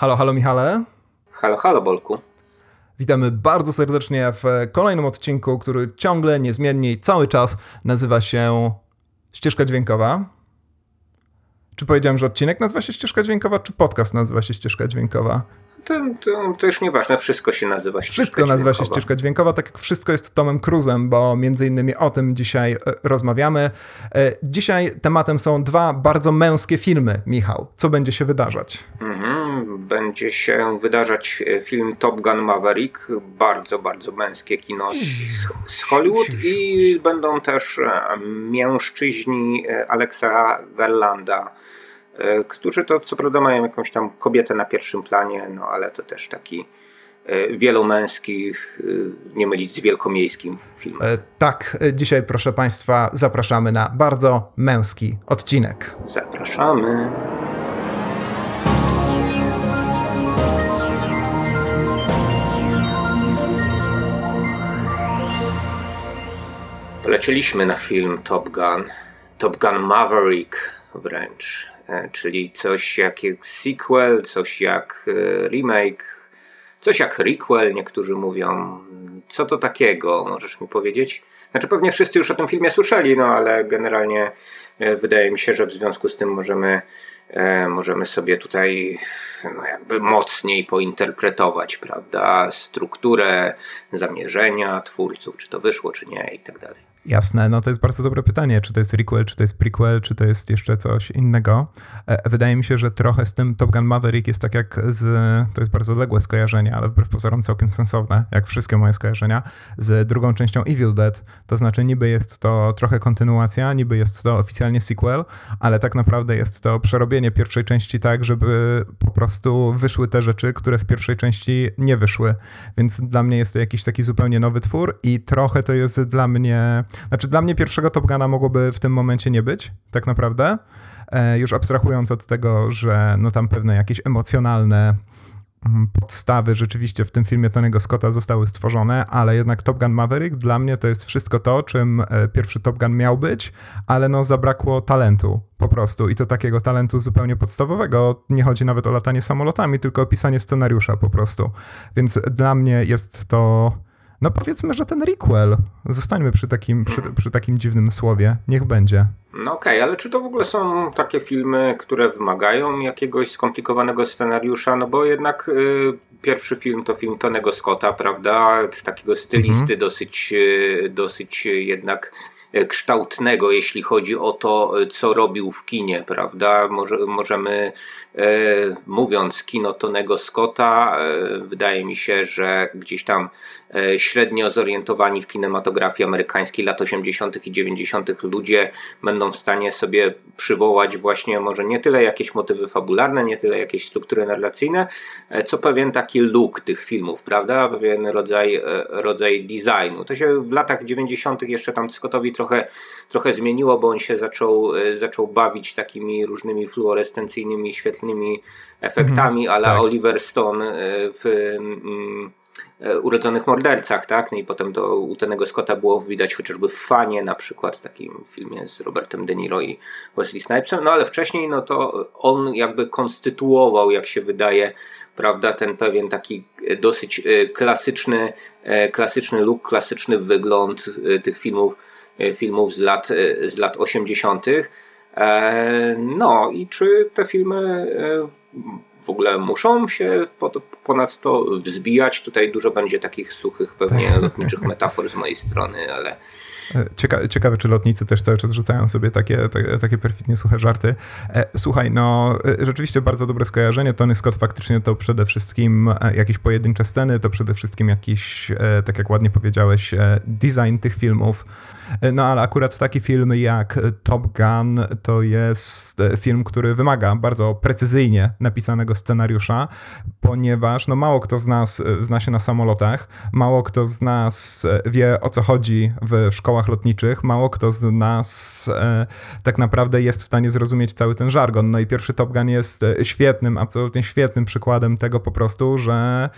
Halo, halo Michale. Halo, halo Bolku. Witamy bardzo serdecznie w kolejnym odcinku, który ciągle, niezmiennie i cały czas nazywa się Ścieżka Dźwiękowa. Czy powiedziałem, że odcinek nazywa się Ścieżka Dźwiękowa, czy podcast nazywa się Ścieżka Dźwiękowa? To, to, to, już nieważne, wszystko się nazywa ścieżka Wszystko nazywa się ścieżka dźwiękowa, tak jak wszystko jest Tomem Cruzem, bo między innymi o tym dzisiaj e, rozmawiamy. E, dzisiaj tematem są dwa bardzo męskie filmy, Michał. Co będzie się wydarzać? Będzie się wydarzać e, film Top Gun Maverick, bardzo, bardzo męskie kino z, z Hollywood i będą też mężczyźni Alexa Garlanda E, którzy to co prawda mają jakąś tam kobietę na pierwszym planie, no ale to też taki e, wielomęski, e, nie mylić z wielkomiejskim filmem. Tak, dzisiaj proszę Państwa zapraszamy na bardzo męski odcinek. Zapraszamy. Poleciliśmy na film Top Gun, Top Gun Maverick wręcz. E, czyli coś jak sequel, coś jak e, remake, coś jak requel, niektórzy mówią. Co to takiego? Możesz mi powiedzieć? Znaczy pewnie wszyscy już o tym filmie słyszeli, no ale generalnie e, wydaje mi się, że w związku z tym możemy możemy sobie tutaj no jakby mocniej pointerpretować, prawda, strukturę, zamierzenia twórców, czy to wyszło, czy nie i tak dalej. Jasne, no to jest bardzo dobre pytanie, czy to jest requel, czy to jest prequel, czy to jest jeszcze coś innego. E, wydaje mi się, że trochę z tym Top Gun Maverick jest tak jak z, to jest bardzo odległe skojarzenie, ale wbrew pozorom całkiem sensowne, jak wszystkie moje skojarzenia, z drugą częścią Evil Dead. To znaczy niby jest to trochę kontynuacja, niby jest to oficjalnie sequel, ale tak naprawdę jest to przerobienie pierwszej części tak, żeby po prostu wyszły te rzeczy, które w pierwszej części nie wyszły. Więc dla mnie jest to jakiś taki zupełnie nowy twór i trochę to jest dla mnie znaczy dla mnie pierwszego Top Guna mogłoby w tym momencie nie być, tak naprawdę. E, już abstrahując od tego, że no tam pewne jakieś emocjonalne mm, podstawy rzeczywiście w tym filmie Tonego Scotta zostały stworzone, ale jednak Top Gun Maverick dla mnie to jest wszystko to, czym e, pierwszy Top Gun miał być, ale no zabrakło talentu po prostu i to takiego talentu zupełnie podstawowego. Nie chodzi nawet o latanie samolotami, tylko o pisanie scenariusza po prostu. Więc dla mnie jest to no powiedzmy, że ten requel. Zostańmy przy takim, przy, przy takim dziwnym słowie. Niech będzie. No okej, okay, ale czy to w ogóle są takie filmy, które wymagają jakiegoś skomplikowanego scenariusza? No bo jednak y, pierwszy film to film Tonego Scotta, prawda? Takiego stylisty mhm. dosyć, y, dosyć jednak E, kształtnego, jeśli chodzi o to, co robił w kinie, prawda? Może, możemy, e, mówiąc kino Tonego Scotta, e, wydaje mi się, że gdzieś tam średnio zorientowani w kinematografii amerykańskiej lat 80. i 90. ludzie będą w stanie sobie przywołać właśnie może nie tyle jakieś motywy fabularne, nie tyle jakieś struktury narracyjne, e, co pewien taki look tych filmów, prawda? Pewien rodzaj, rodzaj designu. To się w latach 90. jeszcze tam Scottowi trochę, trochę zmieniło, bo on się zaczął, e, zaczął bawić takimi różnymi fluorescencyjnymi, świetlnymi efektami, mhm, ale tak. Oliver Stone e, w mm, e, Urodzonych Mordercach, tak? No i potem to u Scotta było widać chociażby w Fanie, na przykład, takim filmie z Robertem De Niro i Wesley Snipesem, no ale wcześniej no to on jakby konstytuował, jak się wydaje, prawda, ten pewien taki dosyć klasyczny, klasyczny look, klasyczny wygląd tych filmów E, filmów z lat, e, z lat 80. E, no i czy te filmy w ogóle muszą się ponad to wzbijać? Tutaj dużo będzie takich suchych, pewnie tak. lotniczych metafor z mojej strony, ale. Cieka ciekawe, czy lotnicy też cały czas rzucają sobie takie, takie, takie perfidnie suche żarty. Słuchaj, no rzeczywiście bardzo dobre skojarzenie. Tony Scott faktycznie to przede wszystkim jakieś pojedyncze sceny, to przede wszystkim jakiś, tak jak ładnie powiedziałeś, design tych filmów. No ale akurat taki film jak Top Gun to jest film, który wymaga bardzo precyzyjnie napisanego scenariusza, ponieważ no mało kto z nas zna się na samolotach, mało kto z nas wie o co chodzi w szkołach lotniczych, mało kto z nas e, tak naprawdę jest w stanie zrozumieć cały ten żargon. No i pierwszy Top Gun jest e, świetnym, absolutnie świetnym przykładem tego po prostu, że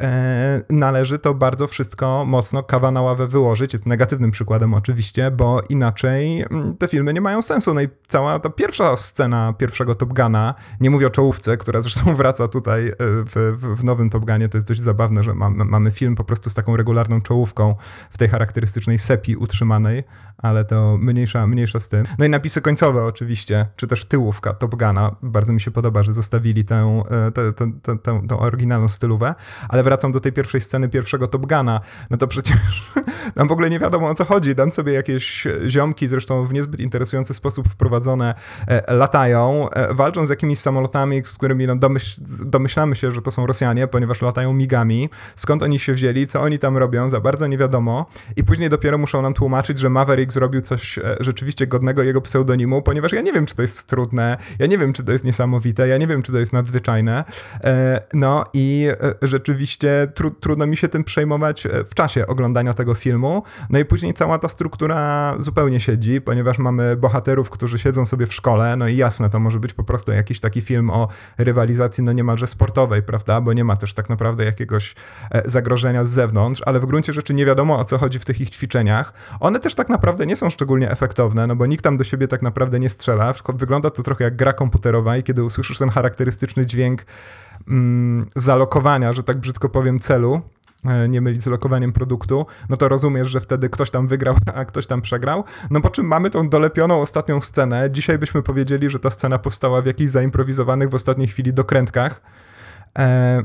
e, należy to bardzo wszystko mocno kawa na ławę wyłożyć. Jest negatywnym przykładem oczywiście, bo inaczej mm, te filmy nie mają sensu. No i cała ta pierwsza scena pierwszego Top Guna, nie mówię o czołówce, która zresztą wraca tutaj e, w, w, nowym Top Gunie, to jest dość zabawne, że mamy, mamy film po prostu z taką regularną czołówką w tej charakterystycznej sepi utrzymanej, ale to mniejsza, mniejsza z tym. No i napisy końcowe oczywiście, czy też tyłówka Top Guna. Bardzo mi się podoba, że zostawili tę, e, tę, tę, tę, tę, oryginalną stylówę, ale wracam do tej pierwszej sceny pierwszego Top Guna. No to przecież tam w ogóle nie wiadomo o co chodzi. Dam sobie jakieś ziomki, zresztą w niezbyt interesujący sposób wprowadzone, e, latają, e, walczą z jakimiś samolotami, z którymi no domyśl, domyślamy się, że to są Rosjanie, ponieważ latają migami. Skąd oni się wzięli, co oni tam robią, za bardzo nie wiadomo. I później dopiero muszą nam tłumaczyć, że Maverick zrobił coś e, rzeczywiście godnego jego pseudonimu, ponieważ ja nie wiem, czy to jest trudne, ja nie wiem, czy to jest niesamowite, ja nie wiem, czy to jest nadzwyczajne. No i rzeczywiście tru, trudno mi się tym przejmować w czasie oglądania tego filmu. No i później cała ta struktura zupełnie siedzi, ponieważ mamy bohaterów, którzy siedzą sobie w szkole, no i jasne, to może być po prostu jakiś taki film o rywalizacji, no niemalże sportowej, prawda, bo nie ma też tak naprawdę jakiegoś zagrożenia z zewnątrz, ale w gruncie rzeczy nie wiadomo o co chodzi w tych ich ćwiczeniach. One też tak naprawdę nie są szczególnie efektowne, no bo nikt tam do siebie tak naprawdę nie strzela. Wygląda to trochę jak gra komputerowa i kiedy usłyszysz ten charakterystyczny dźwięk mm, zalokowania, że tak brzydko powiem, celu, e, nie mylić z lokowaniem produktu, no to rozumiesz, że wtedy ktoś tam wygrał, a ktoś tam przegrał. No po czym mamy tą dolepioną ostatnią scenę. Dzisiaj byśmy powiedzieli, że ta scena powstała w jakichś zaimprowizowanych w ostatniej chwili dokrętkach. E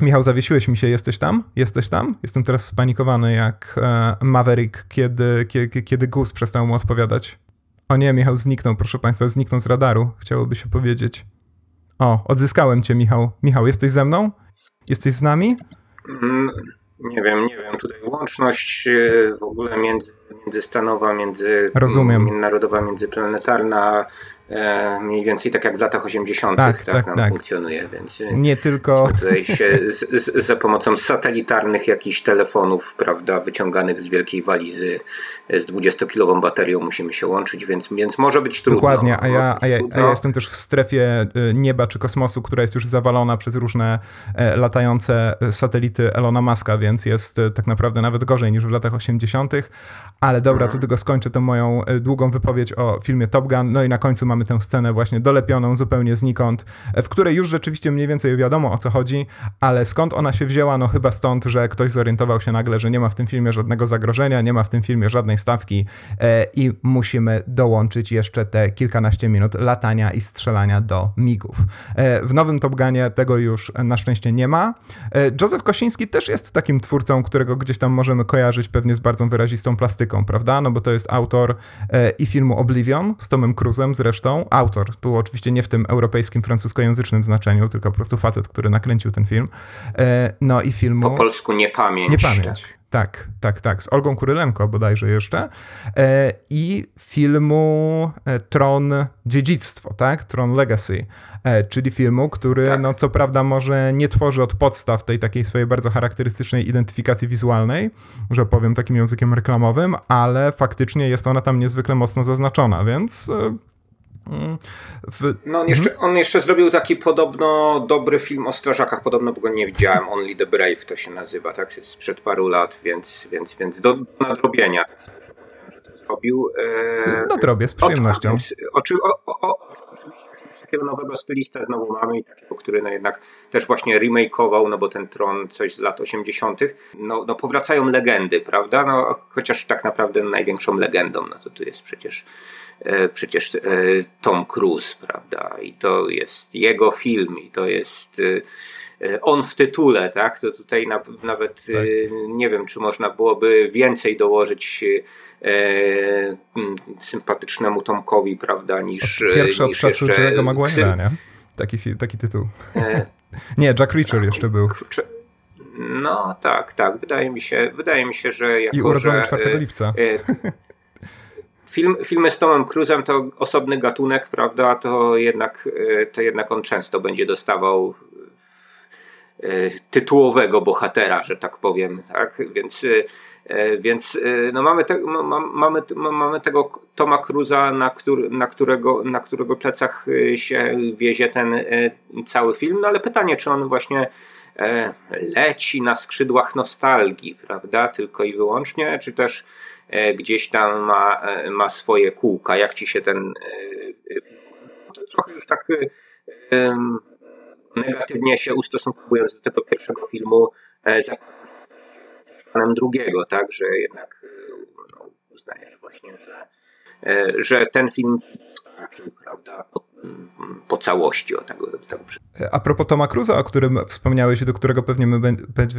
Michał, zawiesiłeś mi się, jesteś tam? Jesteś tam? Jestem teraz spanikowany jak e, Maverick, kiedy, kiedy, kiedy przestał mu odpowiadać. O nie, Michał zniknął, proszę państwa, zniknął z radaru, chciałoby się powiedzieć. O, odzyskałem cię, Michał. Michał, jesteś ze mną? Jesteś z nami? Mm, nie wiem, nie wiem. Tutaj łączność e, w ogóle między, międzystanowa, między, Rozumiem. międzynarodowa, międzyplanetarna mniej więcej tak jak w latach 80. Tak, tak, tak nam tak. funkcjonuje, więc e, nie tylko tutaj się z, z, za pomocą satelitarnych jakichś telefonów, prawda, wyciąganych z wielkiej walizy z 20-kilową baterią musimy się łączyć, więc, więc może być trudno. Dokładnie, a ja, a, ja, a ja jestem też w strefie nieba czy kosmosu, która jest już zawalona przez różne e, latające satelity Elona Muska, więc jest tak naprawdę nawet gorzej niż w latach 80., ale dobra, hmm. tu tylko skończę tę moją długą wypowiedź o filmie Top Gun, no i na końcu mamy tę scenę właśnie dolepioną zupełnie znikąd, w której już rzeczywiście mniej więcej wiadomo o co chodzi, ale skąd ona się wzięła? No chyba stąd, że ktoś zorientował się nagle, że nie ma w tym filmie żadnego zagrożenia, nie ma w tym filmie żadnej stawki e, i musimy dołączyć jeszcze te kilkanaście minut latania i strzelania do migów. E, w nowym Top Gunie tego już na szczęście nie ma. E, Józef Kosiński też jest takim twórcą, którego gdzieś tam możemy kojarzyć pewnie z bardzo wyrazistą plastyką, prawda? No bo to jest autor i filmu Oblivion z Tomem Cruzem zresztą, zresztą, autor, tu oczywiście nie w tym europejskim, francuskojęzycznym znaczeniu, tylko po prostu facet, który nakręcił ten film. E, no i filmu... Po polsku Niepamięć. Niepamięć. Tak, tak, tak. Z Olgą Kurylenko bodajże jeszcze. E, I filmu e, Tron Dziedzictwo, tak? Tron Legacy, czyli filmu, który tak. no co prawda może nie tworzy od podstaw tej takiej swojej bardzo charakterystycznej identyfikacji wizualnej, że powiem takim językiem reklamowym, ale faktycznie jest ona tam niezwykle mocno zaznaczona, więc w... No on jeszcze, on jeszcze zrobił taki podobno dobry film o strażakach, podobno bo go nie widziałem, Only the Brave to się nazywa, tak, sprzed paru lat, więc, więc, więc do, do nadrobienia zrobił. E... Nadrobię z przyjemnością. Oczy, o, o, o, takiego nowego stylista znowu mamy i takiego, który no jednak też właśnie remakeował, no bo ten tron coś z lat 80. No, no powracają legendy, prawda? No chociaż tak naprawdę największą legendą, no to tu jest przecież przecież e, Tom Cruise, prawda? I to jest jego film, i to jest e, on w tytule, tak? To tutaj na, nawet tak. nie wiem, czy można byłoby więcej dołożyć e, sympatycznemu Tomkowi, prawda, niż. Pierwszy od czasu Jerry'ego Maguire'a, nie? Taki, taki tytuł. E, nie, Jack Reacher jeszcze był. No tak, tak. Wydaje mi się, wydaje mi się, że jako, I urodzony że, 4 lipca. E, Film, filmy z Tomem Cruzem to osobny gatunek, prawda? To jednak, e, to jednak on często będzie dostawał tytułowego bohatera, że tak powiem, tak? Więc więc no mamy, te, mamy, mamy tego Toma Cruza, na, który, na, którego, na którego plecach się wiezie ten cały film, no ale pytanie, czy on właśnie leci na skrzydłach nostalgii, prawda, tylko i wyłącznie, czy też E, gdzieś tam ma, e, ma swoje kółka. Jak ci się ten e, trochę już tak negatywnie się ustosunkowując do tego pierwszego filmu za panem drugiego, tak, że jednak no, uznajesz właśnie, że, że ten film prawda, po całości o tego, tego A propos Toma Cruza, o którym wspomniałeś i do którego pewnie, my,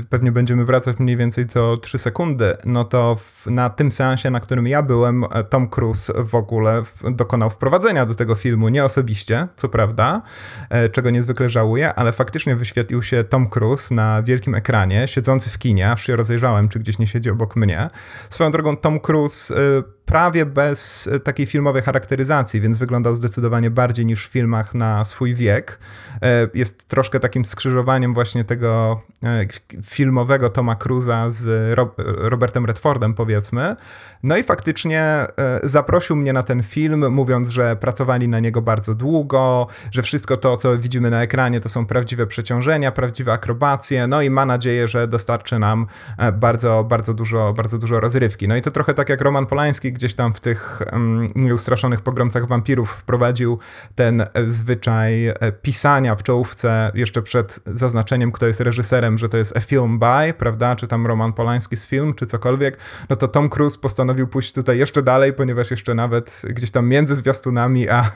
pewnie będziemy wracać mniej więcej co 3 sekundy, no to w, na tym seansie, na którym ja byłem, Tom Cruise w ogóle dokonał wprowadzenia do tego filmu, nie osobiście, co prawda, e, czego niezwykle żałuję, ale faktycznie wyświetlił się Tom Cruise na wielkim ekranie, siedzący w kinie, aż się rozejrzałem, czy gdzieś nie siedzi obok mnie. Swoją drogą Tom Cruise e, prawie bez e, takiej filmowej charakteryzacji, więc wyglądał zdecydowanie bardziej niż w filmach na swój wiek. E, jest troszkę takim skrzyżowaniem właśnie tego e, filmowego Toma Cruza z Robertem Redfordem, powiedzmy. No i faktycznie zaprosił mnie na ten film, mówiąc, że pracowali na niego bardzo długo, że wszystko to, co widzimy na ekranie, to są prawdziwe przeciążenia, prawdziwe akrobacje, no i ma nadzieję, że dostarczy nam bardzo, bardzo dużo, bardzo dużo rozrywki. No i to trochę tak jak Roman Polański, gdzieś tam w tych um, nieustraszonych pogromcach wampirów wprowadził ten zwyczaj e, pisania w czołówce jeszcze przed zaznaczeniem, kto jest reżyserem, że to jest a film by, prawda, czy tam Roman Polański z film, czy cokolwiek, no to Tom Cruise postanowił pójść tutaj jeszcze dalej, ponieważ jeszcze nawet gdzieś tam między zwiastunami a,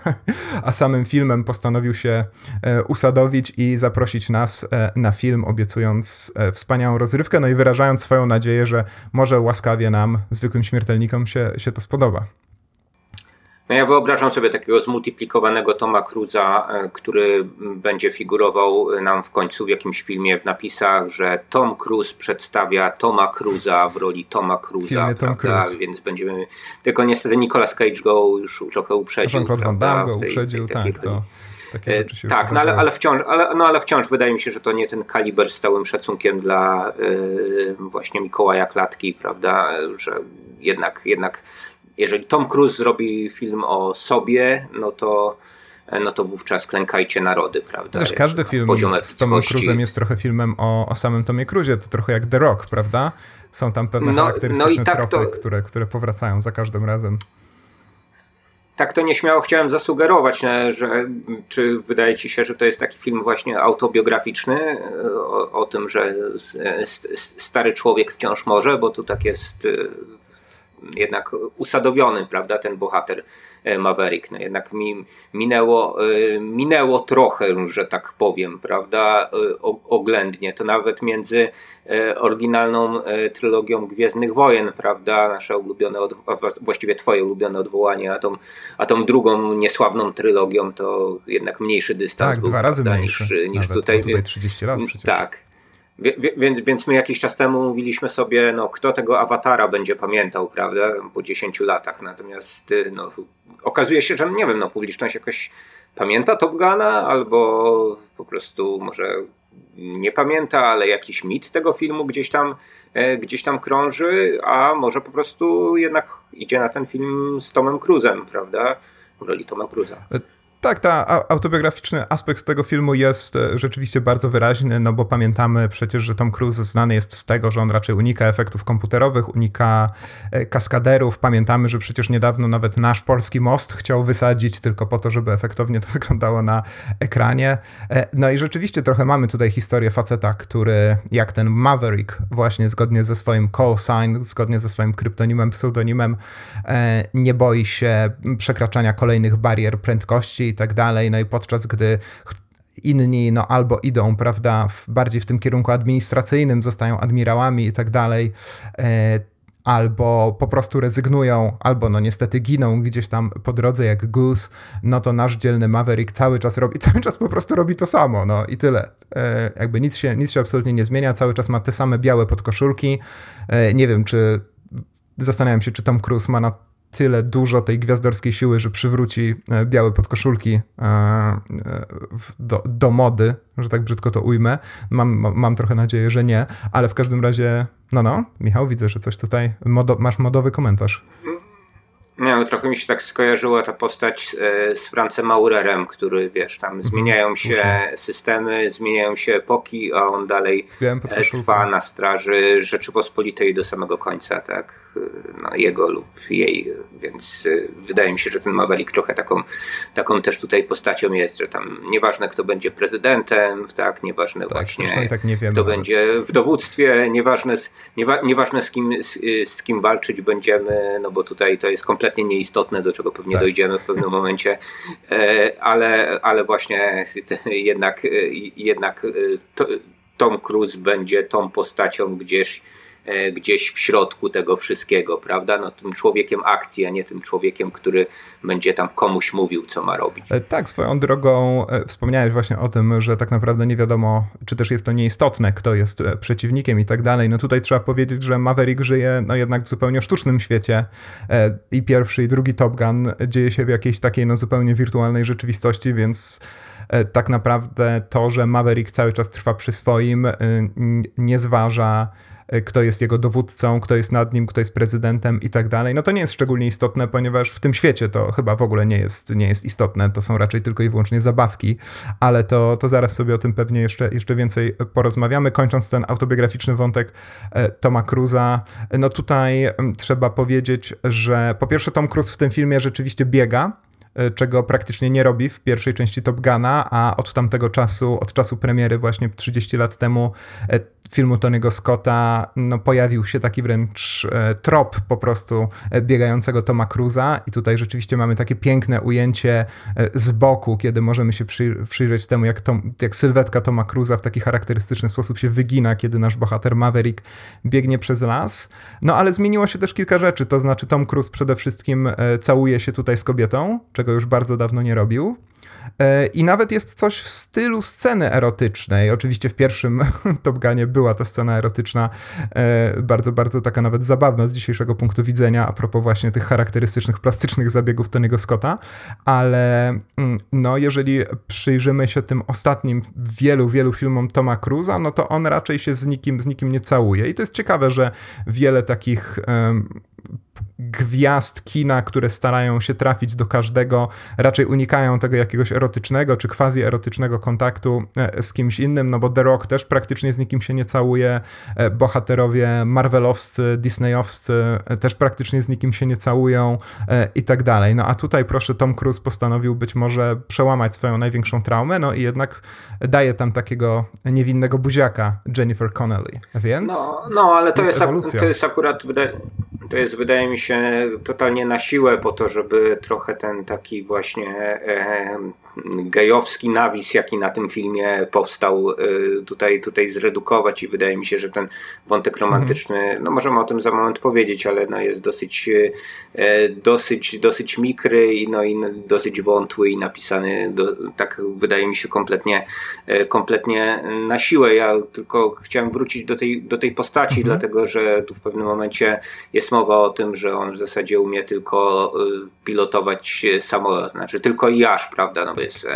a samym filmem postanowił się e, usadowić i zaprosić nas e, na film, obiecując wspaniałą rozrywkę, no i wyrażając swoją nadzieję, że może łaskawie nam, zwykłym śmiertelnikom się, się to spodoba. No ja wyobrażam sobie takiego zmultiplikowanego Toma Cruza, e, który będzie figurował nam w końcu w jakimś filmie w napisach, że Tom Cruise przedstawia Toma Cruza w roli Toma Cruza, Cruise. Więc będziemy... Tylko niestety Nicolas Cage go już trochę uprzedził. Jean-Claude Van Damme go uprzedził, tej, tak, to... E, tak, no ale, ale, wciąż, ale, no ale wciąż wydaje mi się, że to nie ten kaliber z całym szacunkiem dla yy, właśnie Mikołaja Klatki, prawda, że jednak, jednak jeżeli Tom Cruise zrobi film o sobie, no to no to wówczas klękajcie narody, prawda? Też każdy film z Tomem Cruise'em jest trochę filmem o, o samym Tomie Cruise, to trochę jak The Rock, prawda? Są tam pewne no, charakterystyczne no tak tropy, to... które, które powracają za każdym razem. Tak to nieśmiało chciałem zasugerować, że czy wydaje ci się, że to jest taki film właśnie autobiograficzny o, o tym, że stary człowiek wciąż może, bo tu tak jest jednak usadowiony, prawda, ten bohater e, Maverick. No jednak mi minęło, e, minęło trochę, że tak powiem, prawda, e, oględnie. To nawet między oryginalną trylogią Gwiezdnych Wojen, prawda, nasze ulubione, właściwie twoje ulubione odwołanie, a tą, a tą drugą niesławną trylogią to jednak mniejszy dystans tak, był, dwa razy prawda, mniejszy, niż, niż tutaj. tutaj 30 lat przecież. Tak. Więc, więc my jakiś czas temu mówiliśmy sobie, no kto tego awatara będzie pamiętał, prawda, po 10 latach. Natomiast y, no, okazuje się, że nie wiem, no publiczność jakoś pamięta Top Guna, albo po prostu może nie pamięta, ale jakiś mit tego filmu gdzieś tam, e, gdzieś tam krąży, a może po prostu jednak idzie na ten film z Tomem Cruzem, prawda? W roli Toma Cruza. Tak, ta autobiograficzny aspekt tego filmu jest e, rzeczywiście bardzo wyraźny, no bo pamiętamy przecież, że Tom Cruise znany jest z tego, że on raczej unika efektów komputerowych, unika e, kaskaderów. Pamiętamy, że przecież niedawno nawet nasz polski most chciał wysadzić tylko po to, żeby efektownie to wyglądało na ekranie. E, no i rzeczywiście trochę mamy tutaj historię faceta, który jak ten Maverick właśnie zgodnie ze swoim call sign, zgodnie ze swoim kryptonimem, pseudonimem nie boi się przekraczania kolejnych barier prędkości tak dalej. No i podczas gdy inni no albo idą, prawda, w, bardziej w tym kierunku administracyjnym, zostają admirałami i tak dalej, e, albo po prostu rezygnują, albo no niestety giną gdzieś tam po drodze jak Goose, no to nasz dzielny Maverick cały czas robi, cały czas po prostu robi to samo, no i tyle. E, jakby nic się, nic się absolutnie nie zmienia, cały czas ma te same białe podkoszulki. E, nie wiem, czy zastanawiam się, czy Tom Cruise ma na tyle dużo tej gwiazdorskiej siły, że przywróci e, białe podkoszulki e, e, do, do mody, że tak brzydko to ujmę. Mam, mam trochę nadzieję, że nie, ale w każdym razie, no no, Michał, widzę, że coś tutaj, modo, masz modowy komentarz. Nie, no, trochę mi się tak skojarzyła ta postać z Francem Maurerem, który, wiesz, tam mhm, zmieniają się systemy, zmieniają się epoki, a on dalej trwa na straży Rzeczypospolitej do samego końca, tak? No, jego lub jej, więc y, wydaje mi się, że ten Maverick trochę taką, taką też tutaj postacią jest, że tam nieważne kto będzie prezydentem, tak, nieważne tak, właśnie tak nie wiemy, kto będzie w dowództwie, nieważne, niewa, nieważne z, kim, z, z, kim walczyć będziemy, no bo tutaj to jest kompletnie nieistotne, do czego pewnie tak. dojdziemy w pewnym momencie, e, ale, ale właśnie jednak, jednak Tom Cruise będzie tą postacią gdzieś gdzieś w środku tego wszystkiego, prawda? No, tym człowiekiem akcji, a nie tym człowiekiem, który będzie tam komuś mówił, co ma robić. E, tak, swoją drogą e, wspomniałeś właśnie o tym, że tak naprawdę nie wiadomo, czy też jest to nieistotne, kto jest przeciwnikiem i tak dalej. No tutaj trzeba powiedzieć, że Maverick żyje no jednak w zupełnie sztucznym świecie i pierwszy i drugi Top Gun dzieje się w jakiejś takiej no zupełnie wirtualnej rzeczywistości, więc tak naprawdę to, że Maverick cały czas trwa przy swoim, nie zważa E, kto jest jego dowódcą, kto jest nad nim, kto jest prezydentem i tak dalej. No to nie jest szczególnie istotne, ponieważ w tym świecie to chyba w ogóle nie jest, nie jest istotne, to są raczej tylko i wyłącznie zabawki, ale to, to zaraz sobie o tym pewnie jeszcze, jeszcze więcej porozmawiamy. Kończąc ten autobiograficzny wątek e, Toma Cruza, no tutaj trzeba powiedzieć, że po pierwsze Tom Cruise w tym filmie rzeczywiście biega, e, czego praktycznie nie robi w pierwszej części Top Guna, a od tamtego czasu, od czasu premiery właśnie 30 lat temu filmu Tony'ego Scotta no, pojawił się taki wręcz e, trop po prostu e, biegającego Toma Cruza i tutaj rzeczywiście mamy takie piękne ujęcie e, z boku, kiedy możemy się przy, przyjrzeć temu, jak, Tom, jak sylwetka Toma Cruza w taki charakterystyczny sposób się wygina, kiedy nasz bohater Maverick biegnie przez las. No ale zmieniło się też kilka rzeczy, to znaczy Tom Cruise przede wszystkim całuje się tutaj z kobietą, czego już bardzo dawno nie robił. E, I nawet jest coś w stylu sceny erotycznej. Oczywiście w pierwszym Top Gunie była ta scena erotyczna, e, bardzo, bardzo taka nawet zabawna z dzisiejszego punktu widzenia, a propos właśnie tych charakterystycznych, plastycznych zabiegów Tony'ego Scotta, ale mm, no, jeżeli przyjrzymy się tym ostatnim wielu, wielu filmom Toma Cruza, no to on raczej się z nikim, z nikim nie całuje. I to jest ciekawe, że wiele takich um, gwiazd kina, które starają się trafić do każdego, raczej unikają tego jakiegoś erotycznego czy quasi-erotycznego kontaktu e, z kimś innym, no bo The Rock też praktycznie z nikim się nie całuje, e, bohaterowie marvelowscy, disneyowscy e, też praktycznie z nikim się nie całują i tak dalej. No a tutaj proszę Tom Cruise postanowił być może przełamać swoją największą traumę, no i jednak daje tam takiego niewinnego buziaka Jennifer Connelly, więc... No, no ale to jest, jest to jest akurat, to jest wydaje mi się totalnie na siłę po to, żeby trochę ten taki właśnie e, gejowski nawis, jaki na tym filmie powstał, y, tutaj, tutaj zredukować i wydaje mi się, że ten wątek romantyczny, mm. no możemy o tym za moment powiedzieć, ale no jest dosyć, y, e, dosyć, dosyć mikry i, no i dosyć wątły i napisany do, tak wydaje mi się kompletnie, e, kompletnie na siłę. Ja tylko chciałem wrócić do tej, do tej postaci, -hmm. dlatego że tu w pewnym momencie jest mowa o tym, że on w zasadzie umie tylko y, pilotować samolot, znaczy tylko jaż, prawda, no bo jest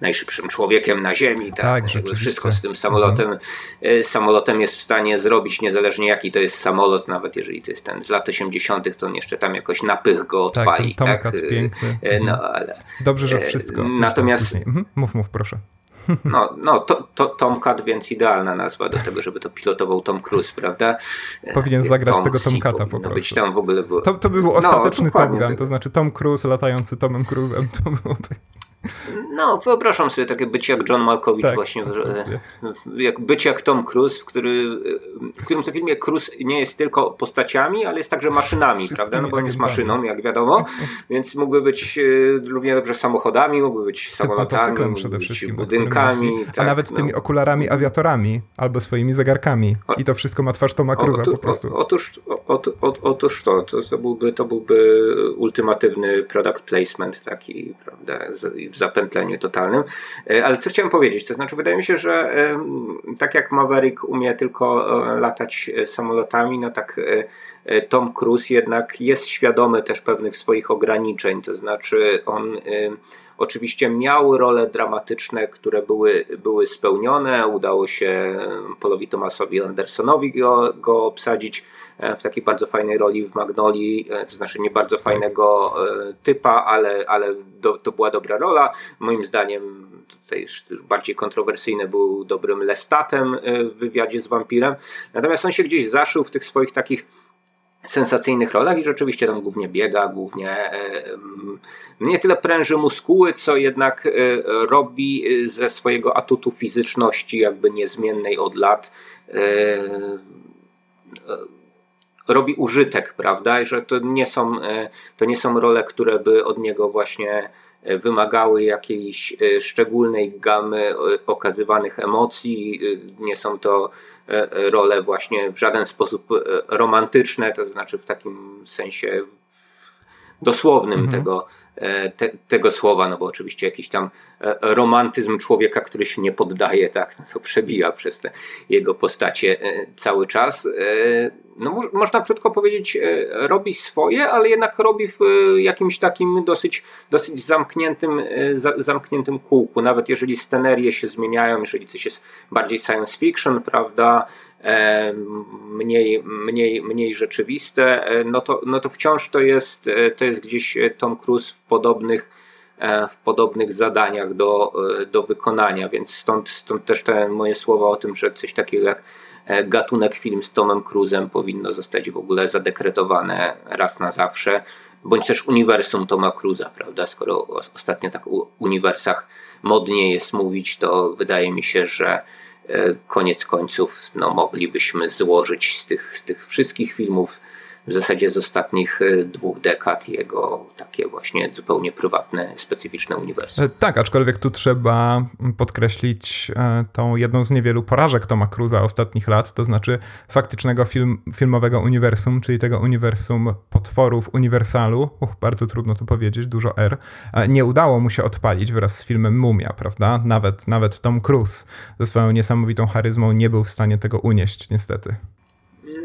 najszybszym człowiekiem na Ziemi, tak, tak wszystko z tym samolotem, mhm. samolotem jest w stanie zrobić, niezależnie jaki to jest samolot, nawet jeżeli to jest ten z lat 80., to on jeszcze tam jakoś napych go tak, odpali. Tak, tak? piękny. No, mhm. ale, Dobrze, że wszystko. Natomiast... Mhm. Mów, mów, proszę. No, no to, to, Tomcat, więc idealna nazwa do tego, żeby to pilotował Tom Cruise, prawda? Powinien zagrać Tom tego Tomcata po prostu. Być tam w ogóle było... to, to by był no, ostateczny no, Top Gun, to znaczy Tom Cruise latający Tomem Cruise'em, to byłoby... No, wyobrażam sobie takie być jak John Malkovich tak, właśnie, jak być jak Tom Cruise, w, który, w którym to filmie Cruise nie jest tylko postaciami, ale jest także maszynami, prawda? No bo on jest maszyną, jak wiadomo, więc mógłby być e, równie dobrze samochodami, mógłby być samolotami, przede wszystkim, budynkami. Tak, a nawet no. tymi okularami awiatorami albo swoimi zegarkami. I to wszystko ma twarz Toma Cruise'a po prostu. Otóż, otóż to, to, to, byłby, to byłby ultimatywny product placement taki, prawda? W zapętleniu totalnym. Ale co chciałem powiedzieć, to znaczy wydaje mi się, że tak jak Maverick umie tylko latać samolotami, no tak Tom Cruise jednak jest świadomy też pewnych swoich ograniczeń, to znaczy on Oczywiście miały role dramatyczne, które były, były spełnione. Udało się Polowi Thomasowi Andersonowi go, go obsadzić e, w takiej bardzo fajnej roli w Magnolii, e, to znaczy nie bardzo fajnego e, typa, ale, ale do, to była dobra rola. Moim zdaniem tutaj bardziej kontrowersyjny był dobrym Lestatem w wywiadzie z wampirem. Natomiast on się gdzieś zaszył w tych swoich takich sensacyjnych rolach i rzeczywiście tam głównie biega, głównie e, nie tyle pręży muskuły, co jednak e, robi ze swojego atutu fizyczności, jakby niezmiennej od lat, e, robi użytek, prawda? I że to nie są, to nie są role, które by od niego właśnie wymagały jakiejś szczególnej gamy okazywanych emocji. Nie są to E, role właśnie w żaden sposób e, romantyczne, to znaczy w takim sensie dosłownym mhm. tego, e, te, tego słowa, no bo oczywiście jakiś tam romantyzm człowieka, który się nie poddaje, tak, no to przebija przez te jego postacie cały czas no mo można krótko powiedzieć, e, robi swoje, ale jednak robi w e, jakimś takim dosyć, dosyć zamkniętym, e, zamkniętym kółku. Nawet jeżeli scenerie się zmieniają, jeżeli coś jest bardziej science fiction, prawda, mniej, mniej, mniej rzeczywiste, no to, no to wciąż to jest, to jest gdzieś Tom Cruise w podobnych w podobnych zadaniach do, do wykonania, więc stąd, stąd też te moje słowa o tym, że coś takiego jak E, gatunek film z Tomem Cruzem powinno zostać w ogóle zadekretowane raz na zawsze, bądź też uniwersum Toma Cruza, prawda? Skoro ostatnio tak o uniwersach modnie jest mówić, to wydaje mi się, że e, koniec końców no, moglibyśmy złożyć z tych, z tych wszystkich filmów w zasadzie z ostatnich e, dwóch dekad jego takie właśnie zupełnie prywatne, specyficzne uniwersum. E, tak, aczkolwiek tu trzeba podkreślić e, tą jedną z niewielu porażek Toma Cruza ostatnich lat, to znaczy faktycznego film, filmowego uniwersum, czyli tego uniwersum potworów uniwersalu, uch, bardzo trudno to powiedzieć, dużo R, nie udało mu się odpalić wraz z filmem Mumia, prawda? Nawet, nawet Tom Cruise ze swoją niesamowitą charyzmą nie był w stanie tego unieść, niestety.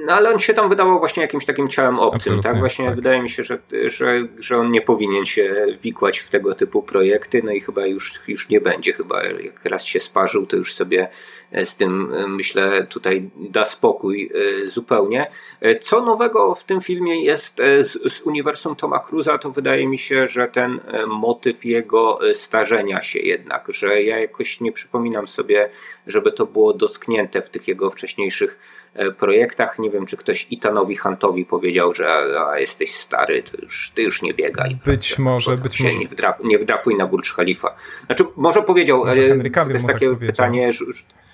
No ale on się tam wydawał właśnie jakimś takim ciałem obcym, Absolutnie, tak? Właśnie tak. wydaje mi się, że, że, że on nie powinien się wikłać w tego typu projekty, no i chyba już, już nie będzie. Chyba jak raz się sparzył, to już sobie z tym, e, myślę, tutaj da spokój e, zupełnie. Co nowego w tym filmie jest z, z uniwersum Toma Cruza, to wydaje mi się, że ten motyw jego starzenia się jednak, że ja jakoś nie przypominam sobie, żeby to było dotknięte w tych jego wcześniejszych E, projektach. Nie wiem, czy ktoś Itanowi Huntowi powiedział, że a, jesteś stary, to już, ty już nie biegaj. Być prawda? może, być może. Nie, wdrap, nie wdrapuj na Burcz Khalifa. Znaczy, może powiedział, może e, to jest takie tak pytanie, że, e,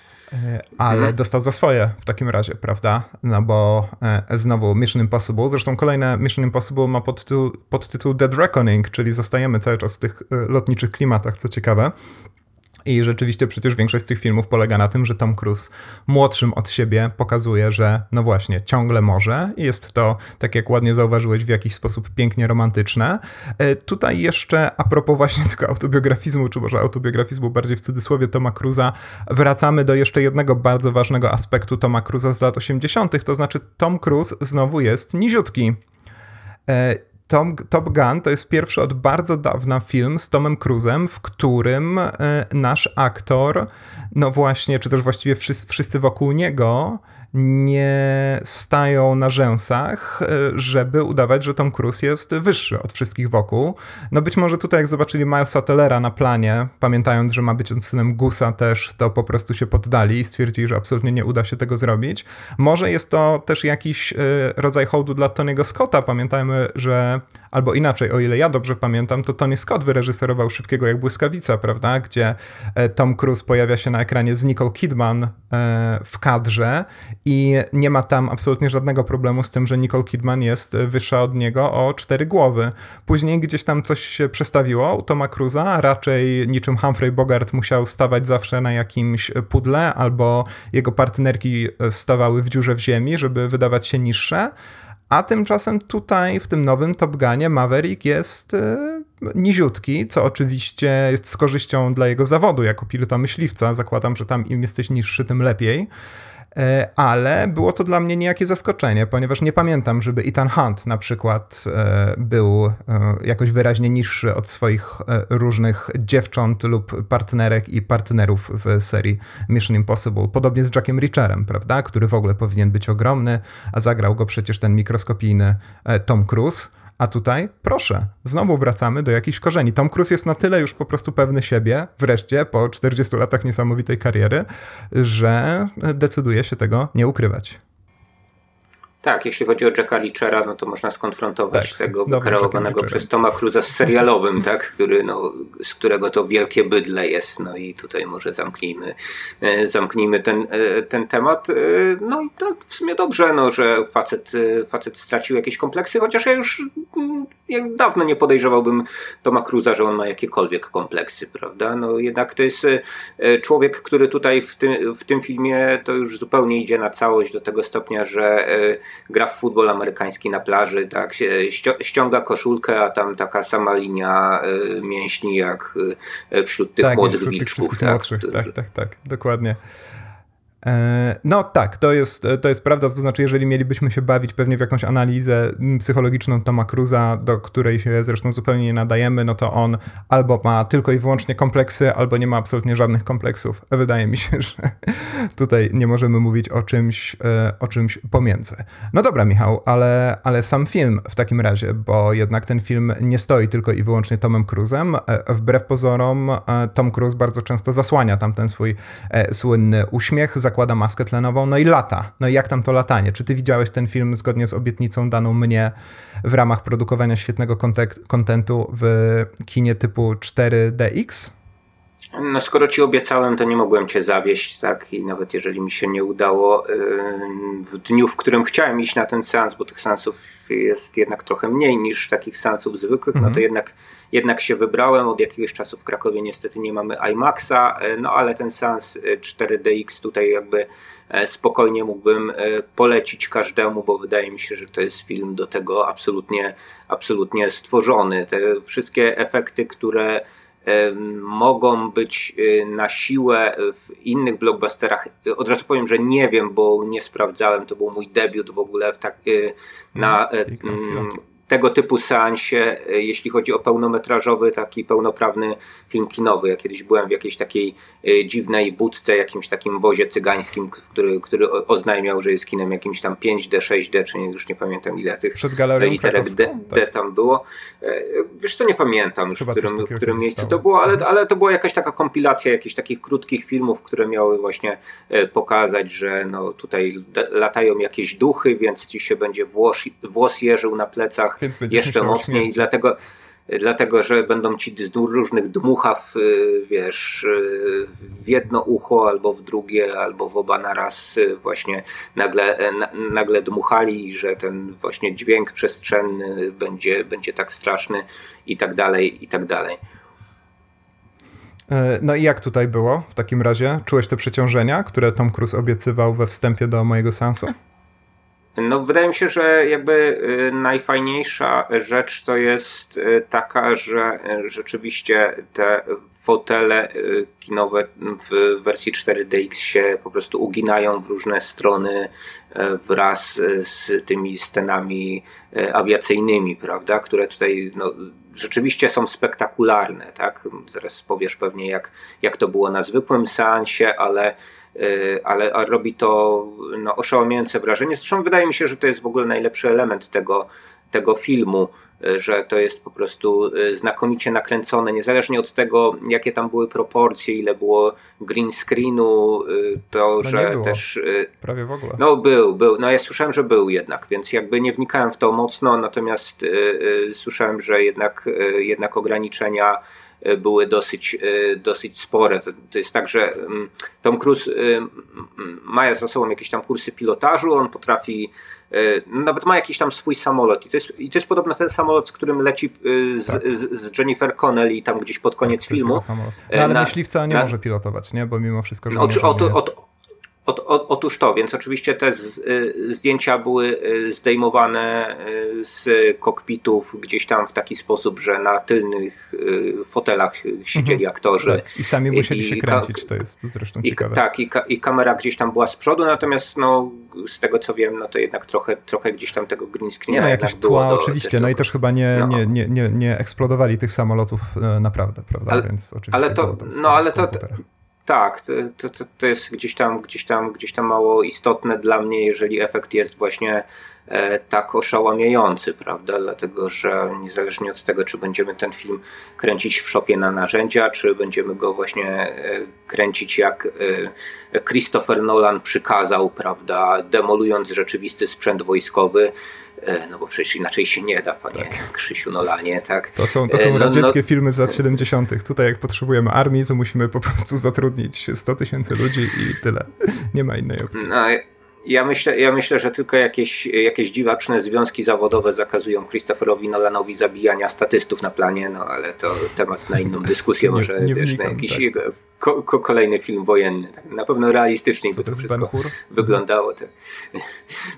ale mhm. dostał za swoje w takim razie, prawda? No bo e, znowu Mission Impossible, zresztą kolejne Mission Impossible ma podtytuł, podtytuł Dead Reckoning, czyli zostajemy cały czas w tych lotniczych klimatach, co ciekawe. I rzeczywiście przecież większość z tych filmów polega na tym, że Tom Cruise młodszym od siebie pokazuje, że no właśnie, ciągle może. Jest to, tak jak ładnie zauważyłeś, w jakiś sposób pięknie romantyczne. E, tutaj jeszcze a propos właśnie tego autobiografizmu, czy może autobiografizmu bardziej w cudzysłowie Toma Cruza, wracamy do jeszcze jednego bardzo ważnego aspektu Toma Cruza z lat 80., to znaczy Tom Cruise znowu jest niziutki. Tom, Top Gun to jest pierwszy od bardzo dawna film z Tomem Cruzem, w którym e, nasz aktor, no właśnie, czy też właściwie wszyscy, wszyscy wokół niego, nie stają na rzęsach, e, żeby udawać, że Tom Cruise jest wyższy od wszystkich wokół. No być może tutaj jak zobaczyli Milesa Tellera na planie, pamiętając, że ma być on synem Gusa też, to po prostu się poddali i stwierdzili, że absolutnie nie uda się tego zrobić. Może jest to też jakiś e, rodzaj hołdu dla Tony'ego Scotta. Pamiętajmy, że albo inaczej, o ile ja dobrze pamiętam, to Tony Scott wyreżyserował Szybkiego jak błyskawica, prawda, gdzie e, Tom Cruise pojawia się na ekranie z Nicole Kidman w kadrze i nie ma tam absolutnie żadnego problemu z tym, że Nicole Kidman jest wyższa od niego o cztery głowy. Później gdzieś tam coś się przestawiło u Toma Cruza, raczej niczym Humphrey Bogart musiał stawać zawsze na jakimś pudle, albo jego partnerki stawały w dziurze w ziemi, żeby wydawać się niższe A tymczasem tutaj w tym nowym Top Gunie Maverick jest niziutki, co oczywiście jest z korzyścią dla jego zawodu jako pilota myśliwca. Zakładam, że tam im jesteś niższy, tym lepiej. E, ale było to dla mnie niejakie zaskoczenie, ponieważ nie pamiętam, żeby Ethan Hunt na przykład e, był e, jakoś wyraźnie niższy od swoich różnych dziewcząt lub partnerek i partnerów w serii Mission Impossible. Podobnie z Jackiem Richerem, prawda, który w ogóle powinien być ogromny, a zagrał go przecież ten mikroskopijny Tom Cruise. A tutaj, proszę, znowu wracamy do jakichś korzeni. Tom Cruise jest na tyle już po prostu pewny siebie, wreszcie po 40 latach niesamowitej kariery, że decyduje się tego nie ukrywać. Tak, jeśli chodzi o Jacka Lichera, no to można skonfrontować tak, tego wykreowanego przez Toma Cruza z serialowym, tak, który, no, z którego to wielkie bydle jest. No i tutaj może zamknijmy, e, zamknijmy ten, e, ten temat. E, no i to w sumie dobrze, no, że facet, facet stracił jakieś kompleksy, chociaż ja już mm, ja dawno nie podejrzewałbym Toma Cruza, że on ma jakiekolwiek kompleksy, prawda? No jednak to jest człowiek, który tutaj w tym, w tym filmie to już zupełnie idzie na całość do tego stopnia, że gra w futbol amerykański na plaży, tak, ściąga koszulkę, a tam taka sama linia e, mięśni jak e, wśród tych tak, młodych wśród wilczków. Tych tak, tak, tak, tak, dokładnie. E, no tak, to jest, to jest prawda, to znaczy jeżeli mielibyśmy się bawić pewnie w jakąś analizę psychologiczną Toma Cruza, do której się zresztą zupełnie nie nadajemy, no to on albo ma tylko i wyłącznie kompleksy, albo nie ma absolutnie żadnych kompleksów. Wydaje mi się, że tutaj nie możemy mówić o czymś, e, o czymś pomiędzy. No dobra Michał, ale, ale sam film w takim razie, bo jednak ten film nie stoi tylko i wyłącznie Tomem Cruzem. E, wbrew pozorom Tom Cruise bardzo często zasłania tam ten swój słynny uśmiech, zakłada maskę tlenową, no i lata. No i jak tam to latanie? Czy ty widziałeś ten film zgodnie z obietnicą daną mnie w ramach produkowania świetnego kontentu w kinie typu 4DX? No skoro ci obiecałem, to nie mogłem cię zawieść, tak? I nawet jeżeli mi się nie udało w dniu, w którym chciałem iść na ten seans, bo tych seansów jest jednak trochę mniej niż takich seansów zwykłych, no to mhm. jednak, jednak się wybrałem. Od jakiegoś czasu w Krakowie niestety nie mamy IMAXa, e, no ale ten seans 4DX e, tutaj jakby e, spokojnie mógłbym polecić każdemu, bo wydaje mi się, że to jest film do tego absolutnie, absolutnie stworzony. Te wszystkie efekty, które mogą być na siłę w innych blockbusterach. Od razu powiem, że nie wiem, bo nie sprawdzałem. To był mój debiut w ogóle w tak, na tego typu seansie, e, jeśli chodzi o pełnometrażowy, taki pełnoprawny film kinowy. Ja kiedyś byłem w jakiejś takiej e, dziwnej budce, jakimś takim wozie cygańskim, który, który oznajmiał, że jest kinem jakimś tam 5D, 6D, czy nie, już nie pamiętam ile tych Przed literek D, tak. D tam było. E, wiesz co, nie pamiętam już, w którym, w którym miejscu to było, ale, ale to była jakaś taka kompilacja jakichś takich krótkich filmów, które miały właśnie pokazać, że no tutaj latają jakieś duchy, więc ci się będzie włos, włos jeżył na plecach, jeszcze mocniej, dlatego, dlatego że będą ci z różnych dmuchaw, y, wiesz, y, w jedno ucho albo w drugie, albo w oba naraz y, właśnie nagle, nagle dmuchali, że ten właśnie dźwięk przestrzenny będzie, będzie tak straszny i tak dalej, i tak dalej. E, no i jak tutaj było w takim razie? Czułeś te przeciążenia, które Tom Cruise obiecywał we wstępie do mojego seansu? No, wydaje mi się, że jakby y, najfajniejsza rzecz to jest y, taka, że y, rzeczywiście te fotele kinowe w wersji 4DX się po prostu uginają w różne strony wraz z tymi scenami awiacyjnymi, prawda, które tutaj no, rzeczywiście są spektakularne, tak? Zaraz powiesz pewnie jak, jak to było na zwykłym seansie, ale ale robi to no, oszałamiające wrażenie. Zresztą wydaje mi się, że to jest w ogóle najlepszy element tego, tego filmu, y, że to jest po prostu y, znakomicie nakręcone, niezależnie od tego, jakie tam były proporcje, ile było green screenu, to, no że też. Prawie w ogóle. No, był, był. No, ja słyszałem, że był jednak, więc jakby nie wnikałem w to mocno, natomiast słyszałem, że jednak, jednak ograniczenia były dosyć, e, dosyć spore. To, to jest tak, że mm, Tom Cruise e, ma za sobą jakieś tam kursy pilotażu, on potrafi nawet ma jakiś tam swój samolot i to jest, i to jest podobno ten samolot, z którym leci z, tak. z, Jennifer Connelly tam gdzieś pod koniec filmu. No, ale na, myśliwca nie na, może pilotować, nie? Bo mimo wszystko, że o, o, to, o, O, o, otóż to, więc oczywiście te z, y, zdjęcia były y, zdejmowane y, z kokpitów gdzieś tam w taki sposób, że na tylnych fotelach siedzieli mhm. aktorzy. Tak. I sami musieli i, się kręcić, to jest zresztą i, ciekawe. Tak, i, i, kamera gdzieś tam była z przodu, natomiast no, z tego co wiem, no to jednak trochę, trochę gdzieś tam tego green screena Nie no, jakieś tła do, oczywiście, no i też chyba nie, no. nie, nie, nie, nie eksplodowali tych samolotów e, naprawdę, prawda? Ale, Więc oczywiście ale to, no ale to, tak, to, to, to jest gdzieś tam, gdzieś, tam, gdzieś tam mało istotne dla mnie, jeżeli efekt jest właśnie e, tak oszałamiający, prawda? Dlatego, że niezależnie od tego, czy będziemy ten film kręcić w szopie na narzędzia, czy będziemy go właśnie e, kręcić jak e, Christopher Nolan przykazał, prawda? Demolując rzeczywisty sprzęt wojskowy, no bo przecież inaczej się nie da, panie tak. Krzysiu Nolanie, tak? To są, to są e, no, radzieckie no, filmy z lat 70. Tutaj jak potrzebujemy armii, to musimy po prostu zatrudnić 100 tysięcy ludzi i tyle. Nie ma innej opcji. No, ja myślę, ja myślę, że tylko jakieś, jakieś dziwaczne związki zawodowe zakazują Christopherowi Nolanowi zabijania statystów na planie, no ale to temat na inną dyskusję, może nie, nie wiesz, wnikam, na jakiś tak ko, ko, kolejny film wojenny. Na pewno realistyczniej by to, wszystko wyglądało. Tak.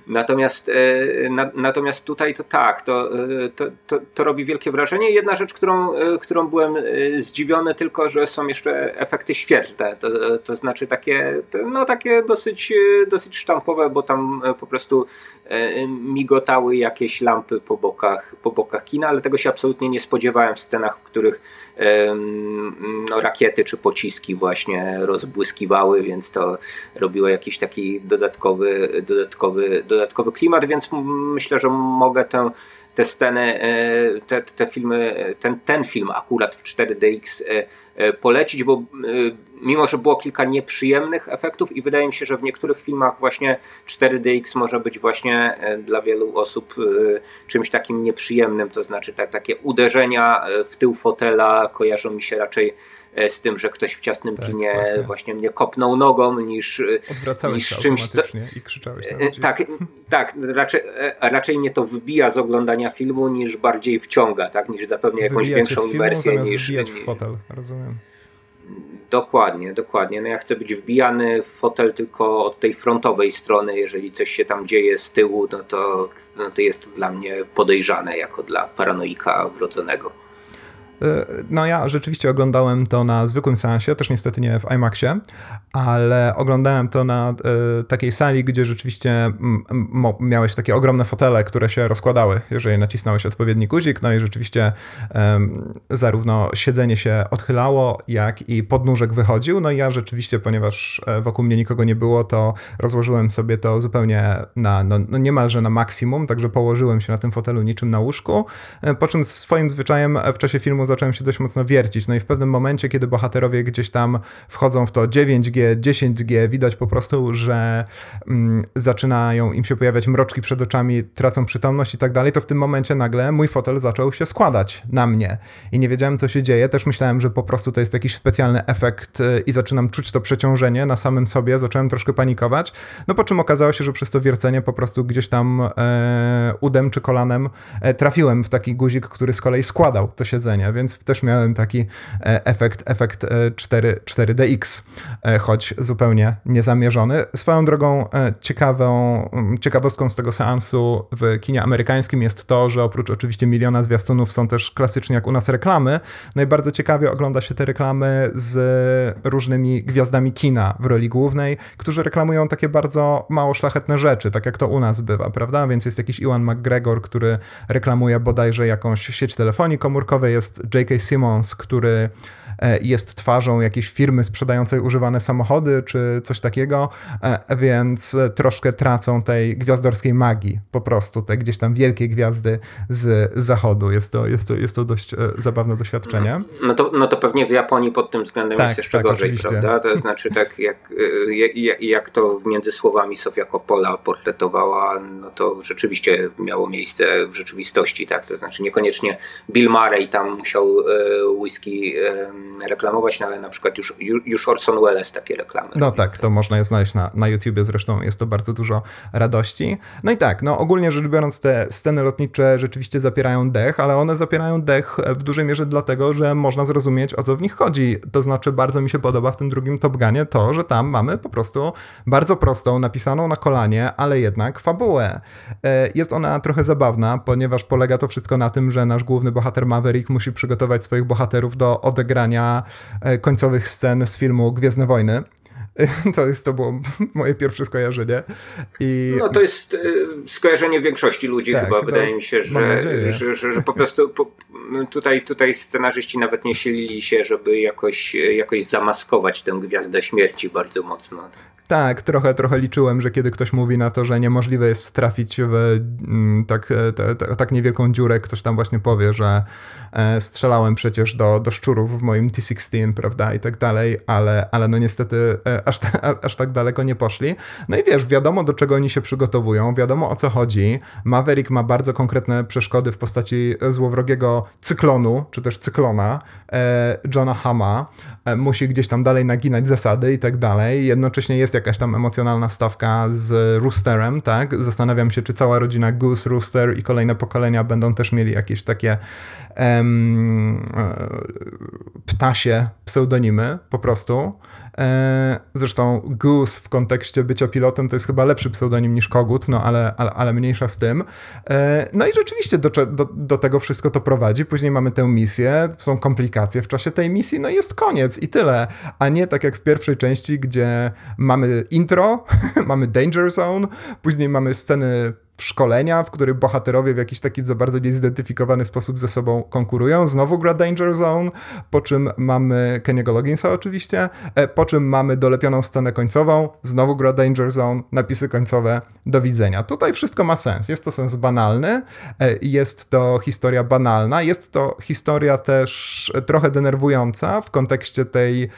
Natomiast, e, na, natomiast tutaj to tak, to, e, to, to, to, robi wielkie wrażenie. Jedna rzecz, którą, e, którą byłem zdziwiony tylko, że są jeszcze efekty świetlne. To, to znaczy takie, no, takie dosyć, dosyć sztampowe, bo tam po prostu migotały jakieś lampy po bokach, po bokach kina, ale tego się absolutnie nie spodziewałem w scenach, w których no, rakiety czy pociski właśnie rozbłyskiwały, więc to robiło jakiś taki dodatkowy, dodatkowy, dodatkowy klimat, więc myślę, że mogę tę te sceny, e, te, te filmy, ten, ten film akurat w 4DX e, e, polecić, bo mimo, że było kilka nieprzyjemnych efektów i wydaje mi się, że w niektórych filmach właśnie 4DX może być właśnie dla wielu osób czymś takim nieprzyjemnym, to znaczy tak, takie uderzenia w tył fotela kojarzą mi się raczej z tym, że ktoś w ciasnym tak, kinie właśnie. właśnie. mnie kopnął nogą niż, e, niż czymś. Co... i krzyczałeś. E, tak, tak raczej, raczej mnie to wybija z oglądania filmu niż bardziej wciąga, tak, niż zapewnia jakąś większą imersję niż. w fotel, rozumiem. Dokładnie, dokładnie. No ja chcę być wbijany w fotel tylko od tej frontowej strony. Jeżeli coś się tam dzieje z tyłu, no to, no to jest to dla mnie podejrzane jako dla paranoika wrodzonego. No ja rzeczywiście oglądałem to na zwykłym seansie, też niestety nie w IMAXie, ale oglądałem to na y, takiej sali, gdzie rzeczywiście miałeś takie ogromne fotele, które się rozkładały, jeżeli nacisnąłeś odpowiedni guzik, no i rzeczywiście y, zarówno siedzenie się odchylało, jak i podnóżek wychodził, no i ja rzeczywiście, ponieważ e, wokół mnie nikogo nie było, to rozłożyłem sobie to zupełnie na, no, no niemalże na maksimum, także położyłem się na tym fotelu niczym na łóżku, e, po czym swoim zwyczajem w czasie filmu zacząłem się dość mocno wiercić. No i w pewnym momencie, kiedy bohaterowie gdzieś tam wchodzą w to 9G, 10G, widać po prostu, że mm, zaczynają im się pojawiać mroczki przed oczami, tracą przytomność i tak dalej, to w tym momencie nagle mój fotel zaczął się składać na mnie. I nie wiedziałem, co się dzieje. Też myślałem, że po prostu to jest jakiś specjalny efekt y, i zaczynam czuć to przeciążenie na samym sobie. Zacząłem troszkę panikować. No po czym okazało się, że przez to wiercenie po prostu gdzieś tam e, udem czy kolanem e, trafiłem w taki guzik, który z kolei składał to siedzenie, więc też miałem taki e, efekt, efekt 4, e, 4DX, e, choć zupełnie niezamierzony. Swoją drogą ciekawą, ciekawostką z tego seansu w kinie amerykańskim jest to, że oprócz oczywiście miliona zwiastunów są też klasycznie jak u nas reklamy. No i bardzo ciekawie ogląda się te reklamy z różnymi gwiazdami kina w roli głównej, którzy reklamują takie bardzo mało szlachetne rzeczy, tak jak to u nas bywa, prawda? Więc jest jakiś Iwan McGregor, który reklamuje bodajże jakąś sieć telefonii komórkowej, jest J.K. Simmons, który jest twarzą jakiejś firmy sprzedającej używane samochody czy coś takiego, e, więc troszkę tracą tej gwiazdorskiej magii po prostu, te gdzieś tam wielkie gwiazdy z zachodu. Jest to, jest to, jest to dość e, zabawne doświadczenie. No to, no to pewnie w Japonii pod tym względem tak, jest jeszcze tak, gorzej, oczywiście. prawda? To znaczy tak jak, jak, jak to między słowami Sofia Coppola portretowała, no to rzeczywiście miało miejsce w rzeczywistości, tak? To znaczy niekoniecznie Bill Murray tam musiał musiał whisky reklamować, no ale na przykład już, już Orson Welles takie reklamy. No tak, to można je znaleźć na, na YouTubie, zresztą jest to bardzo dużo radości. No i tak, no ogólnie rzecz biorąc te sceny lotnicze rzeczywiście zapierają dech, ale one zapierają dech w dużej mierze dlatego, że można zrozumieć o co w nich chodzi. To znaczy bardzo mi się podoba w tym drugim Top Gunie to, że tam mamy po prostu bardzo prostą, napisaną na kolanie, ale jednak fabułę. E, jest ona trochę zabawna, ponieważ polega to wszystko na tym, że nasz główny bohater Maverick musi przygotować swoich bohaterów do odegrania e, końcowych scen z filmu Gwiezdne Wojny. To, jest, to było moje pierwsze skojarzenie. I... No to jest y, skojarzenie większości ludzi tak, chyba. Wydaje mi się, że, że, że, że, po prostu po, tutaj, tutaj scenarzyści nawet nie silili się, żeby jakoś, jakoś zamaskować tę gwiazdę śmierci bardzo mocno. Tak, trochę, trochę liczyłem, że kiedy ktoś mówi na to, że niemożliwe jest trafić w mm, tak, e, te, te, tak niewielką dziurę, ktoś tam właśnie powie, że e, strzelałem przecież do, do szczurów w moim T-16, prawda, i tak dalej, ale, ale no niestety e, aż, aż tak daleko nie poszli. No i wiesz, wiadomo do czego oni się przygotowują, wiadomo o co chodzi. Maverick ma bardzo konkretne przeszkody w postaci złowrogiego cyklonu, czy też cyklona Johna Hama. Musi gdzieś tam dalej naginać zasady i tak dalej. Jednocześnie jest jakaś tam emocjonalna stawka z Roosterem, tak? Zastanawiam się, czy cała rodzina Goose, Rooster i kolejne pokolenia będą też mieli jakieś takie em, e, ptasie pseudonimy po prostu. E, zresztą Goose w kontekście bycia pilotem to jest chyba lepszy pseudonim niż Kogut, no ale, ale, ale mniejsza z tym. E, no i rzeczywiście do, do, do tego wszystko to prowadzi. Później mamy tę misję, są komplikacje w czasie tej misji, no i jest koniec i tyle. A nie tak jak w pierwszej części, gdzie mamy intro, mamy Danger Zone, później mamy sceny szkolenia, w których bohaterowie w jakiś taki bardzo niezidentyfikowany sposób ze sobą konkurują. Znowu gra Danger Zone, po czym mamy Kenny'ego Logginsa oczywiście, e, po czym mamy dolepioną scenę końcową, znowu gra Danger Zone, napisy końcowe, do widzenia. Tutaj wszystko ma sens. Jest to sens banalny, e, jest to historia banalna, jest to historia też trochę denerwująca w kontekście tej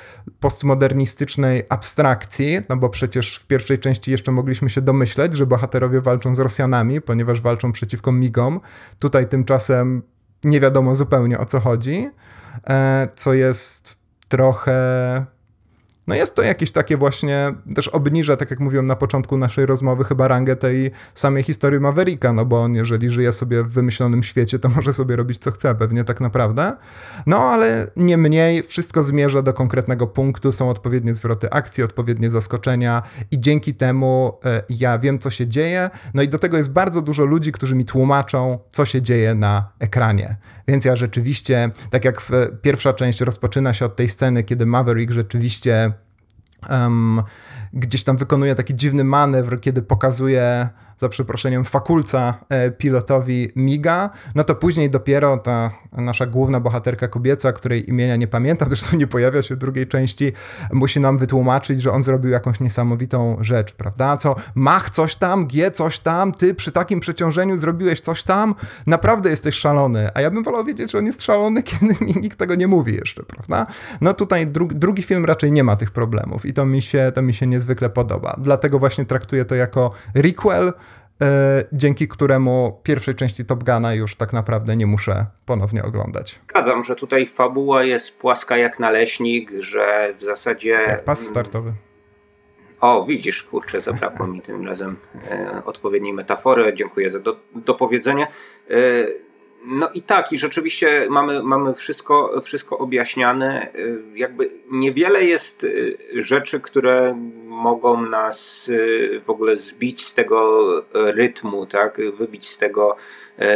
postmodernistycznej abstrakcji, no bo przecież w pierwszej części jeszcze mogliśmy się domyśleć, że bohaterowie walczą z Rosjanami Ponieważ walczą przeciwko migom. Tutaj tymczasem nie wiadomo zupełnie o co chodzi, e, co jest trochę no jest to jakieś takie właśnie, też obniża, tak jak mówiłem na początku naszej rozmowy, chyba rangę tej samej historii Mavericka, no bo on jeżeli żyje sobie w wymyślonym świecie, to może sobie robić co chce, pewnie tak naprawdę. No ale nie mniej, wszystko zmierza do konkretnego punktu, są odpowiednie zwroty akcji, odpowiednie zaskoczenia i dzięki temu e, ja wiem, co się dzieje, no i do tego jest bardzo dużo ludzi, którzy mi tłumaczą, co się dzieje na ekranie. Więc ja rzeczywiście, tak jak pierwsza część rozpoczyna się od tej sceny, kiedy Maverick rzeczywiście um, gdzieś tam wykonuje taki dziwny manewr, kiedy pokazuje za przeproszeniem fakulca e, pilotowi miga, no to później dopiero ta nasza główna bohaterka kobieca, której imienia nie pamiętam, zresztą nie pojawia się w drugiej części, musi nam wytłumaczyć, że on zrobił jakąś niesamowitą rzecz, prawda? Co Mach coś tam, G coś tam, ty przy takim przeciążeniu zrobiłeś coś tam, naprawdę jesteś szalony. A ja bym wolał wiedzieć, że on jest szalony, kiedy mi nikt tego nie mówi jeszcze, prawda? No tutaj dru drugi film raczej nie ma tych problemów i to mi się, to mi się niezwykle podoba. Dlatego właśnie traktuję to jako requel, dzięki któremu pierwszej części Top Guna już tak naprawdę nie muszę ponownie oglądać. Zgadzam, że tutaj fabuła jest płaska jak naleśnik, że w zasadzie... Jak pas startowy. O, widzisz, kurczę, zabrakło mi tym razem e, odpowiedniej metafory. Dziękuję za do, dopowiedzenie. E, no i tak, i rzeczywiście mamy, mamy wszystko, wszystko objaśniane. Y, jakby niewiele jest y, rzeczy, które mogą nas y, w ogóle zbić z tego rytmu, tak? Wybić z tego,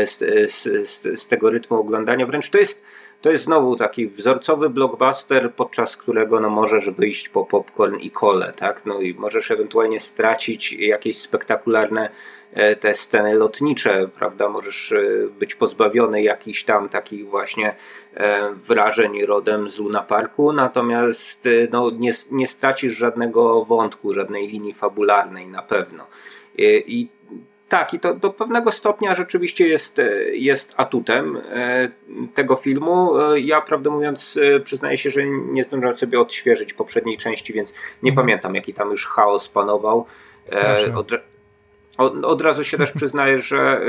z, z, z tego rytmu oglądania. Wręcz to jest, to jest znowu taki wzorcowy blockbuster, podczas którego no, możesz wyjść po popcorn i kole, tak? No i możesz ewentualnie stracić jakieś spektakularne E, te sceny lotnicze, prawda? Możesz e, być pozbawiony jakichś tam takich właśnie e, wrażeń rodem z Luna Parku, natomiast no, nie, nie stracisz żadnego wątku, żadnej linii fabularnej na pewno. I tak, i to do pewnego stopnia rzeczywiście jest, jest atutem tego filmu. Ja, prawdę mówiąc, przyznaję się, że nie zdążyłem sobie odświeżyć poprzedniej części, więc nie mhm. pamiętam, jaki tam już chaos panował. Od, od, od, razu się też przyznaję, że,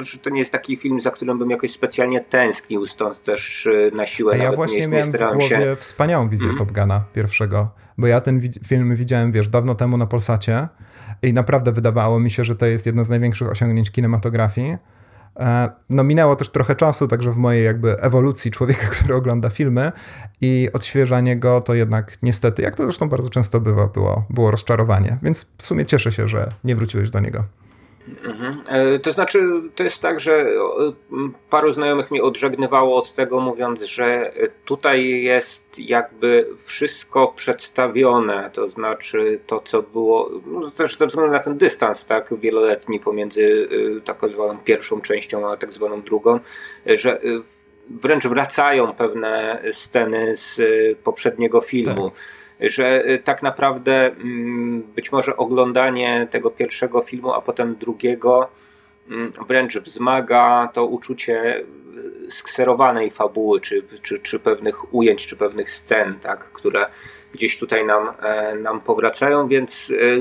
y, że to nie jest taki film, za którym bym jakoś specjalnie tęsknił, stąd też y, na siłę ja nawet właśnie nie, miałem nie starałem w głowie się. wspaniałą wizję mm. Top Guna pierwszego, bo ja ten film widziałem, wiesz, dawno temu na Polsacie i naprawdę wydawało mi się, że to jest jedno z największych osiągnięć kinematografii. E, no minęło też trochę czasu, także w mojej jakby ewolucji człowieka, który ogląda filmy i odświeżanie go to jednak niestety, jak to zresztą bardzo często bywa, było, było rozczarowanie. Więc w sumie cieszę się, że nie wróciłeś do niego. Mhm. E, to znaczy, to jest tak, że paru znajomych mnie odżegnywało od tego, mówiąc, że tutaj jest jakby wszystko przedstawione, to znaczy to, co było, no też ze względu na ten dystans, tak, wieloletni pomiędzy e, tak zwaną pierwszą częścią, a tak zwaną drugą, że e, wręcz wracają pewne sceny z poprzedniego filmu. Tak że y, tak naprawdę mm, być może oglądanie tego pierwszego filmu, a potem drugiego mm, wręcz wzmaga to uczucie y, skserowanej fabuły, czy, czy, czy pewnych ujęć, czy pewnych scen, tak, które gdzieś tutaj nam, e, nam powracają, więc y,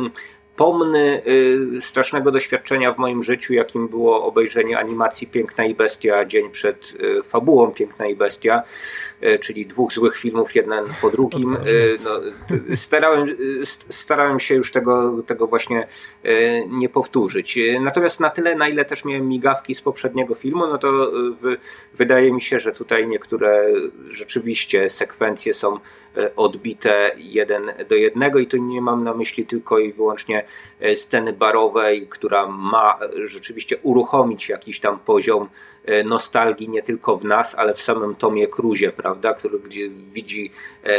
pomny strasznego doświadczenia w moim życiu, jakim było obejrzenie animacji Piękna i Bestia dzień przed fabułą Piękna i Bestia, czyli dwóch złych filmów, jeden po drugim. E, no, starałem, starałem się już tego, tego właśnie e, nie powtórzyć. Natomiast na tyle, na ile też miałem migawki z poprzedniego filmu, no to w, wydaje mi się, że tutaj niektóre rzeczywiście sekwencje są odbite jeden do jednego i tu nie mam na myśli tylko i wyłącznie sceny barowej, która ma rzeczywiście uruchomić jakiś tam poziom nostalgii nie tylko w nas, ale w samym Tomie Cruzie, prawda? który gdzie widzi e,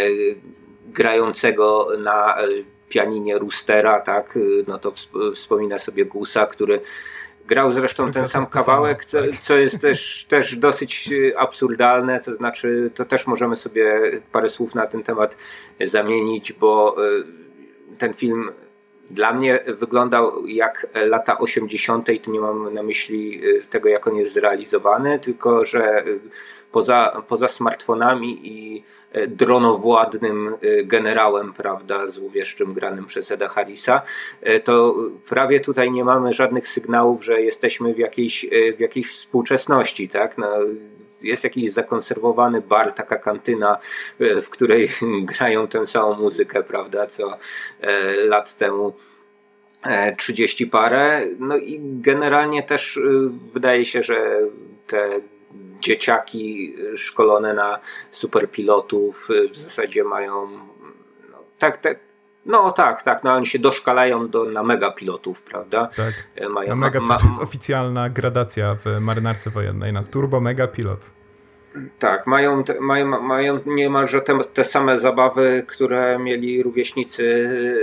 grającego na e, pianinie Roostera, tak, e, no to wspomina sobie Gusa, który grał zresztą ten sam kawałek, co, tak. co jest też, też dosyć absurdalne, to znaczy to też możemy sobie parę słów na ten temat zamienić, bo ten film dla mnie wyglądał jak lata 80. i tu nie mam na myśli tego, jak on jest zrealizowany, tylko że poza, poza smartfonami i e, dronowładnym generałem, prawda, złowieszczym granym przez Eda Harrisa, to prawie tutaj nie mamy żadnych sygnałów, że jesteśmy w jakiejś, w jakiejś współczesności, tak? No, jest jakiś zakonserwowany bar, taka kantyna, w której grają tę samą muzykę, prawda, co lat temu 30 parę. No i generalnie też wydaje się, że te dzieciaki szkolone na superpilotów w zasadzie mają no, tak, tak, no tak, tak, no oni się doszkalają do, na megapilotów, prawda? Tak, e, mają, na mega to jest oficjalna gradacja w marynarce wojennej, na turbo megapilot. Tak, mają, te, mają, mają niemalże te, te same zabawy, które mieli rówieśnicy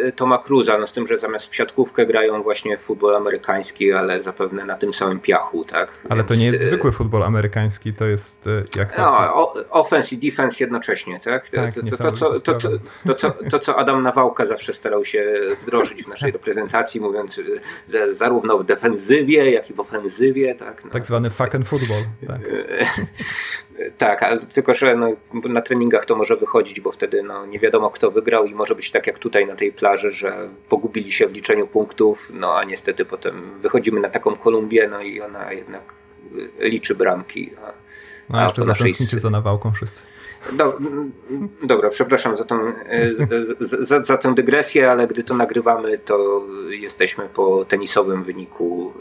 y, Toma Cruza, no z tym, że zamiast w siatkówkę grają właśnie w futbol amerykański, ale zapewne na tym samym piachu, tak? Ale Więc, to nie jest y, zwykły futbol amerykański, to jest y, jak to... No, offense i defense jednocześnie, tak? tak to, to, to, co, to, to, to, co, to, co Adam Nawałka zawsze starał się wdrożyć w naszej reprezentacji, mówiąc, że zarówno w defensywie, jak i w ofensywie, tak? No, tak zwany fucking football, tak. Tak, ale tylko że no, na treningach to może wychodzić, bo wtedy no, nie wiadomo kto wygrał i może być tak jak tutaj na tej plaży, że pogubili się w liczeniu punktów, no a niestety potem wychodzimy na taką Kolumbię, no i ona jednak liczy bramki. A, no a jeszcze zatęsknicie za nawałką wszyscy. Do, dobra, przepraszam za, tą, za, za tę dygresję, ale gdy to nagrywamy, to jesteśmy po tenisowym wyniku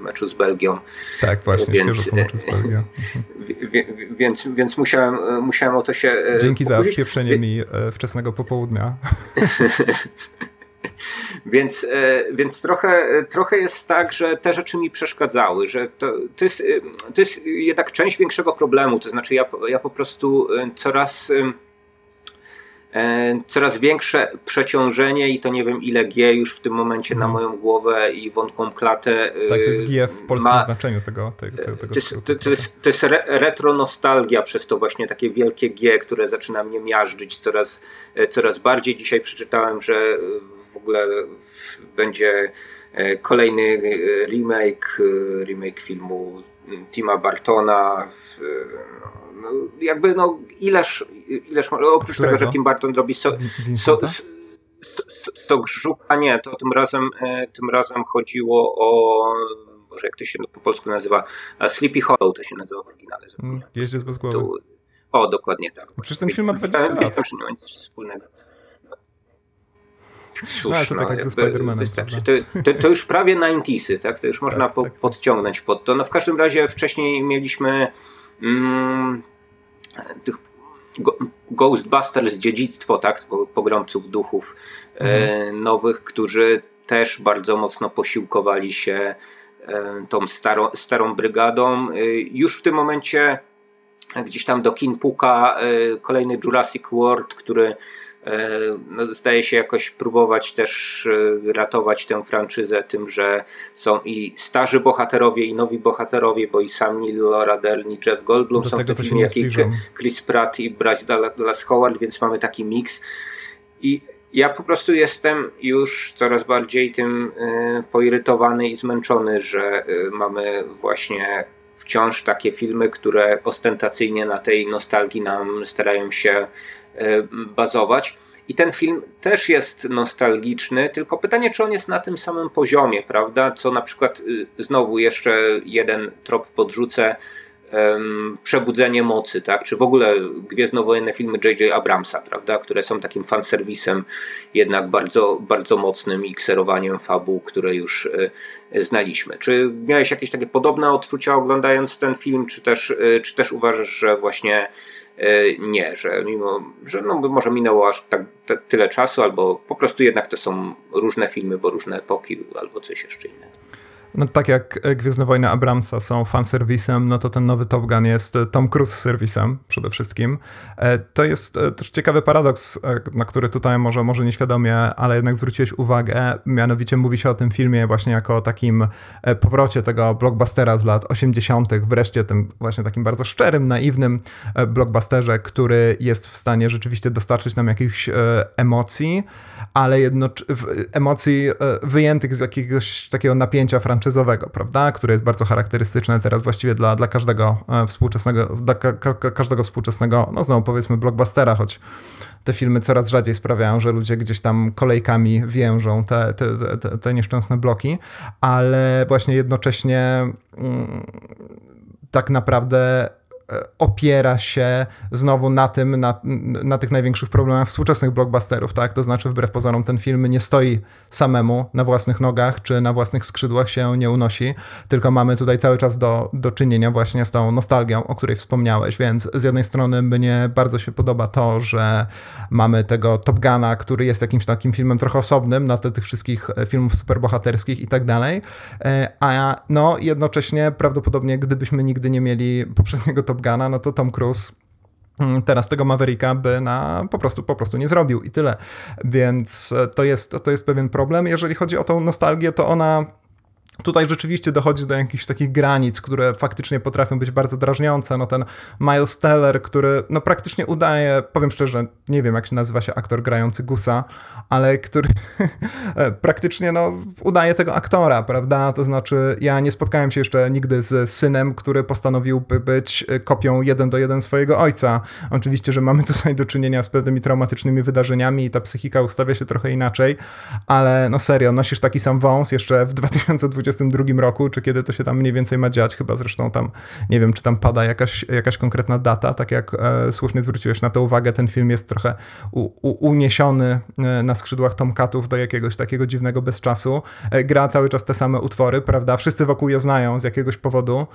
meczu z Belgią. Tak, właśnie, więc, meczu z Belgią. Więc, więc musiałem, musiałem o to się e, Dzięki za spieprzenie mi e, wczesnego popołudnia. Więc, e, więc trochę, trochę jest tak, że te rzeczy mi przeszkadzały, że to, to, jest, to jest jednak część większego problemu. To znaczy, ja, ja po prostu coraz E, coraz większe przeciążenie i to nie wiem ile G już w tym momencie na mhm. moją głowę i wątką klatę. Tak, to jest G w polskim ma, znaczeniu tego. tego, tego to, jest, to, to, jest, to jest re, retro nostalgia przez to właśnie takie wielkie G, które zaczyna mnie miażdżyć coraz, e, coraz bardziej. Dzisiaj przeczytałem, że w ogóle będzie e, kolejny remake, remake filmu Tima Bartona. No, jakby no ileż, ileż oprócz Którego? tego, że Tim Burton robi so, so, Sok Żuka nie, to tym razem, tym razem chodziło o Boże, jak to się po polsku nazywa? Sleepy Hollow to się nazywa w oryginale. Mm, jeździec bez głowy. Tu, o, dokładnie tak. Przecież ten film ma 20 lat. To już nie ma nic wspólnego. Cóż, no, to tak jak ze Spider-Manem. To, to, to, już prawie 90sy, tak? To już można tak, po, tak. podciągnąć pod to. No w każdym razie wcześniej mieliśmy mm, tych Ghostbusters dziedzictwo, tak? Pogromców duchów e, mhm. nowych, którzy też bardzo mocno posiłkowali się e, tą starą, starą brygadą. E, już w tym momencie gdzieś tam do kin puka kolejny Jurassic World, który no, zdaje się jakoś próbować też e, ratować tę franczyzę tym, że są i starzy bohaterowie i nowi bohaterowie, bo i sam Neil Laura Dern i Jeff Goldblum Do są w filmie, jak i Chris Pratt i Bryce Dallas Howard, więc mamy taki miks. I ja po prostu jestem już coraz bardziej tym e, poirytowany i zmęczony, że mamy właśnie wciąż takie filmy, które ostentacyjnie na tej nostalgii nam starają się E, bazować. I ten film też jest nostalgiczny, tylko pytanie, czy on jest na tym samym poziomie, prawda? Co na przykład y, znowu jeszcze jeden trop podrzucę. Przebudzenie mocy, tak? Czy w ogóle gwiezdnowojenne filmy J.J. Abramsa, prawda? Które są takim fanserwisem jednak bardzo, bardzo mocnym i kserowaniem fabuł, które już y, znaliśmy. Czy miałeś jakieś takie podobne odczucia oglądając ten film, czy też, y, czy też uważasz, że właśnie E, nie, że mimo, że no może minęło aż tak, tak, tyle czasu, albo po prostu jednak to są różne filmy, bo różne epoki, albo coś jeszcze innego. No tak jak Gwiezdne Wojny Abramsa są fanserwisem, no to ten nowy Top Gun jest Tom Cruise serwisem przede wszystkim. E, to jest e, też ciekawy paradoks, e, na który tutaj może, może nieświadomie, ale jednak zwróciłeś uwagę. Mianowicie mówi się o tym filmie właśnie jako o takim powrocie tego blockbustera z lat 80., wreszcie tym właśnie takim bardzo szczerym, naiwnym blockbusterze, który jest w stanie rzeczywiście dostarczyć nam jakichś emocji, ale jednocześnie emocji wyjętych z jakiegoś takiego napięcia franczyzowania franczyzowego, prawda, które jest bardzo charakterystyczne teraz właściwie dla, dla każdego e, współczesnego, dla ka każdego współczesnego, no znowu powiedzmy blockbustera, choć te filmy coraz rzadziej sprawiają, że ludzie gdzieś tam kolejkami więżą te, te, te, te nieszczęsne bloki, ale właśnie jednocześnie mm, tak naprawdę opiera się znowu na tym, na, na tych największych problemach współczesnych blockbusterów, tak? To znaczy, wbrew pozorom, ten film nie stoi samemu na własnych nogach, czy na własnych skrzydłach się nie unosi, tylko mamy tutaj cały czas do, do czynienia właśnie z tą nostalgią, o której wspomniałeś, więc z jednej strony mnie bardzo się podoba to, że mamy tego Top Guna, który jest jakimś takim filmem trochę osobnym na tle tych wszystkich e, filmów superbohaterskich i tak dalej, e, a no jednocześnie prawdopodobnie gdybyśmy nigdy nie mieli poprzedniego Top Guna, no to Tom Cruise mm, teraz tego Mavericka by na, po, prostu, po prostu nie zrobił i tyle. Więc e, to jest, to jest pewien problem. Jeżeli chodzi o tą nostalgię, to ona Tutaj rzeczywiście dochodzi do jakichś takich granic, które faktycznie potrafią być bardzo drażniące. No ten Miles Teller, który no praktycznie udaje, powiem szczerze, nie wiem jak się nazywa się aktor grający Gusa, ale który praktycznie no udaje tego aktora, prawda? To znaczy ja nie spotkałem się jeszcze nigdy z synem, który postanowiłby być kopią jeden do jeden swojego ojca. Oczywiście, że mamy tutaj do czynienia z pewnymi traumatycznymi wydarzeniami i ta psychika ustawia się trochę inaczej, ale no serio, nosisz taki sam wąs jeszcze w 2020 2022 roku, czy kiedy to się tam mniej więcej ma dziać, chyba zresztą tam, nie wiem, czy tam pada jakaś, jakaś konkretna data, tak jak e, słusznie zwróciłeś na to uwagę, ten film jest trochę u, u, uniesiony e, na skrzydłach Tomkatów do jakiegoś takiego dziwnego bezczasu. E, gra cały czas te same utwory, prawda? Wszyscy wokół je znają z jakiegoś powodu.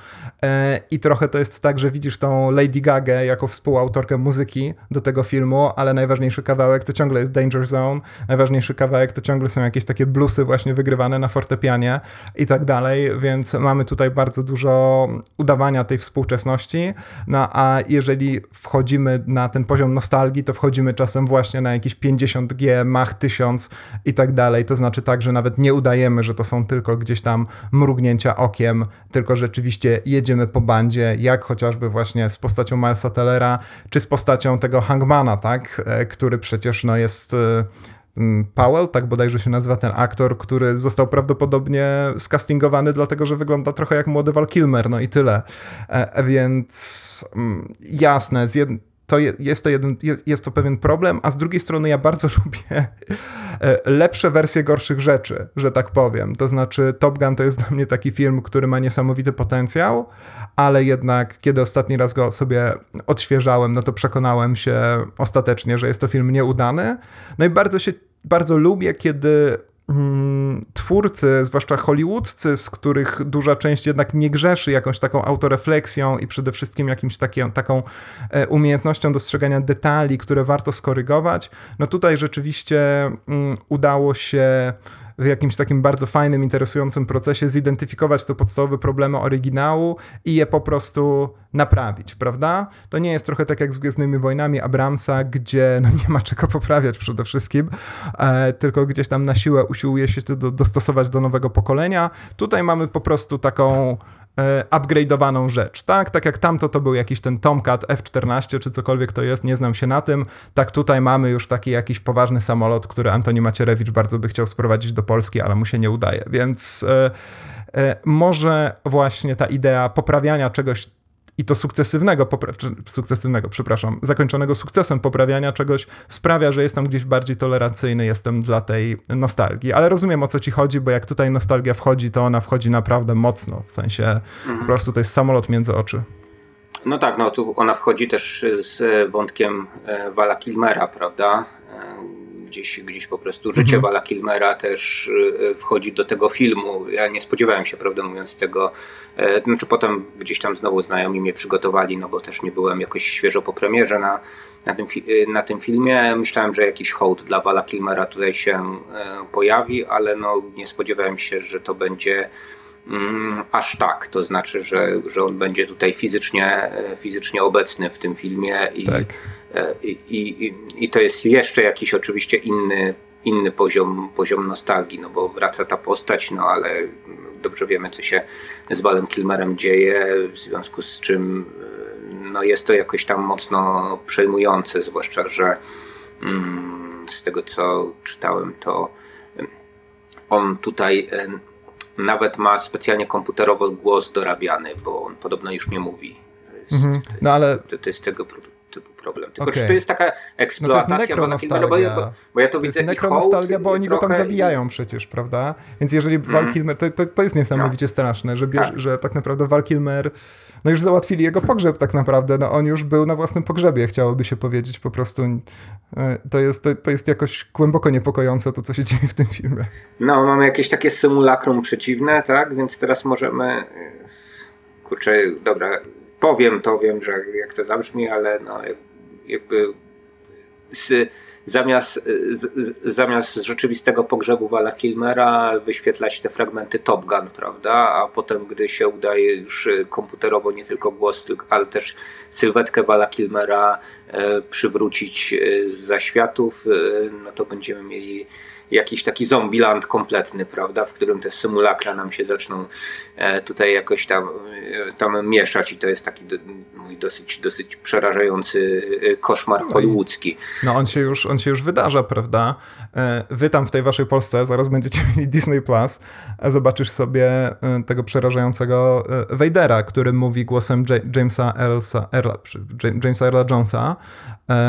E, i trochę to jest tak, że widzisz tą Lady Gaga jako współautorkę muzyki do tego filmu, ale najważniejszy kawałek to ciągle jest Danger Zone, najważniejszy kawałek to ciągle są jakieś takie bluesy właśnie wygrywane na fortepianie i tak dalej, więc mamy tutaj bardzo dużo udawania tej współczesności, no a jeżeli wchodzimy na ten poziom nostalgii, to wchodzimy czasem właśnie na jakieś 50G, Mach 1000 i tak dalej, to znaczy tak, że nawet nie udajemy, że to są tylko gdzieś tam mrugnięcia okiem, tylko rzeczywiście jedziemy po bandzie, jak chociażby właśnie z postacią Milesa Tellera, czy z postacią tego Hangmana, tak, e, który przecież no jest e, Powell, tak bodajże się nazywa ten aktor, który został prawdopodobnie skastingowany dlatego, że wygląda trochę jak młody Val Kilmer, no i tyle. E, więc mm, jasne, z, jed to jest to, jeden, jest, jest to pewien problem, a z drugiej strony ja bardzo lubię e, lepsze wersje gorszych rzeczy, że tak powiem. To znaczy Top Gun to jest dla mnie taki film, który ma niesamowity potencjał, ale jednak kiedy ostatni raz go sobie odświeżałem, no to przekonałem się ostatecznie, że jest to film nieudany. No i bardzo się, bardzo lubię, kiedy twórcy, zwłaszcza hollywoodzcy, z których duża część jednak nie grzeszy jakąś taką autorefleksją i przede wszystkim jakimś taki, taką e, umiejętnością dostrzegania detali, które warto skorygować, no tutaj rzeczywiście mm, udało się w jakimś takim bardzo fajnym, interesującym procesie zidentyfikować te podstawowe problemy oryginału i je po prostu naprawić, prawda? To nie jest trochę tak jak z Gwiezdnymi Wojnami Abramsa, gdzie no nie ma czego poprawiać przede wszystkim, e, tylko gdzieś tam na siłę usiłuje się to do, dostosować do nowego pokolenia. Tutaj mamy po prostu taką upgrade'owaną rzecz, tak? Tak jak tamto to był jakiś ten Tomcat F-14 czy cokolwiek to jest, nie znam się na tym, tak tutaj mamy już taki jakiś poważny samolot, który Antoni Macierewicz bardzo by chciał sprowadzić do Polski, ale mu się nie udaje, więc e, e, może właśnie ta idea poprawiania czegoś i to sukcesywnego, sukcesywnego, przepraszam, zakończonego sukcesem poprawiania czegoś sprawia, że jestem gdzieś bardziej tolerancyjny, jestem dla tej nostalgii. Ale rozumiem o co ci chodzi, bo jak tutaj nostalgia wchodzi, to ona wchodzi naprawdę mocno, w sensie mhm. po prostu to jest samolot między oczy. No tak, no tu ona wchodzi też z wątkiem e, Wala Kilmera, prawda? Gdzieś, gdzieś po prostu życie mhm. Wala Kilmera też e, wchodzi do tego filmu. Ja nie spodziewałem się, prawdę mówiąc, tego. E, znaczy potem gdzieś tam znowu znajomi mnie przygotowali, no bo też nie byłem jakoś świeżo po premierze na, na, tym, e, na tym filmie. Myślałem, że jakiś hołd dla Wala Kilmera tutaj się pojawi, ale no nie spodziewałem się, że to będzie aż tak. To znaczy, że, że on będzie tutaj fizycznie, fizycznie obecny w tym filmie i tak E, I, i, I to jest jeszcze jakiś oczywiście inny, inny poziom, poziom nostalgii, no bo wraca ta postać, no ale dobrze wiemy, co się z Walem Kilmerem dzieje, w związku z czym e, no jest to jakoś tam mocno przejmujące, zwłaszcza, że mm, z tego co czytałem, to on tutaj e, nawet ma specjalnie komputerowo głos dorabiany, bo on podobno już nie mówi. To jest, mhm. to jest, no ale... to, to jest tego typu problem. Tylko okay. czy to jest taka eksploatacja no to jest bo, bo, bo ja to, to widzę jest nekronostalgia, bo oni go tam zabijają przecież, prawda? Więc jeżeli mm. Val Kilmer, to, to, to jest niesamowicie no. straszne, że, bierz, tak. że tak naprawdę Val Kilmer, no już załatwili jego pogrzeb tak naprawdę, no on już był na własnym pogrzebie, chciałoby się powiedzieć po prostu. E, to jest, to, to jest jakoś głęboko niepokojące to, co się dzieje w tym filmie. No, mamy jakieś takie symulakrum przeciwne, tak? Więc teraz możemy e, kurczę, dobra, powiem to, wiem, że jak to zabrzmi, ale no, jakby z, zamiast, z, zamiast rzeczywistego pogrzebu Wala Kilmera wyświetlać te fragmenty Top Gun, prawda? A potem, gdy się udaje już komputerowo nie tylko głos, ale też sylwetkę Wala Kilmera e, przywrócić z zaświatów, no to będziemy mieli jakiś taki zombieland kompletny, prawda, w którym te symulakra nam się zaczną e, tutaj jakoś tam, tam mieszać i to jest taki mój dosyć, dosyć przerażający e, koszmar no hollywoodzki. No on się już, on się już wydarza, prawda? Wy tam w tej waszej Polsce zaraz będziecie mieli Disney Plus, zobaczysz sobie tego przerażającego Vadera, który mówi głosem Jamesa Earlsa, Earla, Jamesa Earla Jonesa.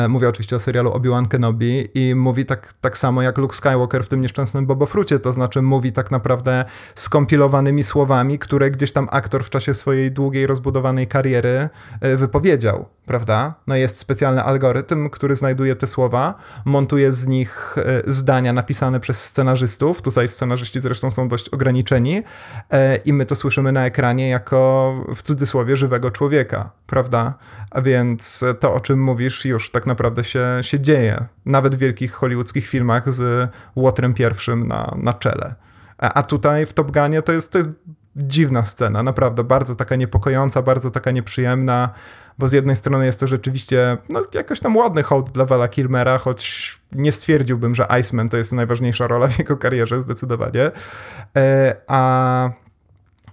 Mówię oczywiście o serialu Obi-Wan Kenobi i mówi tak, tak samo jak Luke Skywalker w tym nieszczęsnym Bobofrucie, to znaczy mówi tak naprawdę skompilowanymi słowami, które gdzieś tam aktor w czasie swojej długiej, rozbudowanej kariery e, wypowiedział, prawda? No jest specjalny algorytm, który znajduje te słowa, montuje z nich e, zdania napisane przez scenarzystów, tutaj scenarzyści zresztą są dość ograniczeni e, i my to słyszymy na ekranie jako w cudzysłowie żywego człowieka, prawda? A więc to, o czym mówisz, już tak naprawdę się, się dzieje. Nawet w wielkich hollywoodzkich filmach z Łotrem pierwszym na, na czele. A, tutaj w Top Gunie to jest, to jest dziwna scena, naprawdę bardzo taka niepokojąca, bardzo taka nieprzyjemna, bo z jednej strony jest to rzeczywiście no, jakoś tam ładny hołd dla Vala Kilmera, choć nie stwierdziłbym, że Iceman to jest najważniejsza rola w jego karierze, zdecydowanie. E, a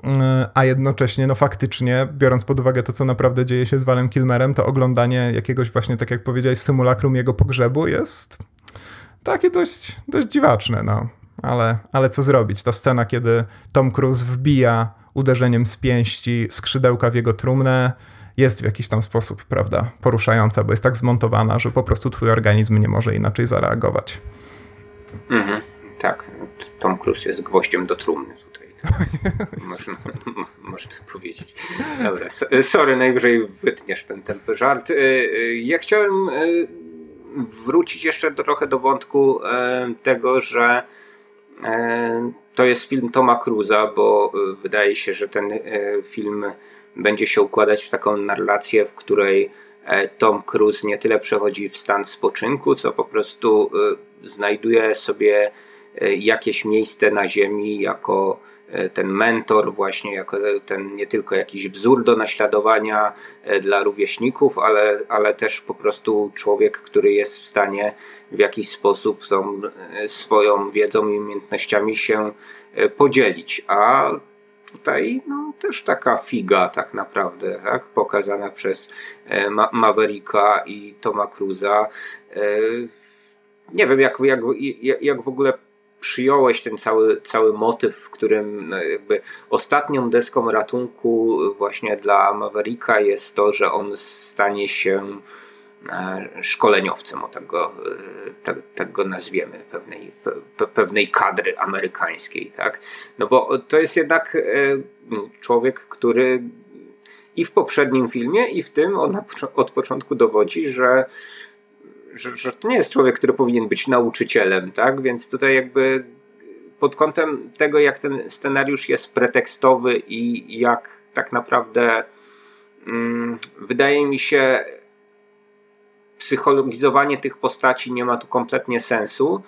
e, a jednocześnie, no faktycznie, biorąc pod uwagę to, co naprawdę dzieje się z Walem Kilmerem, to oglądanie jakiegoś właśnie, tak jak powiedziałeś, symulakrum jego pogrzebu jest takie dość, dość dziwaczne, no. Ale, ale co zrobić? Ta scena, kiedy Tom Cruise wbija uderzeniem z pięści skrzydełka w jego trumnę jest w jakiś tam sposób, prawda, poruszająca, bo jest tak zmontowana, że po prostu twój organizm nie może inaczej zareagować. Mhm, tak. Tom Cruise jest gwoździem do trumny tutaj. można, można powiedzieć. Dobra, sorry, najwyżej wytniesz ten, ten żart. Y, y, ja chciałem y, wrócić jeszcze trochę do wątku tego, że to jest film Toma Cruza, bo wydaje się, że ten film będzie się układać w taką narrację, w której e, Tom Cruise nie tyle przechodzi w stan spoczynku, co po prostu e, znajduje sobie e, jakieś miejsce na ziemi jako ten mentor, właśnie jako ten nie tylko jakiś wzór do naśladowania dla rówieśników, ale, ale też po prostu człowiek, który jest w stanie w jakiś sposób tą swoją wiedzą i umiejętnościami się podzielić. A tutaj no, też taka figa tak naprawdę, tak? pokazana przez e, Ma Mavericka i Toma Cruza. E, nie wiem, jak, jak, jak w ogóle przyjąłeś ten cały, cały motyw, w którym no, jakby ostatnią deską ratunku właśnie dla Mavericka jest to, że on stanie się E, szkoleniowcem, o tak, tak go nazwiemy, pewnej, pe, pewnej kadry amerykańskiej. Tak? No bo to jest jednak e, człowiek, który i w poprzednim filmie, i w tym on od początku dowodzi, że, że, że to nie jest człowiek, który powinien być nauczycielem, tak? Więc tutaj jakby pod kątem tego, jak ten scenariusz jest pretekstowy i jak tak naprawdę mm, wydaje mi się psychologizowanie tych postaci nie ma tu kompletnie sensu,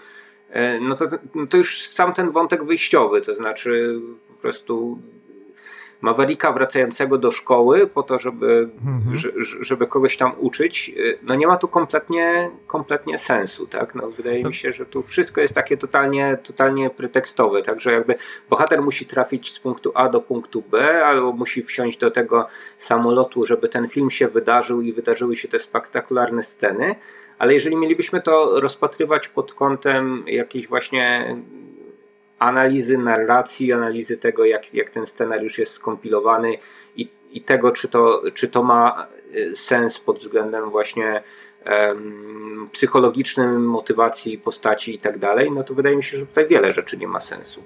e, no to, no to już sam ten wątek wyjściowy, to znaczy po prostu Mavericka wracającego do szkoły po to, żeby, mhm. żeby kogoś tam uczyć, y, no nie ma tu kompletnie, kompletnie sensu, tak? No, wydaje no. mi się, że tu wszystko jest takie totalnie, totalnie pretekstowe, także jakby bohater musi trafić z punktu A do punktu B, albo musi wsiąść do tego samolotu, żeby ten film się wydarzył i wydarzyły się te spektakularne sceny, ale jeżeli mielibyśmy to rozpatrywać pod kątem jakiejś właśnie analizy narracji, analizy tego, jak, jak ten scenariusz jest skompilowany i, i tego, czy to, czy to ma e, sens pod względem właśnie psychologicznym, motywacji postaci i tak dalej, no to wydaje mi się, że tutaj wiele rzeczy nie ma sensu.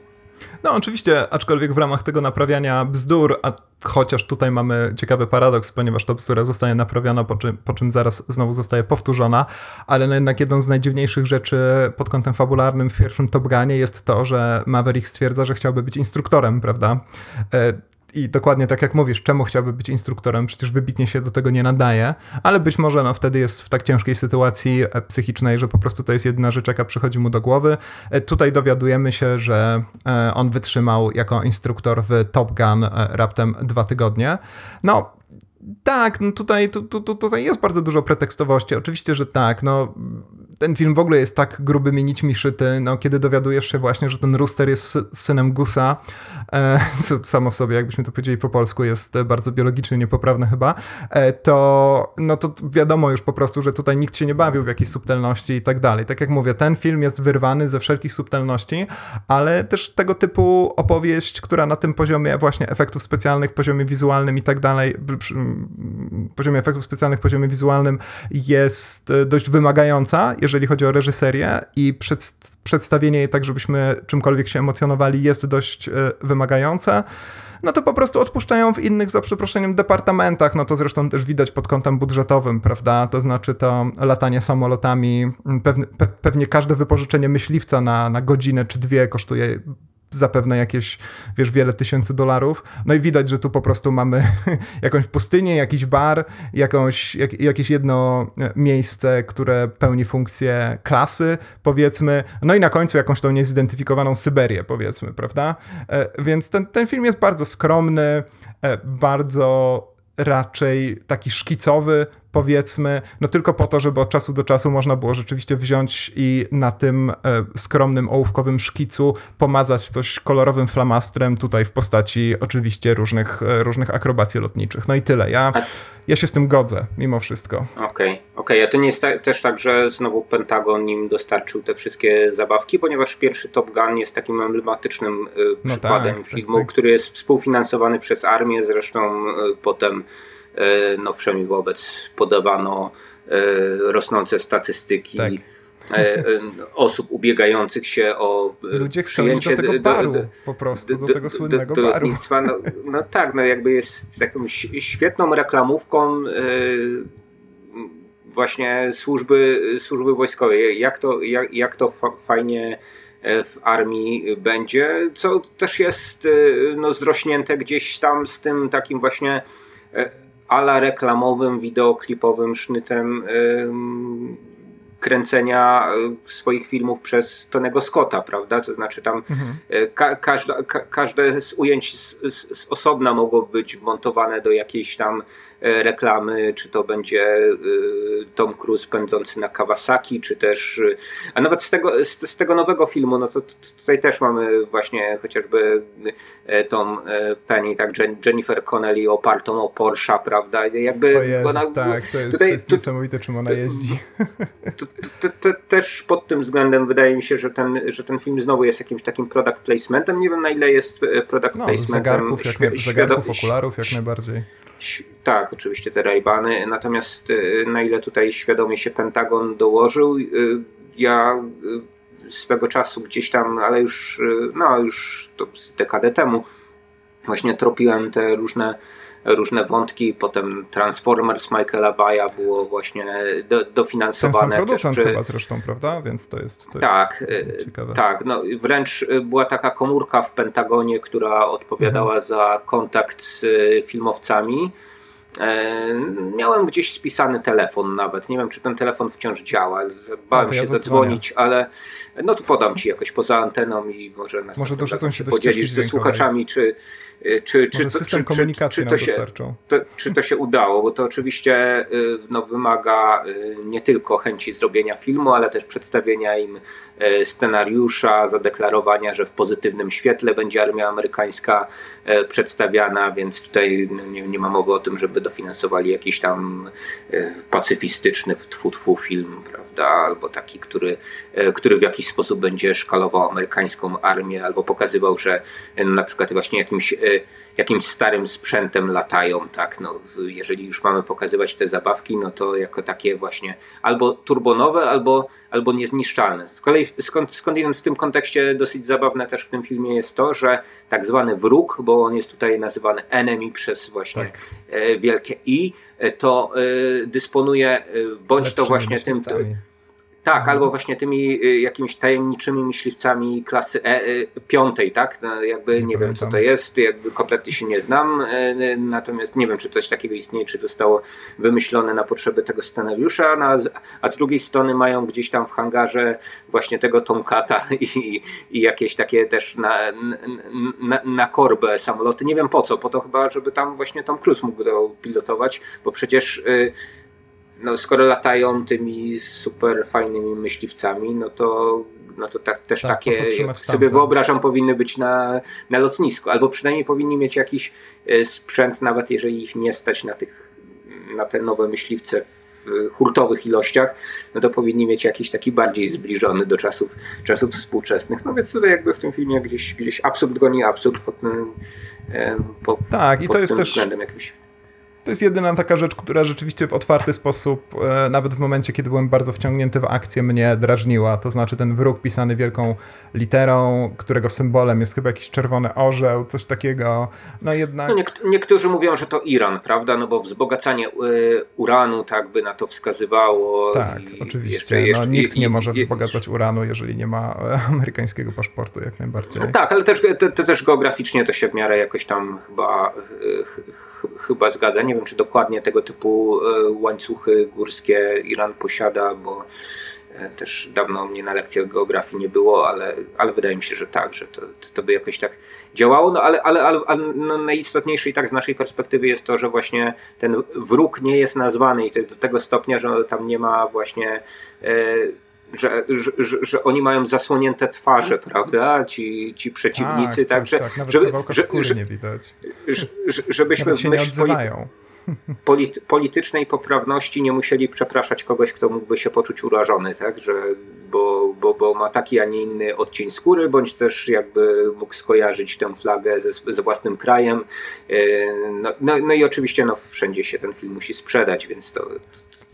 No oczywiście, aczkolwiek w ramach tego naprawiania bzdur, a chociaż tutaj mamy ciekawy paradoks, ponieważ to bzdura zostaje naprawiona, po czym, po czym zaraz znowu zostaje powtórzona, ale no jednak jedną z najdziwniejszych rzeczy pod kątem fabularnym w pierwszym Top Gunie jest to, że Maverick stwierdza, że chciałby być instruktorem, prawda? I dokładnie tak jak mówisz, czemu chciałby być instruktorem, przecież wybitnie się do tego nie nadaje, ale być może no, wtedy jest w tak ciężkiej sytuacji e, psychicznej, że po prostu to jest jedyna rzecz, jaka przychodzi mu do głowy. E, tutaj dowiadujemy się, że e, on wytrzymał jako instruktor w Top Gun raptem dwa tygodnie. No, tak, no tutaj, tu, tu, tutaj jest bardzo dużo pretekstowości. Oczywiście, że tak. No, ten film w ogóle jest tak grubymi nićmi szyty, no, kiedy dowiadujesz się właśnie, że ten Rooster jest synem Gusa, e, co samo w sobie, jakbyśmy to powiedzieli po polsku, jest bardzo biologicznie niepoprawne chyba, e, to, no to wiadomo już po prostu, że tutaj nikt się nie bawił w jakieś subtelności i tak dalej. Tak jak mówię, ten film jest wyrwany ze wszelkich subtelności, ale też tego typu opowieść, która na tym poziomie właśnie efektów specjalnych, poziomie wizualnym i tak dalej, poziomie efektów specjalnych, poziomie wizualnym jest dość wymagająca, jeżeli chodzi o reżyserię i przed, przedstawienie jej tak, żebyśmy czymkolwiek się emocjonowali, jest dość e, wymagające no to po prostu odpuszczają w innych, za przeproszeniem, departamentach. No to zresztą też widać pod kątem budżetowym, prawda? To znaczy to latanie samolotami, pewne, pe, pewnie każde wypożyczenie myśliwca na, na godzinę czy dwie kosztuje zapewne jakieś, wiesz, wiele tysięcy dolarów. No i widać, że tu po prostu mamy jakąś pustynię, jakiś bar, jakąś, jak, jakieś jedno e, miejsce, które pełni funkcję klasy, powiedzmy. No i na końcu jakąś tą niezidentyfikowaną Syberię, powiedzmy, prawda? E, więc ten, ten film jest bardzo skromny, e, bardzo raczej taki szkicowy, powiedzmy, no tylko po to, żeby od czasu do czasu można było rzeczywiście wziąć i na tym e, skromnym ołówkowym szkicu pomazać coś kolorowym flamastrem, tutaj w postaci oczywiście różnych, e, różnych akrobacji lotniczych. No i tyle. Ja, ja się z tym godzę, mimo wszystko. Okej, okay. okej. Okay. A to nie jest też tak, że znowu Pentagon nim dostarczył te wszystkie zabawki, ponieważ pierwszy Top Gun jest takim emblematycznym e, no przykładem tak, tak, filmu, tak, tak. który jest współfinansowany przez armię, zresztą potem no wobec podawano rosnące statystyki. Tak osób ubiegających się o Ludzie przyjęcie do tego baru, do, po prostu, do, do tego słynnego do, baru. No, no, tak, no jakby jest jakąś świetną reklamówką właśnie służby, służby wojskowej. Jak to, jak, jak to fajnie e, w armii będzie, co też jest e, no, zrośnięte gdzieś tam z tym takim właśnie e, ala reklamowym, wideoklipowym sznytem kręcenia swoich filmów przez Tonego Scotta, prawda? To znaczy tam mhm. ka każda, ka każde z ujęć z, z, z osobna mogło być wmontowane do jakiejś tam reklamy, czy to będzie e, Tom Cruise pędzący na Kawasaki, czy też, e, a nawet z tego, z, z tego nowego filmu, no to, tutaj też mamy właśnie chociażby tą Penny, tak, Jennifer Connelly opartą o Porsche, prawda, jakby o Jezus, ona, tak, to jest, tutaj, to jest niesamowite, czym ona jeździ. To, to, też pod tym względem wydaje mi się, że ten, że ten film znowu jest jakimś takim product placementem, nie wiem na ile jest product no, placementem zegarków, jak, zegarków, okularów jak najbardziej tak, oczywiście te Raybany, natomiast y, na ile tutaj świadomie się Pentagon dołożył, y, ja y, swego czasu gdzieś tam, ale już, no już to dekadę temu, właśnie tropiłem te różne różne wątki, potem Transformers Michaela Baya było właśnie do, dofinansowane. Ten sam producent czy... chyba zresztą, prawda? Więc to jest, to tak, jest ciekawe. Tak, no wręcz była taka komórka w Pentagonie, która odpowiadała mhm. za kontakt z filmowcami E, miałem gdzieś spisany telefon nawet. Nie wiem, czy ten telefon wciąż działa. Bałem no, się ja zadzwonić, ale no to podam ci jakoś poza anteną i może może się podzielić ze słuchaczami, czy, czy, czy, czy, system komunikacji czy, to się, to, czy to się udało, bo to oczywiście y, no, wymaga y, nie tylko chęci zrobienia filmu, ale też przedstawienia im y, scenariusza, zadeklarowania, że w pozytywnym świetle będzie armia amerykańska przedstawiana, więc tutaj no, nie, nie ma mowy o tym, żeby dofinansowali jakiś tam pacyfistyczny tfu, film, prawda, albo taki, który, który w jakiś sposób będzie szkalował amerykańską armię, albo pokazywał, że na przykład właśnie jakimś jakimś starym sprzętem latają, tak, no, jeżeli już mamy pokazywać te zabawki, no to jako takie właśnie albo turbonowe, albo, albo niezniszczalne. Z kolei skąd, skądinąd w tym kontekście dosyć zabawne też w tym filmie jest to, że tak zwany wróg, bo on jest tutaj nazywany enemy przez właśnie tak. E, wielkie I, e, to y, dysponuje e, bądź to właśnie tym... Tak, albo mhm. właśnie tymi y, jakimiś tajemniczymi myśliwcami klasy e, y, piątej, tak? No, jakby nie, wiem, co to jest, jakby kompletnie się nie znam, y, natomiast nie wiem, czy coś takiego istnieje, czy zostało wymyślone na potrzeby tego scenariusza, no, a z drugiej strony mają gdzieś tam w hangarze właśnie tego Tomkata i, i jakieś takie też na, na, na korbę samoloty. Nie wiem po co, po to chyba, żeby tam właśnie Tom Cruise mógł to pilotować, bo przecież no, skoro latają tymi super fajnymi myśliwcami, no to, no to tak, też tak, takie, jak sobie wyobrażam, powinny być na, na lotnisku, albo przynajmniej powinni mieć jakiś e, sprzęt, nawet jeżeli ich nie stać na, tych, na te nowe myśliwce w hurtowych ilościach, no to powinni mieć jakiś taki bardziej zbliżony do czasów, czasów współczesnych. No więc tutaj jakby w tym filmie gdzieś, gdzieś absurd goni absurd pod tym, e, po, tak, i to jest też względem jakimś to jest jedyna taka rzecz, która rzeczywiście w otwarty sposób, e, nawet w momencie, kiedy byłem bardzo wciągnięty w akcję, mnie drażniła. To znaczy ten wróg pisany wielką literą, którego symbolem jest chyba jakiś czerwony orzeł, coś takiego. No jednak. No niektórzy mówią, że to Iran, prawda? No bo wzbogacanie y, uranu tak by na to wskazywało. Tak, oczywiście. Jeszcze, jeszcze, no, nikt i, nie może wzbogacać uranu, jeżeli nie ma e, amerykańskiego paszportu, jak najbardziej. No tak, ale też, te, te też geograficznie to się w miarę jakoś tam chyba, chyba zgadza. Nie wiem, czy dokładnie tego typu e, łańcuchy górskie Iran posiada, bo e, też dawno mnie na lekcjach geografii nie było, ale, ale wydaje mi się, że tak, że to, to by jakoś tak działało, no ale, ale, ale, ale no najistotniejsze i tak z naszej perspektywy jest to, że właśnie ten wróg nie jest nazwany i to do tego stopnia, że tam nie ma właśnie e, że, że, że, oni mają zasłonięte twarze, prawda? Ci, ci przeciwnicy, tak, tak, tak, tak. Nawet żeby, że, że, nie widać. żebyśmy nie odzywają. polity, politycznej poprawności nie musieli przepraszać kogoś, kto mógłby się poczuć urażony, tak? Że, bo, bo, bo ma taki, a nie inny odcień skóry, bądź też jakby mógł skojarzyć tę flagę ze, ze własnym krajem. No, no, no i oczywiście no, wszędzie się ten film musi sprzedać, więc to,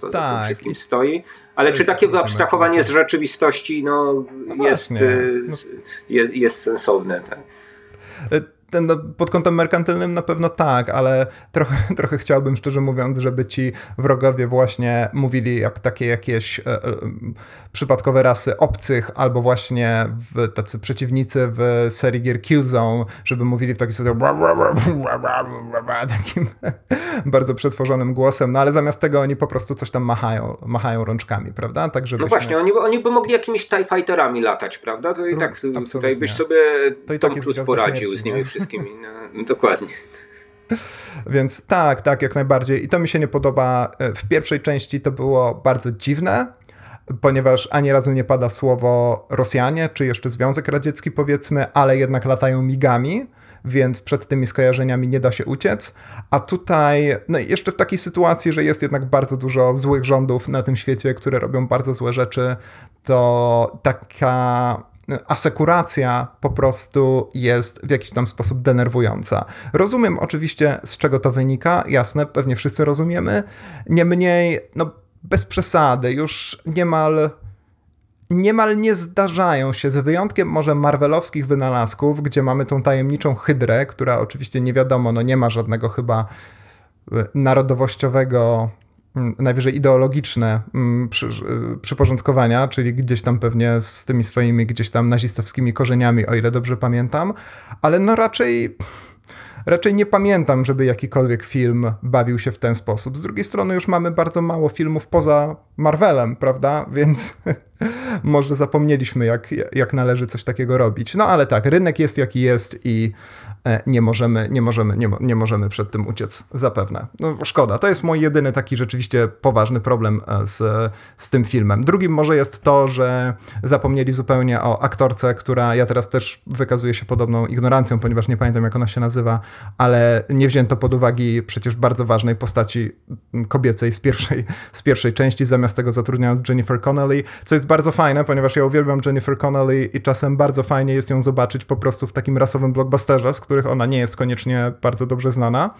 to tak. za tym tak. wszystkim stoi. Ale czy takie wyabstrahowanie z rzeczywistości no, no jest, no. jest, jest sensowne? Tak? No, pod kątem merkantylnym na pewno tak, ale trochę, trochę chciałbym, szczerze mówiąc, żeby ci wrogowie właśnie mówili jak takie jakieś e, e, przypadkowe rasy obcych, albo właśnie w, tacy przeciwnicy w serii gier Killzone, żeby mówili w taki sposób takim bardzo przetworzonym głosem, no ale zamiast tego oni po prostu coś tam machają, machają rączkami, prawda? Tak, żebyśmy... No właśnie, oni, oni by mogli jakimiś TIE Fighterami latać, prawda? To i no, tak Absolutnie. tutaj byś sobie to i Tom tak Cruise poradził śmierci, z nimi wszystkimi. No, dokładnie. Więc tak, tak, jak najbardziej. I to mi się nie podoba. W pierwszej części to było bardzo dziwne, ponieważ ani razu nie pada słowo Rosjanie, czy jeszcze Związek Radziecki powiedzmy, ale jednak latają migami, więc przed tymi skojarzeniami nie da się uciec. A tutaj, no jeszcze w takiej sytuacji, że jest jednak bardzo dużo złych rządów na tym świecie, które robią bardzo złe rzeczy, to taka asekuracja po prostu jest w jakiś tam sposób denerwująca. Rozumiem oczywiście, z czego to wynika, jasne, pewnie wszyscy rozumiemy. Niemniej, no bez przesady, już niemal niemal nie zdarzają się, z wyjątkiem może marvelowskich wynalazków, gdzie mamy tą tajemniczą hydrę, która oczywiście nie wiadomo, no nie ma żadnego chyba e, narodowościowego, najwyżej ideologiczne e, przyporządkowania, czyli gdzieś tam pewnie z tymi swoimi gdzieś tam nazistowskimi korzeniami, o ile dobrze pamiętam, ale no raczej raczej nie pamiętam, żeby jakikolwiek film bawił się w ten sposób. Z drugiej strony już mamy bardzo mało filmów poza Marvelem, prawda? Więc może zapomnieliśmy, jak, jak należy coś takiego robić. No ale tak, rynek jest jaki jest i nie możemy, nie możemy, nie, nie możemy przed tym uciec, zapewne. No, szkoda, to jest mój jedyny taki rzeczywiście poważny problem e, z, z tym filmem. Drugim może jest to, że zapomnieli zupełnie o aktorce, która ja teraz też wykazuję się podobną ignorancją, ponieważ nie pamiętam jak ona się nazywa, ale nie wzięto pod uwagę przecież bardzo ważnej postaci kobiecej z pierwszej, z pierwszej części, zamiast tego zatrudniając Jennifer Connelly, co jest bardzo fajne, ponieważ ja uwielbiam Jennifer Connelly i czasem bardzo fajnie jest ją zobaczyć po prostu w takim rasowym blockbusterze, z którym których ona nie jest koniecznie bardzo dobrze znana.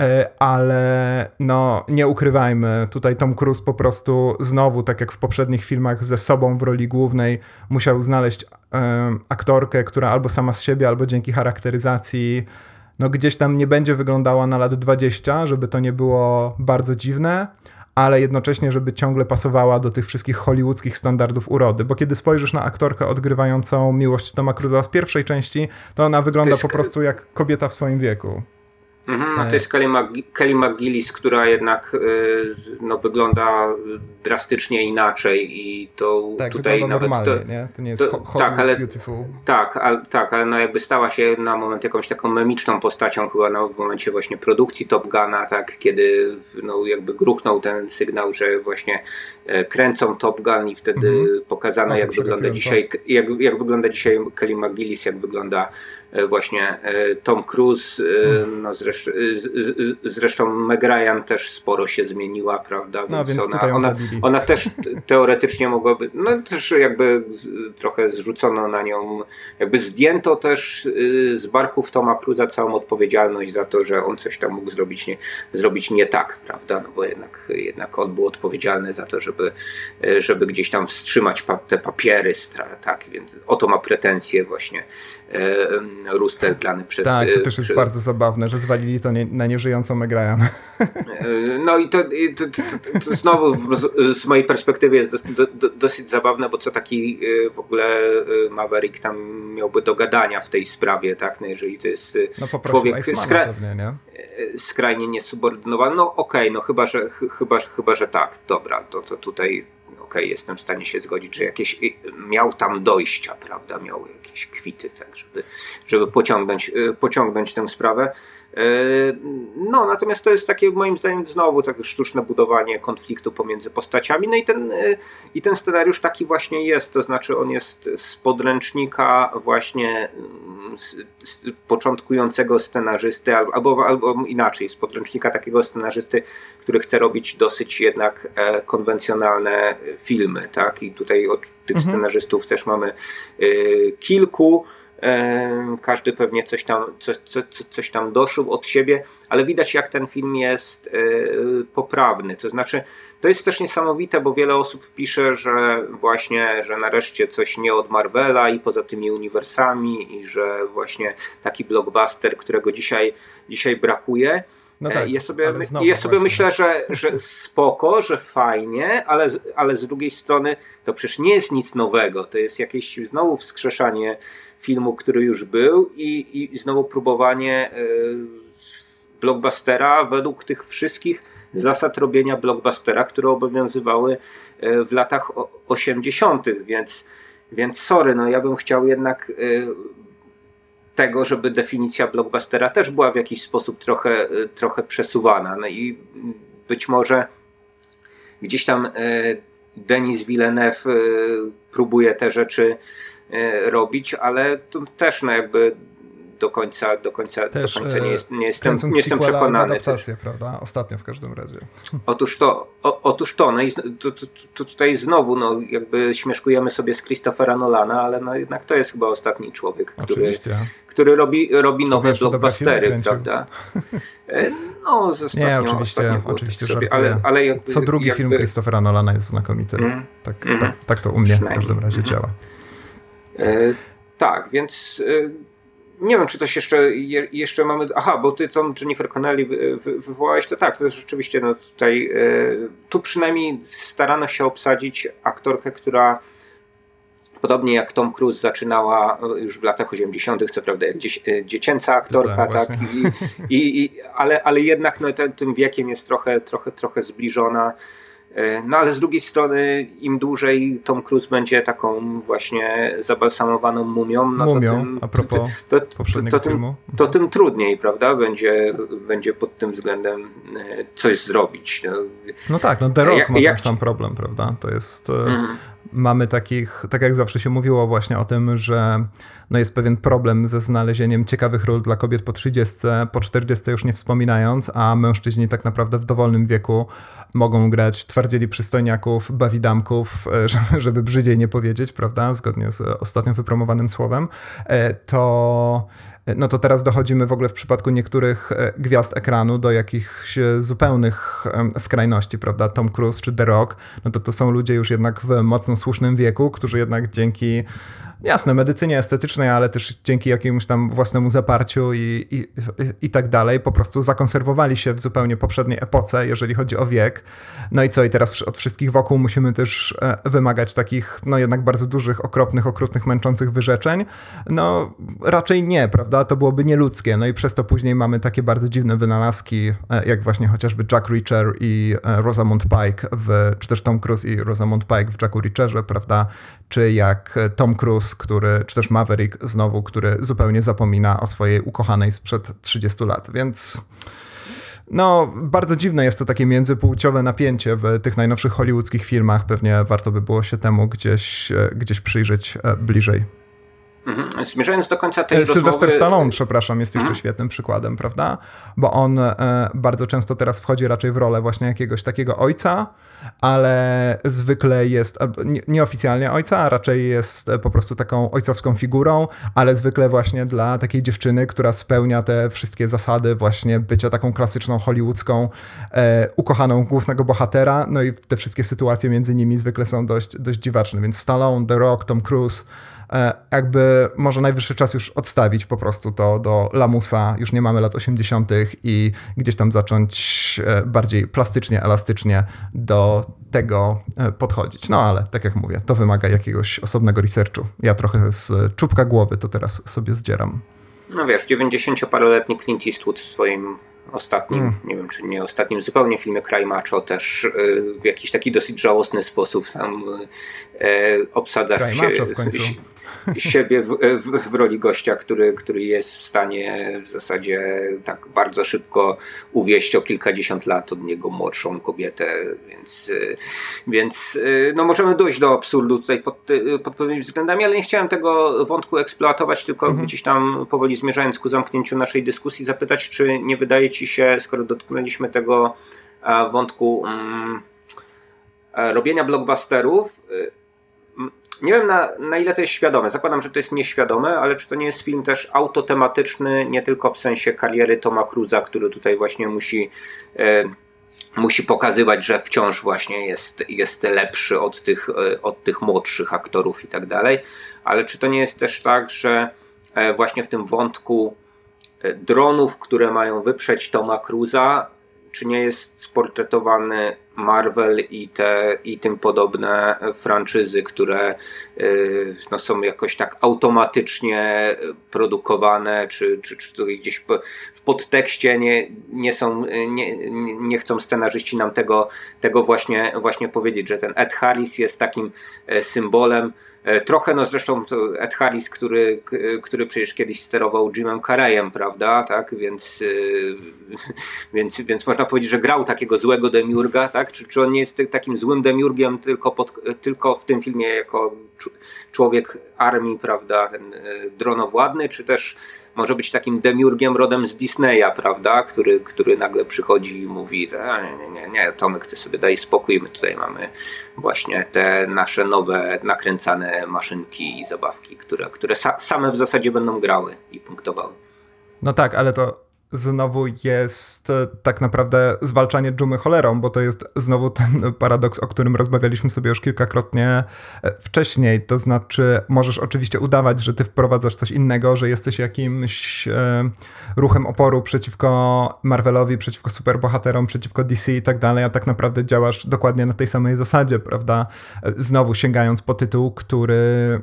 E, ale no nie ukrywajmy, tutaj Tom Cruise po prostu znowu, tak jak w poprzednich filmach, ze sobą w roli głównej musiał znaleźć aktorkę, która albo sama z siebie, albo dzięki charakteryzacji no gdzieś tam nie będzie wyglądała na lat 20, żeby to nie było bardzo dziwne, ale jednocześnie, żeby ciągle pasowała do tych wszystkich hollywoodzkich standardów urody. Bo kiedy spojrzysz na aktorkę odgrywającą miłość Toma Cruza z pierwszej części, to ona wygląda po prostu jak kobieta w swoim wieku. Mhm, no to jest Kelly, Mag Kelly McGillis, która jednak y, no, wygląda drastycznie inaczej i to tak, tutaj nawet to, nie? to nie jest to, tak, ale, beautiful. Tak, ale, tak, ale no jakby stała się na moment jakąś taką memiczną postacią chyba no, w momencie właśnie produkcji Top Guna, tak, kiedy no, jakby gruchnął ten sygnał, że właśnie e, kręcą Top Gun i wtedy mhm. pokazano no, jak wygląda dzisiaj jak, jak wygląda dzisiaj Kelly McGillis, jak wygląda właśnie e, Tom Cruise, e, no zresztą, zresztą Meg Ryan też sporo się zmieniła, prawda? Więc, no, więc ona, ona, ona, też teoretycznie mogłaby, no też jakby trochę zrzucono na nią, jakby zdjęto też z barków Toma Cruza całą odpowiedzialność za to, że on coś tam mógł zrobić nie, zrobić nie tak, prawda? No bo jednak, jednak on był odpowiedzialny za to, żeby, żeby gdzieś tam wstrzymać pa, te papiery, tak? Więc o to ma pretensje właśnie Rooster grany przez... Tak, to też jest przy... bardzo zabawne, że zwalili to nie, na nieżyjącą Meg Ryan. No i to, to, to, to znowu z mojej perspektywy jest do, do, dosyć zabawne, bo co taki e, w ogóle e, Maverick tam miałby do gadania w tej sprawie, tak? No jeżeli to jest e, no, człowiek skra... pewnie, nie? skrajnie niesubordynowany, no okej, okay, no chyba że, chyba, chyba, że tak, dobra, to, to tutaj okay, jestem w stanie się zgodzić, że jakieś miał tam dojścia, prawda, miał jakieś kwity, tak, żeby, żeby pociągnąć, pociągnąć tę sprawę. No, natomiast to jest takie moim zdaniem znowu takie sztuczne budowanie konfliktu pomiędzy postaciami. No i ten, i ten scenariusz taki właśnie jest, to znaczy on jest z podręcznika właśnie mm, z, z początkującego scenarzysty, albo, albo inaczej, z podręcznika takiego scenarzysty, który chce robić dosyć jednak e, konwencjonalne filmy, tak? I tutaj od tych mhm. scenarzystów też mamy kilku. Każdy pewnie coś tam, coś, coś tam doszył od siebie, ale widać jak ten film jest e, poprawny. To znaczy, to jest też niesamowite, bo wiele osób pisze, że właśnie, że nareszcie coś nie od Marvela i poza tymi uniwersami i że właśnie taki blockbuster, którego dzisiaj, dzisiaj brakuje. No e, tak, ja sobie, ja sobie myślę, że, że spoko, że fajnie, ale, ale z drugiej strony to przecież nie jest nic nowego. To jest jakieś znowu wskrzeszanie filmu, który już był i, i znowu próbowanie y, blockbustera według tych wszystkich zasad robienia blockbustera, które obowiązywały e, w latach 80., więc, więc sorry, no ja bym chciał jednak tego, żeby definicja blockbustera też była w jakiś sposób trochę, trochę przesuwana. No i być może gdzieś tam Denis Villeneuve próbuje te rzeczy E, robić, ale to też no jakby do końca, do końca, też, do końca nie, jest, nie jestem, nie jestem przekonany. adaptację, prawda? Ostatnio w każdym razie. Otóż to, o, otóż to, no i to, to, to, tutaj znowu, no jakby śmieszkujemy sobie z Christophera Nolana, ale no jednak to jest chyba ostatni człowiek, który, który robi, robi nowe blockbustery, prawda? E, no, z nie, oczywiście, oczywiście sobie, ale, ale jakby, Co drugi jakby... film Christophera Nolana jest znakomity. Mm, tak, mm, tak, tak, to u mnie w każdym razie mm. działa. E, tak, więc e, nie wiem, czy coś jeszcze, jeszcze mamy. Aha, bo ty tą Jennifer Connelly wywołałeś, to tak, to jest rzeczywiście no tutaj. E, tu przynajmniej starano się obsadzić aktorkę, która podobnie jak Tom Cruise zaczynała już w latach 80., co prawda, jak dziecięca aktorka, tak, tak i, i, i, ale, ale jednak no, ten, tym wiekiem jest trochę, trochę, trochę zbliżona. E, no ale z drugiej strony, im dłużej Tom Cruise będzie taką właśnie zabalsamowaną mumią, no mumią, to tym, a propos to, to, to, tym, to tym trudniej, prawda? Będzie, będzie pod tym względem e, coś zrobić. No, no tak, no The Rock jak, ma jak... sam problem, prawda? To jest... Mm. Mamy takich, tak jak zawsze się mówiło właśnie o tym, że no jest pewien problem ze znalezieniem ciekawych ról dla kobiet po 30, po 40 już nie wspominając, a mężczyźni tak naprawdę w dowolnym wieku mogą grać twardzieli przystojniaków, bawidamków, e, żeby brzydziej nie powiedzieć, prawda, zgodnie z ostatnio wypromowanym słowem, e, to no to teraz dochodzimy w ogóle w przypadku niektórych e, gwiazd ekranu do jakichś zupełnych skrajności, prawda? Tom Cruise czy The Rock, no to to są ludzie już jednak w mocno słusznym wieku, którzy jednak dzięki jasne, medycynie estetycznej, ale też dzięki jakiemuś tam własnemu zaparciu i, i, i tak dalej, po prostu zakonserwowali się w zupełnie poprzedniej epoce, jeżeli chodzi o wiek. No i co, i teraz od wszystkich wokół musimy też e, wymagać takich, no jednak bardzo dużych, okropnych, okrutnych, męczących wyrzeczeń? No raczej nie, prawda? To byłoby nieludzkie. No i przez to później mamy takie bardzo dziwne wynalazki, e, jak właśnie chociażby Jack Reacher i e, Rosamund Pike, w, czy też Tom Cruise i Rosamund Pike w Jacku Reacherze, prawda? Czy jak Tom Cruise który, czy też Maverick znowu, który zupełnie zapomina o swojej ukochanej sprzed 30 lat, więc no, bardzo dziwne jest to takie międzypłciowe napięcie w tych najnowszych hollywoodzkich filmach. Pewnie warto by było się temu gdzieś, e, gdzieś przyjrzeć e, bliżej. Mhm. Zmierzając do końca tej Sylvester rozmowy... Stallone, przepraszam, jest jeszcze mhm. świetnym przykładem, prawda? Bo on e, bardzo często teraz wchodzi raczej w rolę właśnie jakiegoś takiego ojca, ale zwykle jest nie, nieoficjalnie ojca, a raczej jest po prostu taką ojcowską figurą, ale zwykle właśnie dla takiej dziewczyny, która spełnia te wszystkie zasady właśnie bycia taką klasyczną hollywoodzką e, ukochaną głównego bohatera, no i te wszystkie sytuacje między nimi zwykle są dość, dość dziwaczne, więc Stallone, The Rock, Tom Cruise E, jakby może najwyższy czas już odstawić po prostu to do lamusa. Już nie mamy lat 80. i gdzieś tam zacząć e, bardziej plastycznie, elastycznie do tego e, podchodzić. No ale tak jak mówię, to wymaga jakiegoś osobnego researchu. Ja trochę z czubka głowy to teraz sobie zdzieram. No wiesz, 90-paroletni Clint Eastwood w swoim ostatnim, mm. nie wiem czy nie ostatnim zupełnie filmie Cry Macho też w jakiś taki dosyć żałosny sposób tam y, obsadza się, w końcu. Siebie w, w, w, roli gościa, który, który jest w stanie w zasadzie tak bardzo szybko uwieść o kilkadziesiąt lat od niego młodszą kobietę, więc, więc no możemy dojść do absurdu tutaj pod, pod pewnymi względami, ale nie chciałem tego wątku eksploatować, tylko mhm. gdzieś tam powoli zmierzając ku zamknięciu naszej dyskusji, zapytać, czy nie wydaje ci się, skoro dotknęliśmy tego wątku um, robienia blockbusterów, nie wiem na, na ile to jest świadome. Zakładam, że to jest nieświadome, ale czy to nie jest film też autotematyczny, nie tylko w sensie kariery Toma Cruza, który tutaj właśnie musi, e, musi pokazywać, że wciąż właśnie jest, jest lepszy od tych, e, od tych młodszych aktorów i tak dalej, ale czy to nie jest też tak, że e, właśnie w tym wątku e, dronów, które mają wyprzeć Toma Cruza, czy nie jest sportretowany Marvel i, te, i tym podobne franczyzy, które y, no, są jakoś tak automatycznie produkowane, czy, czy, czy gdzieś w podtekście nie, nie, są, nie, nie chcą scenarzyści nam tego, tego właśnie, właśnie powiedzieć, że ten Ed Harris jest takim e, symbolem trochę, no zresztą Ed Harris, który, który przecież kiedyś sterował Jimem Carreyem, prawda, tak, więc, e, więc, więc można powiedzieć, że grał takiego złego demiurga, tak, czy, czy on nie jest takim złym demiurgiem tylko, pod, tylko w tym filmie jako człowiek armii, prawda, e, dronowładny, czy też może być takim demiurgiem rodem z Disneya, prawda, który, który nagle przychodzi i mówi, nie, nie, nie, nie, Tomek, ty sobie daj spokój, my tutaj mamy właśnie te nasze nowe nakręcane maszynki i zabawki, które, które sa same w zasadzie będą grały i punktowały. No tak, ale to znowu jest e, tak naprawdę zwalczanie dżumy cholerą, bo to jest znowu ten paradoks, o którym rozmawialiśmy sobie już kilkakrotnie e, wcześniej. To znaczy, możesz oczywiście udawać, że ty wprowadzasz coś innego, że jesteś jakimś e, ruchem oporu przeciwko Marvelowi, przeciwko superbohaterom, przeciwko DC i tak dalej, a tak naprawdę działasz dokładnie na tej samej zasadzie, prawda? Znowu sięgając po tytuł, który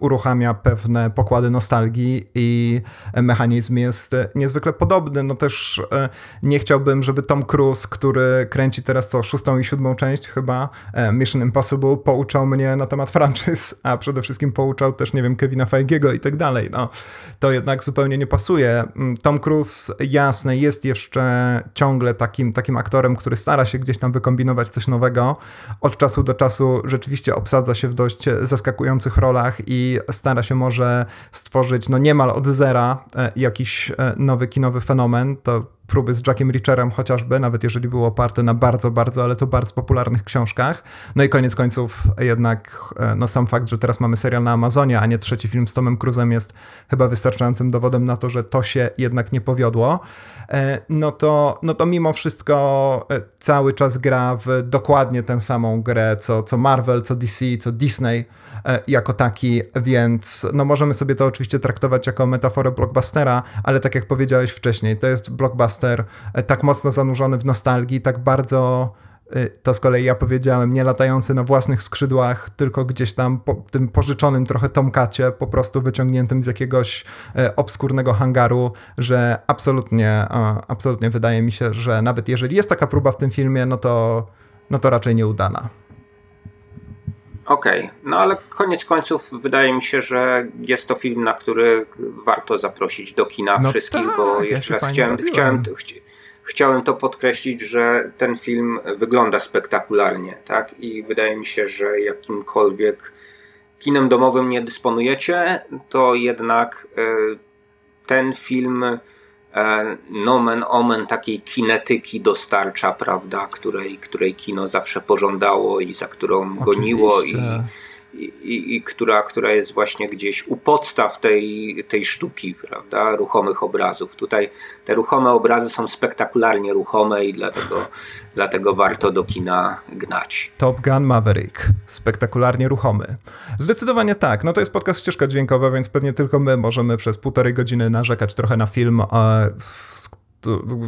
uruchamia pewne pokłady nostalgii i mechanizm jest niezwykle podobny. No też e, nie chciałbym, żeby Tom Cruise, który kręci teraz co, szóstą i siódmą część chyba e, Mission Impossible, pouczał mnie na temat franchise, a przede wszystkim pouczał też, nie wiem, Kevina Feigiego i tak dalej. No, to jednak zupełnie nie pasuje. Mm, Tom Cruise, jasne, jest jeszcze ciągle takim, takim aktorem, który stara się gdzieś tam wykombinować coś nowego. Od czasu do czasu rzeczywiście obsadza się w dość zaskakujących rolach, i stara się może stworzyć no niemal od zera e, jakiś e, nowy kinowy fenomen. To próby z Jackiem Richerem chociażby, nawet jeżeli było oparte na bardzo, bardzo, ale to bardzo popularnych książkach. No i koniec końców jednak e, no sam fakt, że teraz mamy serial na Amazonie, a nie trzeci film z Tomem Cruzem jest chyba wystarczającym dowodem na to, że to się jednak nie powiodło. No to, no to mimo wszystko cały czas gra w dokładnie tę samą grę, co, co Marvel, co DC, co Disney jako taki, więc no możemy sobie to oczywiście traktować jako metaforę blockbustera, ale tak jak powiedziałeś wcześniej, to jest blockbuster e, tak mocno zanurzony w nostalgii, tak bardzo e, to z kolei ja powiedziałem, nie latający na własnych skrzydłach, tylko gdzieś tam po tym pożyczonym trochę tomkacie, po prostu wyciągniętym z jakiegoś obskurnego hangaru, że absolutnie, absolutnie wydaje mi się, że nawet jeżeli jest taka próba w tym filmie, no to, no to raczej nieudana. Okej, okay. no ale koniec końców wydaje mi się, że jest to film, na który warto zaprosić do kina no wszystkich, tak, bo jeszcze ja raz chciałem, chciałem, chciałem to podkreślić, że ten film wygląda spektakularnie, tak? I wydaje mi się, że jakimkolwiek kinem domowym nie dysponujecie, to jednak y, ten film E, nomen omen takiej kinetyki dostarcza, prawda, której, której kino zawsze pożądało i za którą Oczywiście. goniło i, i, i, która, która jest właśnie gdzieś u podstaw tej, tej sztuki, prawda, ruchomych obrazów. Tutaj te ruchome obrazy są spektakularnie ruchome i dlatego, dlatego warto do kina gnać. Top Gun Maverick, spektakularnie ruchomy. Zdecydowanie tak. No to jest podcast ścieżka dźwiękowa, więc pewnie tylko my możemy przez półtorej godziny narzekać trochę na film,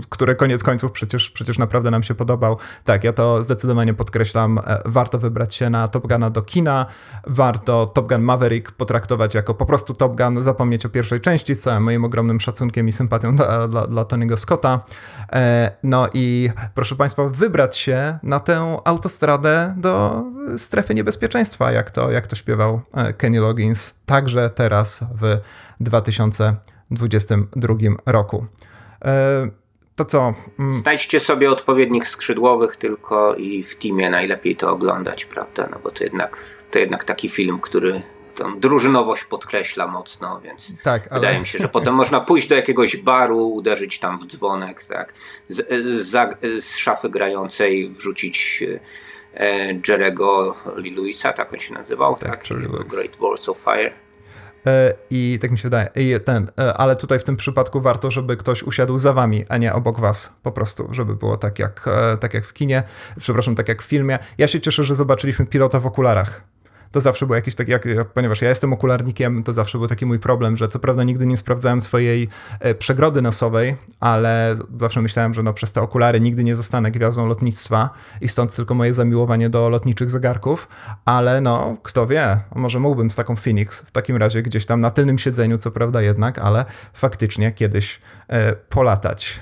który koniec końców przecież, przecież naprawdę nam się podobał. Tak, ja to zdecydowanie podkreślam. E, warto wybrać się na Top Guna do kina. Warto Top Gun Maverick potraktować jako po prostu Top Gun, zapomnieć o pierwszej części z całym moim ogromnym szacunkiem i sympatią dla, dla, dla Tony'ego Scotta. E, no i proszę Państwa, wybrać się na tę autostradę do strefy niebezpieczeństwa, jak to, jak to śpiewał e, Kenny Loggins, także teraz w 2022 roku. E, to co? Mm. Znajdźcie sobie odpowiednich skrzydłowych tylko i w teamie najlepiej to oglądać, prawda? No bo to jednak, to jednak taki film, który tą drużynowość podkreśla mocno, więc tak, ale... wydaje mi się, że potem można pójść do jakiegoś baru, uderzyć tam w dzwonek, tak? Z, z, z szafy grającej wrzucić e, Jerego Lewisa, tak on się nazywał, tak? tak? Great Balls of Fire. E, I tak mi się wydaje. Ten, e, ale tutaj w tym przypadku warto, żeby ktoś usiadł za wami, a nie obok was. Po prostu, żeby było tak jak, e, tak jak w kinie, przepraszam, tak jak w filmie. Ja się cieszę, że zobaczyliśmy pilota w okularach to zawsze był jakiś taki, jak, ponieważ ja jestem okularnikiem, to zawsze był taki mój problem, że co prawda nigdy nie sprawdzałem swojej e, przegrody nosowej, ale zawsze myślałem, że no przez te okulary nigdy nie zostanę gwiazdą lotnictwa i stąd tylko moje zamiłowanie do lotniczych zegarków, ale no, kto wie, może mógłbym z taką Phoenix w takim razie gdzieś tam na tylnym siedzeniu, co prawda jednak, ale faktycznie kiedyś e, polatać.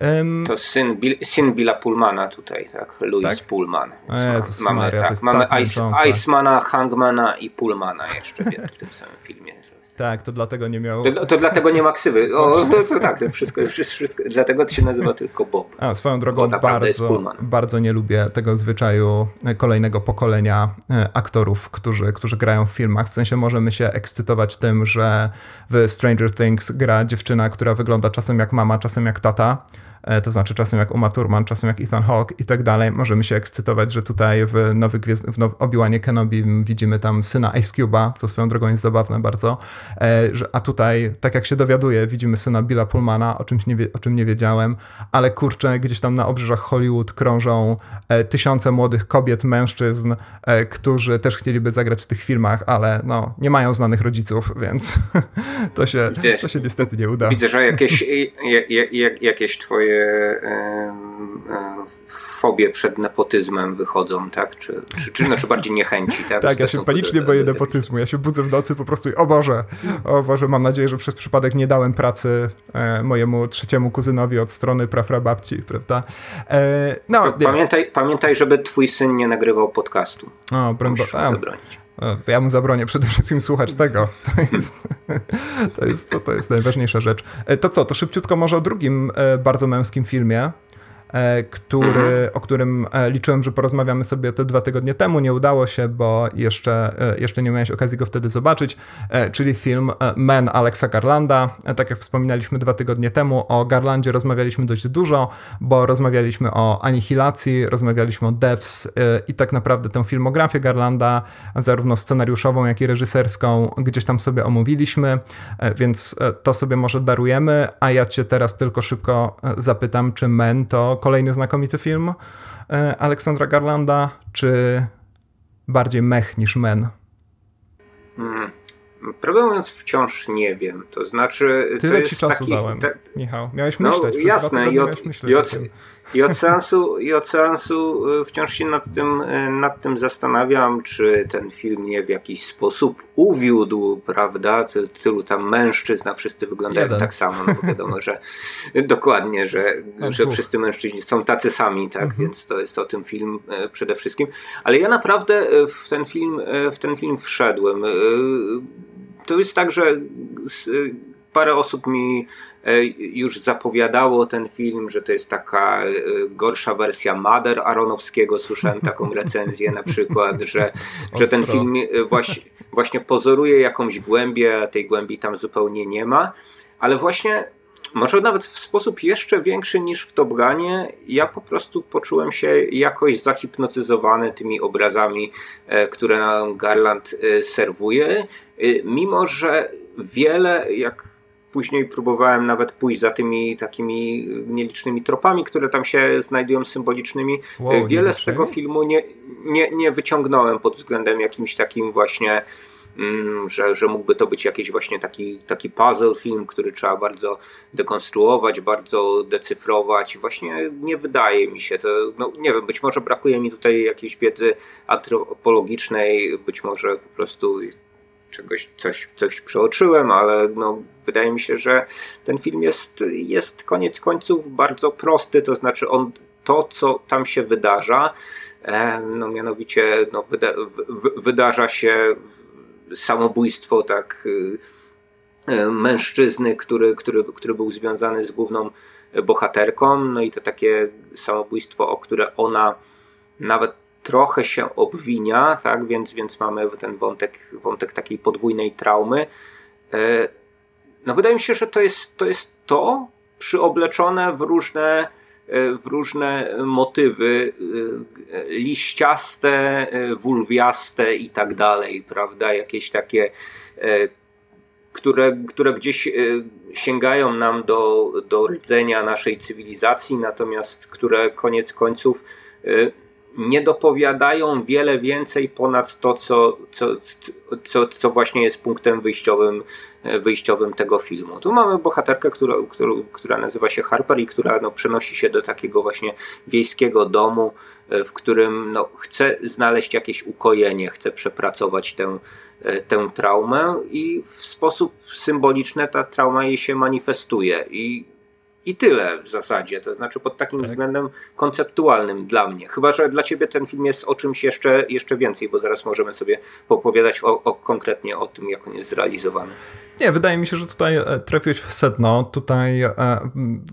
Um, to syn, Bill, syn Billa Pullmana tutaj, tak? Louis tak? Pullman. Jezus mamy Maria, tak, mamy tak Ice, Icemana, Hangmana i Pullmana jeszcze w tym samym filmie. Tak, to dlatego nie miał. To, to dlatego nie ma ksywy. O, to, to tak, to wszystko, wszystko, dlatego to się nazywa tylko Bob. A, swoją drogą bardzo, bardzo nie lubię tego zwyczaju kolejnego pokolenia e, aktorów, którzy, którzy grają w filmach. W sensie możemy się ekscytować tym, że w Stranger Things gra dziewczyna, która wygląda czasem jak mama, czasem jak tata E, to znaczy czasem jak Uma Thurman, czasem jak Ethan Hawke i tak dalej. Możemy się ekscytować, że tutaj w, nowy Gwiezdny, w now, Obi-Wanie Kenobi widzimy tam syna Ice Cube'a, co swoją drogą jest zabawne bardzo, e, a tutaj, tak jak się dowiaduję, widzimy syna Billa Pullmana, o, czymś nie, o czym nie wiedziałem, ale kurczę, gdzieś tam na obrzeżach Hollywood krążą e, tysiące młodych kobiet, mężczyzn, którzy też chcieliby zagrać w tych filmach, ale no, nie mają znanych rodziców, więc to się, to się niestety nie uda. Widzę, że jakieś, jakieś twoje fobie przed nepotyzmem wychodzą, tak? Czy, czy, czy, znaczy bardziej niechęci, tak? tak, ja się panicznie boję nepotyzmu. Ja się budzę w nocy po prostu i o Boże, o Boże, mam nadzieję, że przez przypadek nie dałem pracy e, mojemu trzeciemu kuzynowi od strony prafrababci, prawda? E, no, pamiętaj, pamiętaj, żeby twój syn nie nagrywał podcastu. O, broń Musisz zabronić. E, ja mu zabronię przede wszystkim słuchać tego. To jest, to jest, to, to jest najważniejsza rzecz. E, to co, to szybciutko może o drugim e, bardzo męskim filmie. E, który, mhm. o którym e, liczyłem, że porozmawiamy sobie te dwa tygodnie temu. Nie udało się, bo jeszcze, e, jeszcze nie miałeś okazji go wtedy zobaczyć, czyli film Men Alexa Garlanda. Tak jak wspominaliśmy dwa tygodnie temu, o Garlandzie rozmawialiśmy dość dużo, bo rozmawialiśmy o anihilacji, rozmawialiśmy o Devs i tak naprawdę tę filmografię Garlanda, zarówno scenariuszową, jak i reżyserską, gdzieś tam sobie omówiliśmy, więc to sobie może darujemy, a ja cię teraz tylko szybko zapytam, czy Men to kolejny znakomity film e, Aleksandra Garlanda, czy bardziej mech niż men? Hmm. Prawdę mówiąc, wciąż nie wiem. To znaczy. Tyle to ci czasu taki, dałem. Michał. Miałeś myśleć. No, jasne, i od, myśleć i od, i od seansu, i od seansu y, wciąż się nad tym, y, nad tym zastanawiam, czy ten film nie w jakiś sposób uwiódł, prawda? Tylu tam mężczyzn, a wszyscy wyglądają Jeden. tak samo, no bo wiadomo, że dokładnie, że, że wszyscy mężczyźni są tacy sami, tak? Mhm. Więc to jest o tym film y, przede wszystkim. Ale ja naprawdę w ten film, w ten film wszedłem. To jest tak, że parę osób mi E, już zapowiadało ten film, że to jest taka e, gorsza wersja Mader Aronowskiego. Słyszałem taką recenzję na przykład, że, że ten film e, właśnie, właśnie pozoruje jakąś głębię, a tej głębi tam zupełnie nie ma. Ale właśnie może nawet w sposób jeszcze większy niż w Top Gunie, ja po prostu poczułem się jakoś zahipnotyzowany tymi obrazami, które nam Garland serwuje, mimo że wiele, jak Później próbowałem nawet pójść za tymi takimi nielicznymi tropami, które tam się znajdują symbolicznymi. Wow, Wiele z tego filmu nie, nie, nie wyciągnąłem pod względem jakimś takim właśnie mm, że, że mógłby to być jakiś właśnie taki, taki puzzle film, który trzeba bardzo dekonstruować, bardzo decyfrować. Właśnie nie wydaje mi się to, no nie wiem, być może brakuje mi tutaj jakiejś wiedzy antropologicznej, być może po prostu czegoś, coś, coś przeoczyłem, ale no, wydaje mi się, że ten film jest, jest koniec końców bardzo prosty, to znaczy on to, co tam się wydarza, e, no mianowicie no, wyda, wydarza się samobójstwo tak e, mężczyzny, który, który, który był związany z główną bohaterką, no i to takie samobójstwo, o które ona nawet trochę się obwinia, tak, więc, więc mamy ten wątek, wątek takiej podwójnej traumy. E, no wydaje mi się, że to jest to, jest to przyobleczone w różne, e, w różne motywy e, liściaste, wulwiaste i tak dalej, prawda? Jakieś takie, które, które gdzieś sięgają nam do, do rdzenia naszej cywilizacji, natomiast które koniec końców nie dopowiadają wiele więcej ponad to, co, co, co, co właśnie jest punktem wyjściowym, wyjściowym tego filmu. Tu mamy bohaterkę, która, która, która nazywa się Harper i która no, przenosi się do takiego właśnie wiejskiego domu, w którym no, chce znaleźć jakieś ukojenie, chce przepracować tę, tę traumę i w sposób symboliczny ta trauma jej się manifestuje. I i tyle w zasadzie, to znaczy pod takim tak. względem konceptualnym dla mnie. Chyba, że dla ciebie ten film jest o czymś jeszcze, jeszcze więcej, bo zaraz możemy sobie popowiadać o, o konkretnie o tym, jak on jest zrealizowany. Nie, wydaje mi się, że tutaj e, trafiłeś w sedno. Tutaj e,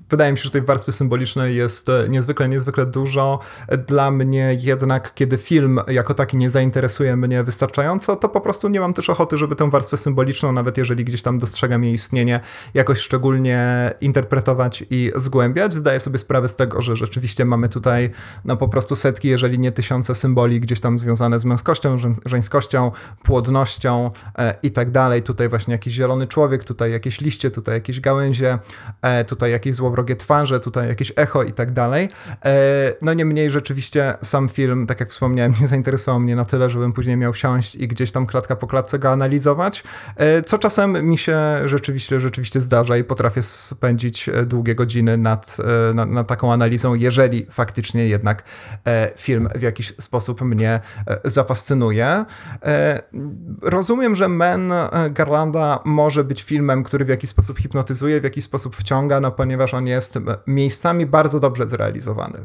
wydaje mi się, że tej warstwy symbolicznej jest e, niezwykle, niezwykle dużo. Dla mnie jednak, kiedy film jako taki nie zainteresuje mnie wystarczająco, to po prostu nie mam też ochoty, żeby tę warstwę symboliczną, nawet jeżeli gdzieś tam dostrzegam jej istnienie, jakoś szczególnie interpretować i zgłębiać. Zdaję sobie sprawę z tego, że rzeczywiście mamy tutaj no po prostu setki, jeżeli nie tysiące symboli gdzieś tam związane z męskością, żeńskością, płodnością i tak dalej. Tutaj właśnie jakiś zielony człowiek, tutaj jakieś liście, tutaj jakieś gałęzie, e, tutaj jakieś złowrogie twarze, tutaj jakieś echo i tak dalej. E, no niemniej rzeczywiście sam film, tak jak wspomniałem, nie zainteresował mnie na tyle, żebym później miał wsiąść i gdzieś tam klatka po klatce go analizować, e, co czasem mi się rzeczywiście, rzeczywiście zdarza i potrafię spędzić długie godziny nad, nad, nad taką analizą, jeżeli faktycznie jednak film w jakiś sposób mnie zafascynuje. Rozumiem, że Men Garlanda może być filmem, który w jakiś sposób hipnotyzuje, w jakiś sposób wciąga, no ponieważ on jest miejscami bardzo dobrze zrealizowany.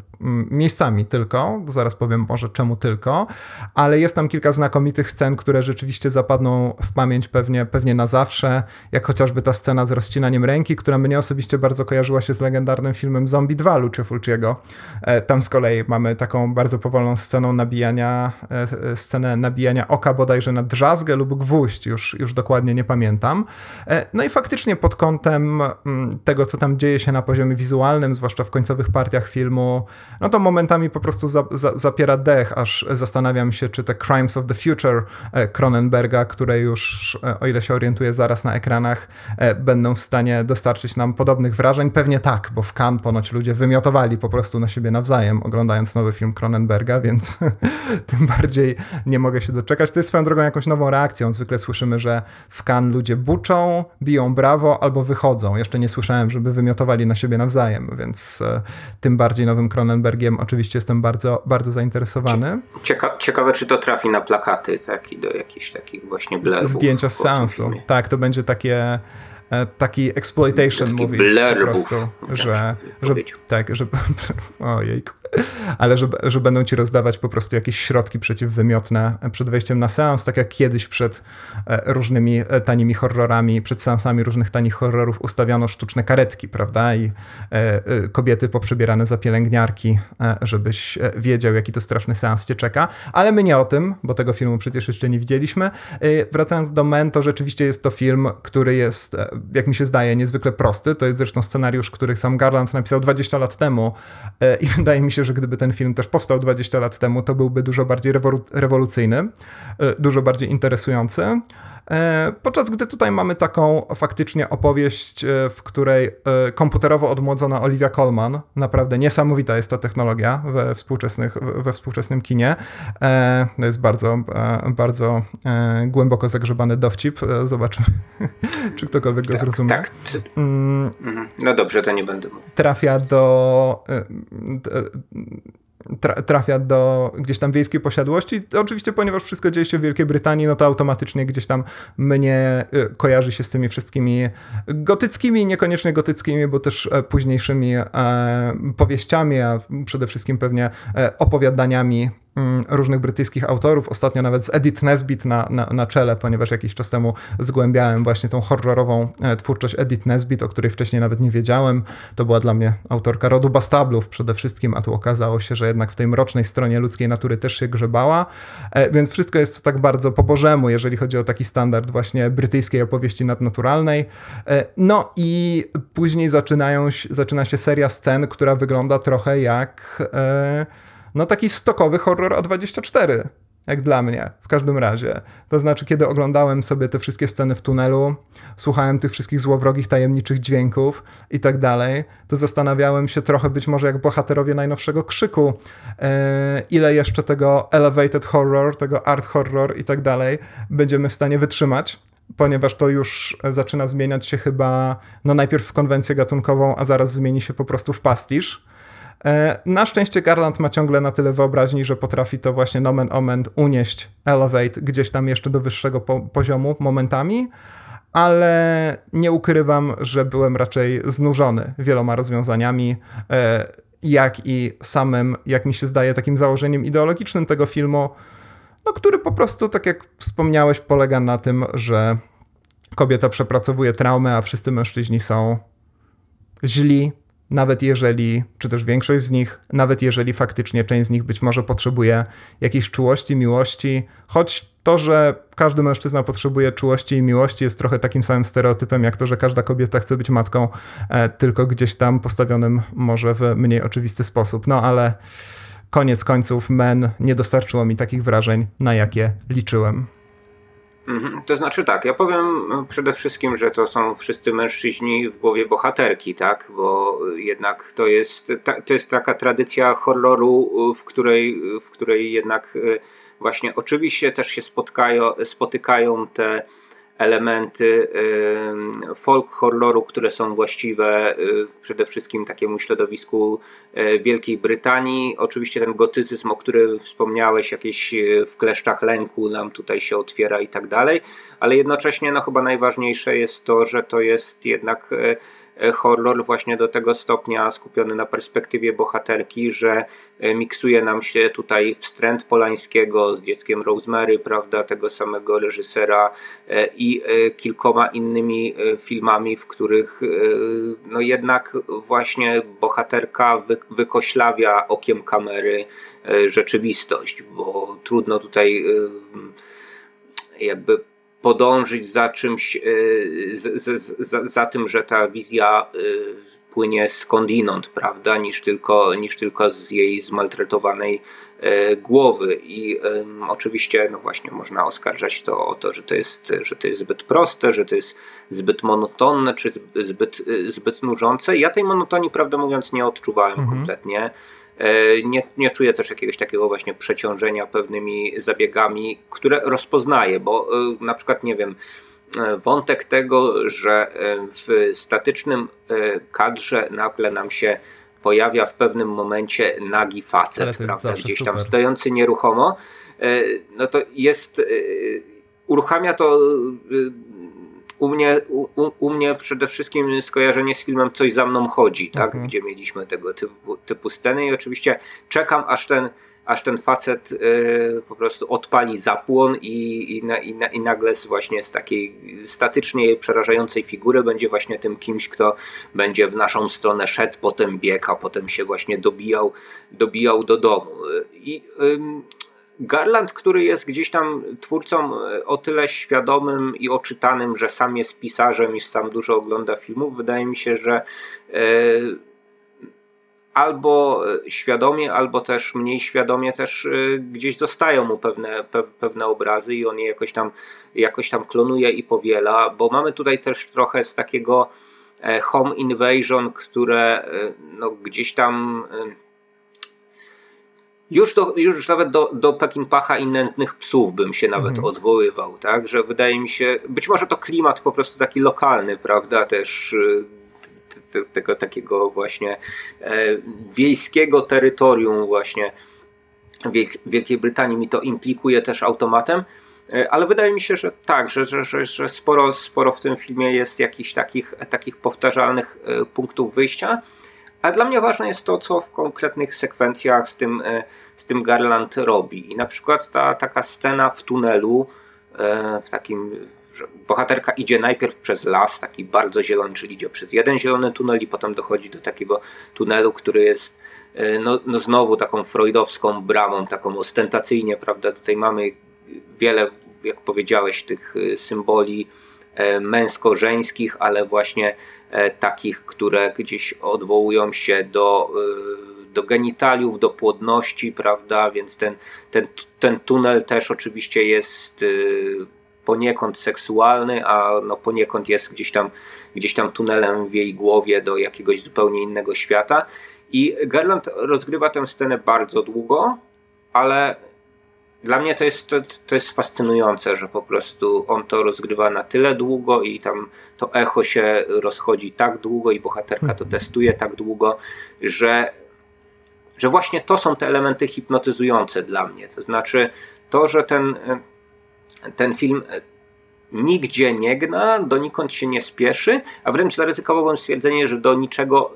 Miejscami tylko, zaraz powiem może czemu tylko, ale jest tam kilka znakomitych scen, które rzeczywiście zapadną w pamięć pewnie, pewnie na zawsze, jak chociażby ta scena z rozcinaniem ręki, która mnie osobiście bardzo kojarzyła się z legendarnym filmem Zombie 2 Lucie Fulciego. E, tam z kolei mamy taką bardzo powolną sceną nabijania, e, scenę nabijania oka bodajże na drzazgę lub gwóźdź, już, już dokładnie nie pamiętam. E, no i faktycznie pod kątem mm, tego, co tam dzieje się na poziomie wizualnym, zwłaszcza w końcowych partiach filmu, no to momentami po prostu za, za, zapiera dech, aż zastanawiam się, czy te Crimes of the Future Cronenberga, które już, o ile się orientuję, zaraz na ekranach, będą w stanie dostarczyć nam podobnych wrażeń. Pewnie tak, bo w Cannes ponoć ludzie wymiotowali po prostu na siebie nawzajem, oglądając nowy film Cronenberga, więc tym bardziej nie mogę się doczekać. To jest swoją drogą jakąś nową reakcją. Zwykle słyszymy, że w Cannes ludzie buczą, biją brawo albo wychodzą. Jeszcze nie słyszałem, żeby wymiotowali na siebie nawzajem, więc e, tym bardziej nowym Cronenbergiem oczywiście jestem bardzo, bardzo zainteresowany. Cieka ciekawe, czy to trafi na plakaty tak, i do jakichś takich właśnie blurbów. Zdjęcia z seansu. Tak, to będzie takie taki exploitation taki movie po prostu, że, że tak, że ojejku, ale że, że będą ci rozdawać po prostu jakieś środki przeciwwymiotne przed wejściem na seans, tak jak kiedyś przed e, różnymi e, tanimi horrorami, przed seansami różnych tanich horrorów ustawiano sztuczne karetki, prawda, i kobiety poprzebierane za pielęgniarki, żebyś wiedział, jaki to straszny seans cię czeka, ale my nie o tym, bo tego filmu przecież jeszcze nie widzieliśmy. Wracając do Men, to rzeczywiście jest to film, który jest jak mi się zdaje, niezwykle prosty. To jest zresztą scenariusz, który sam Garland napisał 20 lat temu e, i wydaje mi się, że gdyby ten film też powstał 20 lat temu, to byłby dużo bardziej rewolucyjny, e, dużo bardziej interesujący. E, podczas gdy tutaj mamy taką faktycznie opowieść, e, w której e, komputerowo odmłodzona Olivia Colman, naprawdę niesamowita jest ta technologia we, współczesnych, we współczesnym kinie. To jest bardzo, bardzo głęboko zagrzebany dowcip. Zobaczymy, czy ktokolwiek go tak, zrozumie. Tak. Mm. Mhm. No dobrze, to nie będę mówił. Trafia do trafia do gdzieś tam wiejskiej posiadłości. Oczywiście, ponieważ wszystko dzieje się w Wielkiej Brytanii, no to automatycznie gdzieś tam mnie y, kojarzy się z tymi wszystkimi gotyckimi, niekoniecznie gotyckimi, bo też e, późniejszymi e, powieściami, a przede wszystkim pewnie e, opowiadaniami różnych brytyjskich autorów, ostatnio nawet z Edith Nesbit na, na, na czele, ponieważ jakiś czas temu zgłębiałem właśnie tą horrorową e, twórczość Edith Nesbit, o której wcześniej nawet nie wiedziałem. To była dla mnie autorka rodu Bastablów przede wszystkim, a tu okazało się, że jednak w tej mrocznej stronie ludzkiej natury też się grzebała, e, więc wszystko jest tak bardzo po bożemu, jeżeli chodzi o taki standard właśnie brytyjskiej opowieści nadnaturalnej. E, no i później zaczynają, zaczyna się seria scen, która wygląda trochę jak no taki stokowy horror O24, jak dla mnie, w każdym razie. To znaczy, kiedy oglądałem sobie te wszystkie sceny w tunelu, słuchałem tych wszystkich złowrogich, tajemniczych dźwięków i tak dalej, to zastanawiałem się trochę być może jak bohaterowie najnowszego krzyku, e, ile jeszcze tego elevated horror, tego art horror i tak dalej będziemy w stanie wytrzymać ponieważ to już zaczyna zmieniać się chyba, no najpierw w konwencję gatunkową, a zaraz zmieni się po prostu w pastisz. E, na szczęście Garland ma ciągle na tyle wyobraźni, że potrafi to właśnie nomen omen unieść, elevate gdzieś tam jeszcze do wyższego po poziomu momentami, ale nie ukrywam, że byłem raczej znużony wieloma rozwiązaniami, e, jak i samym, jak mi się zdaje, takim założeniem ideologicznym tego filmu, no, który po prostu, tak jak wspomniałeś, polega na tym, że kobieta przepracowuje traumę, a wszyscy mężczyźni są źli, nawet jeżeli, czy też większość z nich, nawet jeżeli faktycznie część z nich być może potrzebuje jakiejś czułości, miłości, choć to, że każdy mężczyzna potrzebuje czułości i miłości jest trochę takim samym stereotypem, jak to, że każda kobieta chce być matką, e, tylko gdzieś tam postawionym może w mniej oczywisty sposób. No ale koniec końców, men nie dostarczyło mi takich wrażeń, na jakie liczyłem. Mhm. To znaczy tak, ja powiem przede wszystkim, że to są wszyscy mężczyźni w głowie bohaterki, tak? Bo jednak to jest, to jest taka tradycja horroru, w której, w której jednak e, właśnie oczywiście też się spotkają, spotykają te elementy folk horroru, które są właściwe y, przede wszystkim takiemu środowisku y, Wielkiej Brytanii. Oczywiście ten gotycyzm, o którym wspomniałeś, jakieś y, w kleszczach lęku nam tutaj się otwiera i tak dalej, ale jednocześnie no chyba najważniejsze jest to, że to jest jednak E, horror właśnie do tego stopnia skupiony na perspektywie bohaterki, że e, miksuje nam się tutaj wstręt Polańskiego z dzieckiem Rosemary, prawda, tego samego reżysera e, i kilkoma innymi filmami, w których no jednak właśnie bohaterka wykoślawia okiem kamery rzeczywistość, bo trudno tutaj jakby podążyć za czymś, e, za, za tym, że ta wizja e, płynie skądinąd, prawda, niż tylko, niż tylko z jej zmaltretowanej e, głowy. I um, oczywiście, no właśnie, można oskarżać to o to, że to, jest, że to jest zbyt proste, że to jest zbyt monotonne, czy zbyt, zbyt nużące. Ja tej monotonii, prawdę mówiąc, nie odczuwałem mhm. kompletnie. E, nie, nie czuję też jakiegoś takiego właśnie przeciążenia pewnymi zabiegami, które rozpoznaję, bo e, na przykład nie wiem, e, wątek tego, że w statycznym kadrze nagle nam się pojawia w pewnym momencie nagi facet, prawda, gdzieś tam super. stojący nieruchomo, no to jest, uruchamia to u mnie, u, u, mnie przede wszystkim skojarzenie z filmem Coś za mną chodzi, tak? Mhm. gdzie mieliśmy tego typu, typu sceny i oczywiście czekam aż ten aż ten facet y, po prostu odpali zapłon i, i, na, i, na, i nagle z właśnie z takiej statycznie przerażającej figury będzie właśnie tym kimś, kto będzie w naszą stronę szedł, potem biegł, a potem się właśnie dobijał, dobijał do domu. I Garland, który jest gdzieś tam twórcą e, o tyle świadomym i oczytanym, że sam jest pisarzem i sam dużo ogląda filmów, wydaje mi się, że e, albo świadomie, albo też mniej świadomie też gdzieś zostają mu pewne, pe, pewne obrazy i on je jakoś tam, jakoś tam klonuje i powiela, bo mamy tutaj też trochę z takiego home invasion, które no, gdzieś tam już, do, już nawet do, do Pekinpacha i nędznych psów bym się nawet mhm. odwoływał, tak? Że wydaje mi się, być może to klimat po prostu taki lokalny, prawda? Też y, tego takiego właśnie e, wiejskiego terytorium właśnie Wielkiej Brytanii mi to implikuje też automatem, e, ale wydaje mi się, że tak, że, że, że, że sporo, sporo w tym filmie jest jakichś takich, takich powtarzalnych e, punktów wyjścia. A dla mnie ważne jest to, co w konkretnych sekwencjach z tym, e, z tym Garland robi. I na przykład ta taka scena w tunelu, e, w takim, że bohaterka idzie najpierw przez las, taki bardzo zielony, czyli idzie przez jeden zielony tunel i potem dochodzi do takiego tunelu, który jest e, no, no znowu taką freudowską bramą, taką ostentacyjnie, prawda? Tutaj mamy wiele, jak powiedziałeś, tych symboli męsko-żeńskich, ale właśnie E, takich, które gdzieś odwołują się do, e, do genitaliów, do płodności, prawda? Więc ten, ten, ten tunel też oczywiście jest e, poniekąd seksualny, a no poniekąd jest gdzieś tam, gdzieś tam tunelem w jej głowie do jakiegoś zupełnie innego świata. I Garland rozgrywa tę scenę bardzo długo, ale dla mnie to jest, to, to jest fascynujące, że po prostu on to rozgrywa na tyle długo i tam to echo się rozchodzi tak długo i bohaterka to testuje tak długo, że, że właśnie to są te elementy hipnotyzujące dla mnie. To znaczy to, że ten, ten film nigdzie nie gna, donikąd się nie spieszy, a wręcz zaryzykowałbym stwierdzenie, że do niczego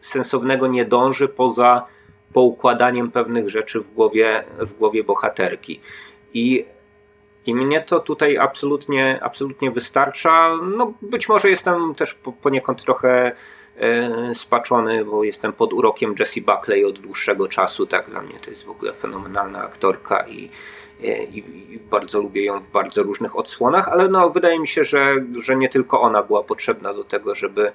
sensownego nie dąży poza poukładaniem pewnych rzeczy w głowie, w głowie bohaterki. I, I mnie to tutaj absolutnie, absolutnie wystarcza. No, być może jestem też poniekąd trochę e, spaczony, bo jestem pod urokiem Jessie Buckley od dłuższego czasu. Tak, dla mnie to jest w ogóle fenomenalna aktorka i, e, i, i, bardzo lubię ją w bardzo różnych odsłonach, ale no, wydaje mi się, że, że nie tylko ona była potrzebna do tego, żeby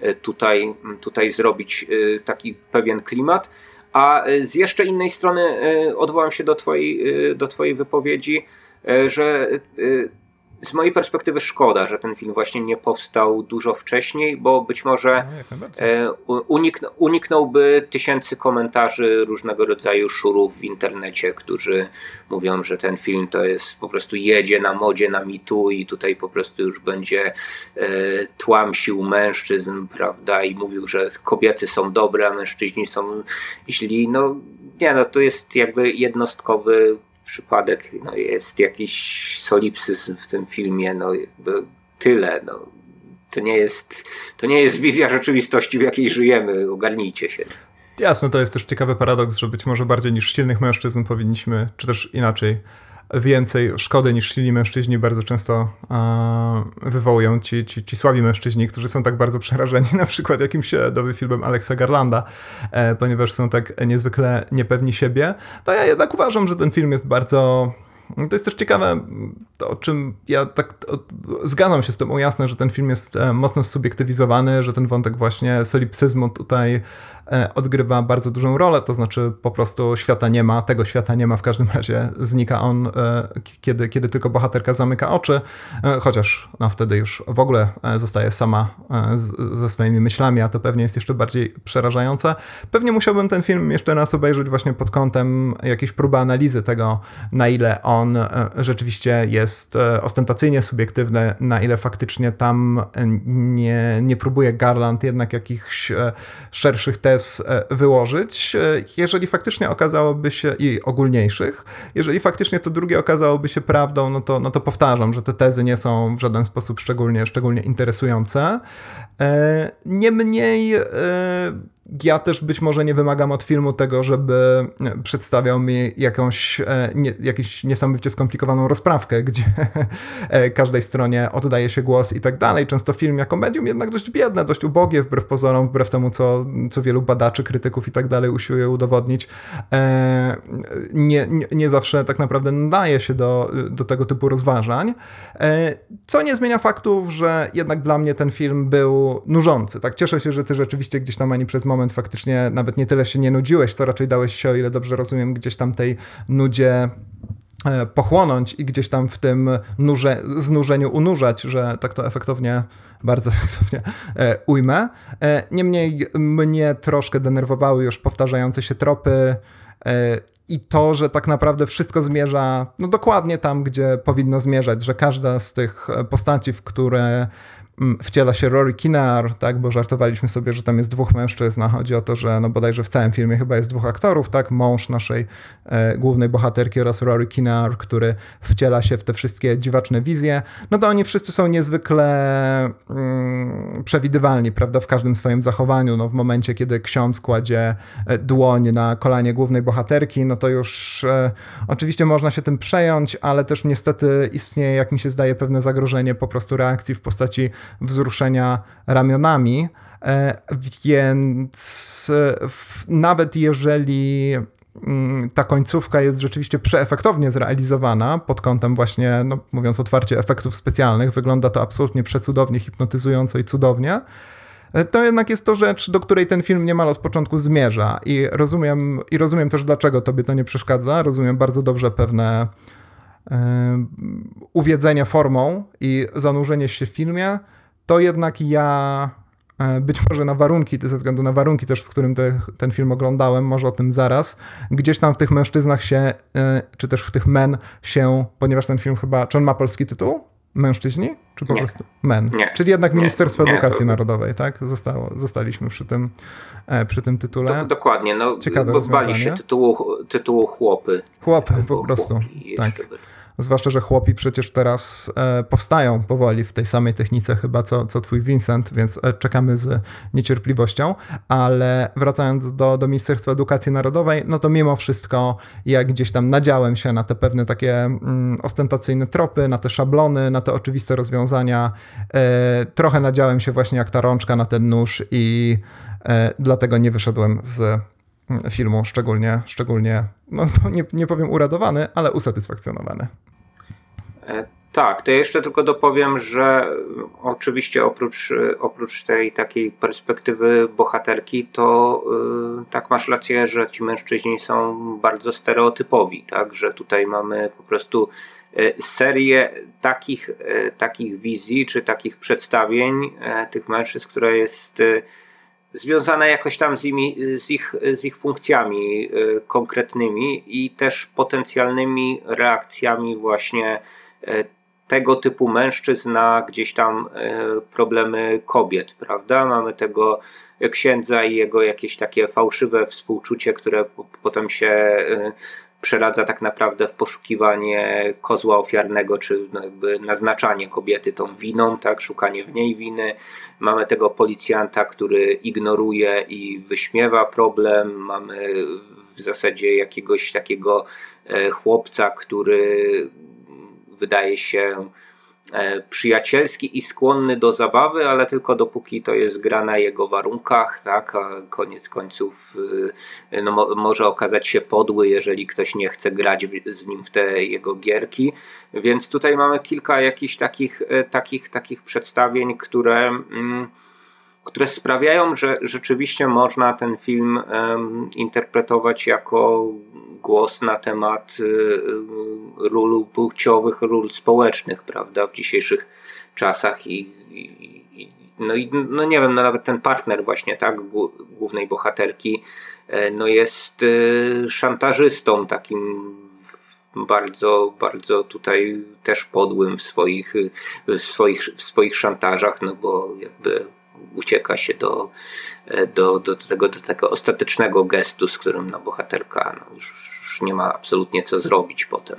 e, tutaj, tutaj zrobić taki pewien klimat. A e, z jeszcze innej strony e, odwołam się do Twojej, e, do twojej wypowiedzi, że z mojej perspektywy szkoda, że ten film właśnie nie powstał dużo wcześniej, bo być może no, unikn uniknąłby tysięcy komentarzy różnego rodzaju szurów w internecie, którzy mówią, że ten film to jest po prostu jedzie na modzie na mitu i tutaj po prostu już będzie tłamsił mężczyzn, prawda, i mówił, że kobiety są dobre, a mężczyźni są źli. No nie, no to jest jakby jednostkowy przypadek, no jest jakiś solipsizm w tym filmie, no jakby tyle, no. To nie jest, to nie jest wizja rzeczywistości, w jakiej żyjemy, ogarnijcie się. Jasne, to jest też ciekawy paradoks, że być może bardziej niż silnych mężczyzn powinniśmy, czy też inaczej, więcej szkody niż silni mężczyźni bardzo często e, wywołują ci, ci, ci słabi mężczyźni, którzy są tak bardzo przerażeni na przykład jakimś nowym filmem Alexa Garlanda, e, ponieważ są tak niezwykle niepewni siebie, to ja jednak uważam, że ten film jest bardzo to jest też ciekawe, to, o czym ja tak o, zgadzam się z tym jasne, że ten film jest e, mocno subiektywizowany, że ten wątek właśnie solipsyzmu tutaj E, odgrywa bardzo dużą rolę, to znaczy po prostu świata nie ma, tego świata nie ma, w każdym razie znika on, e, kiedy, kiedy tylko bohaterka zamyka oczy, chociaż no, wtedy już w ogóle zostaje sama ze swoimi myślami, a to pewnie jest jeszcze bardziej przerażające. Pewnie musiałbym ten film jeszcze raz obejrzeć właśnie pod kątem jakiejś próby analizy tego, na ile on rzeczywiście jest ostentacyjnie subiektywny, na ile faktycznie tam nie, nie próbuje Garland jednak jakichś szerszych tez e, wyłożyć, e, jeżeli faktycznie okazałoby się, i ogólniejszych, jeżeli faktycznie to drugie okazałoby się prawdą, no to, no to powtarzam, że te tezy nie są w żaden sposób szczególnie, szczególnie interesujące. E, niemniej ja też być może nie wymagam od filmu tego, żeby przedstawiał mi jakąś nie, jakąś niesamowicie skomplikowaną rozprawkę, gdzie każdej stronie oddaje się głos i tak dalej. Często film jako medium jednak dość biedne, dość ubogie, wbrew pozorom, wbrew temu, co, co wielu badaczy, krytyków i tak dalej usiłuje udowodnić. Nie, nie, nie zawsze tak naprawdę nadaje się do, do tego typu rozważań, co nie zmienia faktów, że jednak dla mnie ten film był nużący. Tak, cieszę się, że ty rzeczywiście gdzieś tam ani przez moment moment faktycznie nawet nie tyle się nie nudziłeś, to raczej dałeś się, o ile dobrze rozumiem, gdzieś tam tej nudzie e, pochłonąć i gdzieś tam w tym nurze, znużeniu unurzać, że tak to efektownie, bardzo efektownie e, ujmę. E, niemniej mnie troszkę denerwowały już powtarzające się tropy i to, że tak naprawdę wszystko zmierza no dokładnie tam, gdzie powinno zmierzać, że każda z tych postaci, w które wciela się Rory Kinnear, tak, bo żartowaliśmy sobie, że tam jest dwóch mężczyzn, a chodzi o to, że no bodajże w całym filmie chyba jest dwóch aktorów, tak, mąż naszej e, głównej bohaterki oraz Rory Kinnear, który wciela się w te wszystkie dziwaczne wizje, no to oni wszyscy są niezwykle mm, przewidywalni, prawda, w każdym swoim zachowaniu, no w momencie, kiedy ksiądz kładzie e, dłoń na kolanie głównej bohaterki, no to już e, oczywiście można się tym przejąć, ale też niestety istnieje, jak mi się zdaje, pewne zagrożenie po prostu reakcji w postaci wzruszenia ramionami. E, więc e, nawet jeżeli mm, ta końcówka jest rzeczywiście przeefektownie zrealizowana pod kątem właśnie, no, mówiąc otwarcie, efektów specjalnych, wygląda to absolutnie przecudownie, hipnotyzująco i cudownie, e, to jednak jest to rzecz, do której ten film niemal od początku zmierza i rozumiem, i rozumiem też, dlaczego tobie to nie przeszkadza. Rozumiem bardzo dobrze pewne uwiedzenie formą i zanurzenie się w filmie, to jednak ja e, być może na warunki, ze względu na warunki też, w którym te, ten film oglądałem, może o tym zaraz, gdzieś tam w tych mężczyznach się, e, czy też w tych men się, ponieważ ten film chyba, czy on ma polski tytuł? Mężczyźni? Czy po nie. prostu men? Nie. Czyli jednak Ministerstwo nie, Edukacji. Narodowej, tak? Zostało, zostaliśmy przy tym, e, przy tym tytule. Do, dokładnie, no Ciekawe bo bali się tytułu, tytułu chłopy. Chłopy, po prostu. Tak. Zwłaszcza, że chłopi przecież teraz e, powstają powoli w tej samej technice chyba co, co twój Vincent, więc e, czekamy z niecierpliwością. Ale wracając do, do Ministerstwa Edukacji Narodowej, no to mimo wszystko jak gdzieś tam nadziałem się na te pewne takie mm, ostentacyjne tropy, na te szablony, na te oczywiste rozwiązania. E, trochę nadziałem się właśnie jak ta rączka na ten nóż i dlatego nie wyszedłem z filmu szczególnie, szczególnie no, nie, nie powiem uradowany, ale usatysfakcjonowany. E, tak, to jeszcze tylko dopowiem, że oczywiście oprócz, oprócz tej takiej perspektywy bohaterki, to yy, tak masz rację, że ci mężczyźni są bardzo stereotypowi, tak, że tutaj mamy po prostu serię takich, takich wizji czy takich przedstawień tych mężczyzn, która jest związana jakoś tam z, imi, z, ich, z ich funkcjami konkretnymi i też potencjalnymi reakcjami właśnie E, tego typu mężczyzn na gdzieś tam e, problemy kobiet, prawda? Mamy tego księdza i jego jakieś takie fałszywe współczucie, które potem się przeradza tak naprawdę w poszukiwanie kozła ofiarnego, czy no jakby naznaczanie kobiety tą winą, tak, szukanie w niej winy. Mamy tego policjanta, który ignoruje i wyśmiewa problem. Mamy w zasadzie jakiegoś takiego chłopca, który wydaje się e, przyjacielski i skłonny do zabawy, ale tylko dopóki to jest gra na jego warunkach, tak, a koniec końców e, no, mo może okazać się podły, jeżeli ktoś nie chce grać z nim w te jego gierki. Więc tutaj mamy kilka jakichś takich, e, takich, takich przedstawień, które. Mm, które sprawiają, że rzeczywiście można ten film um, interpretować jako głos na temat y, y, ról płciowych, ról społecznych, prawda, w dzisiejszych czasach i, i, no i no nie wiem, no nawet ten partner właśnie, tak, głównej bohaterki, e, no jest y, szantażystą takim bardzo, bardzo tutaj też podłym w swoich, w swoich, w swoich szantażach, no bo jakby ucieka się do, e, do, do, tego, do tego ostatecznego gestu, z którym no, bohaterka no, już, już nie ma absolutnie co zrobić potem.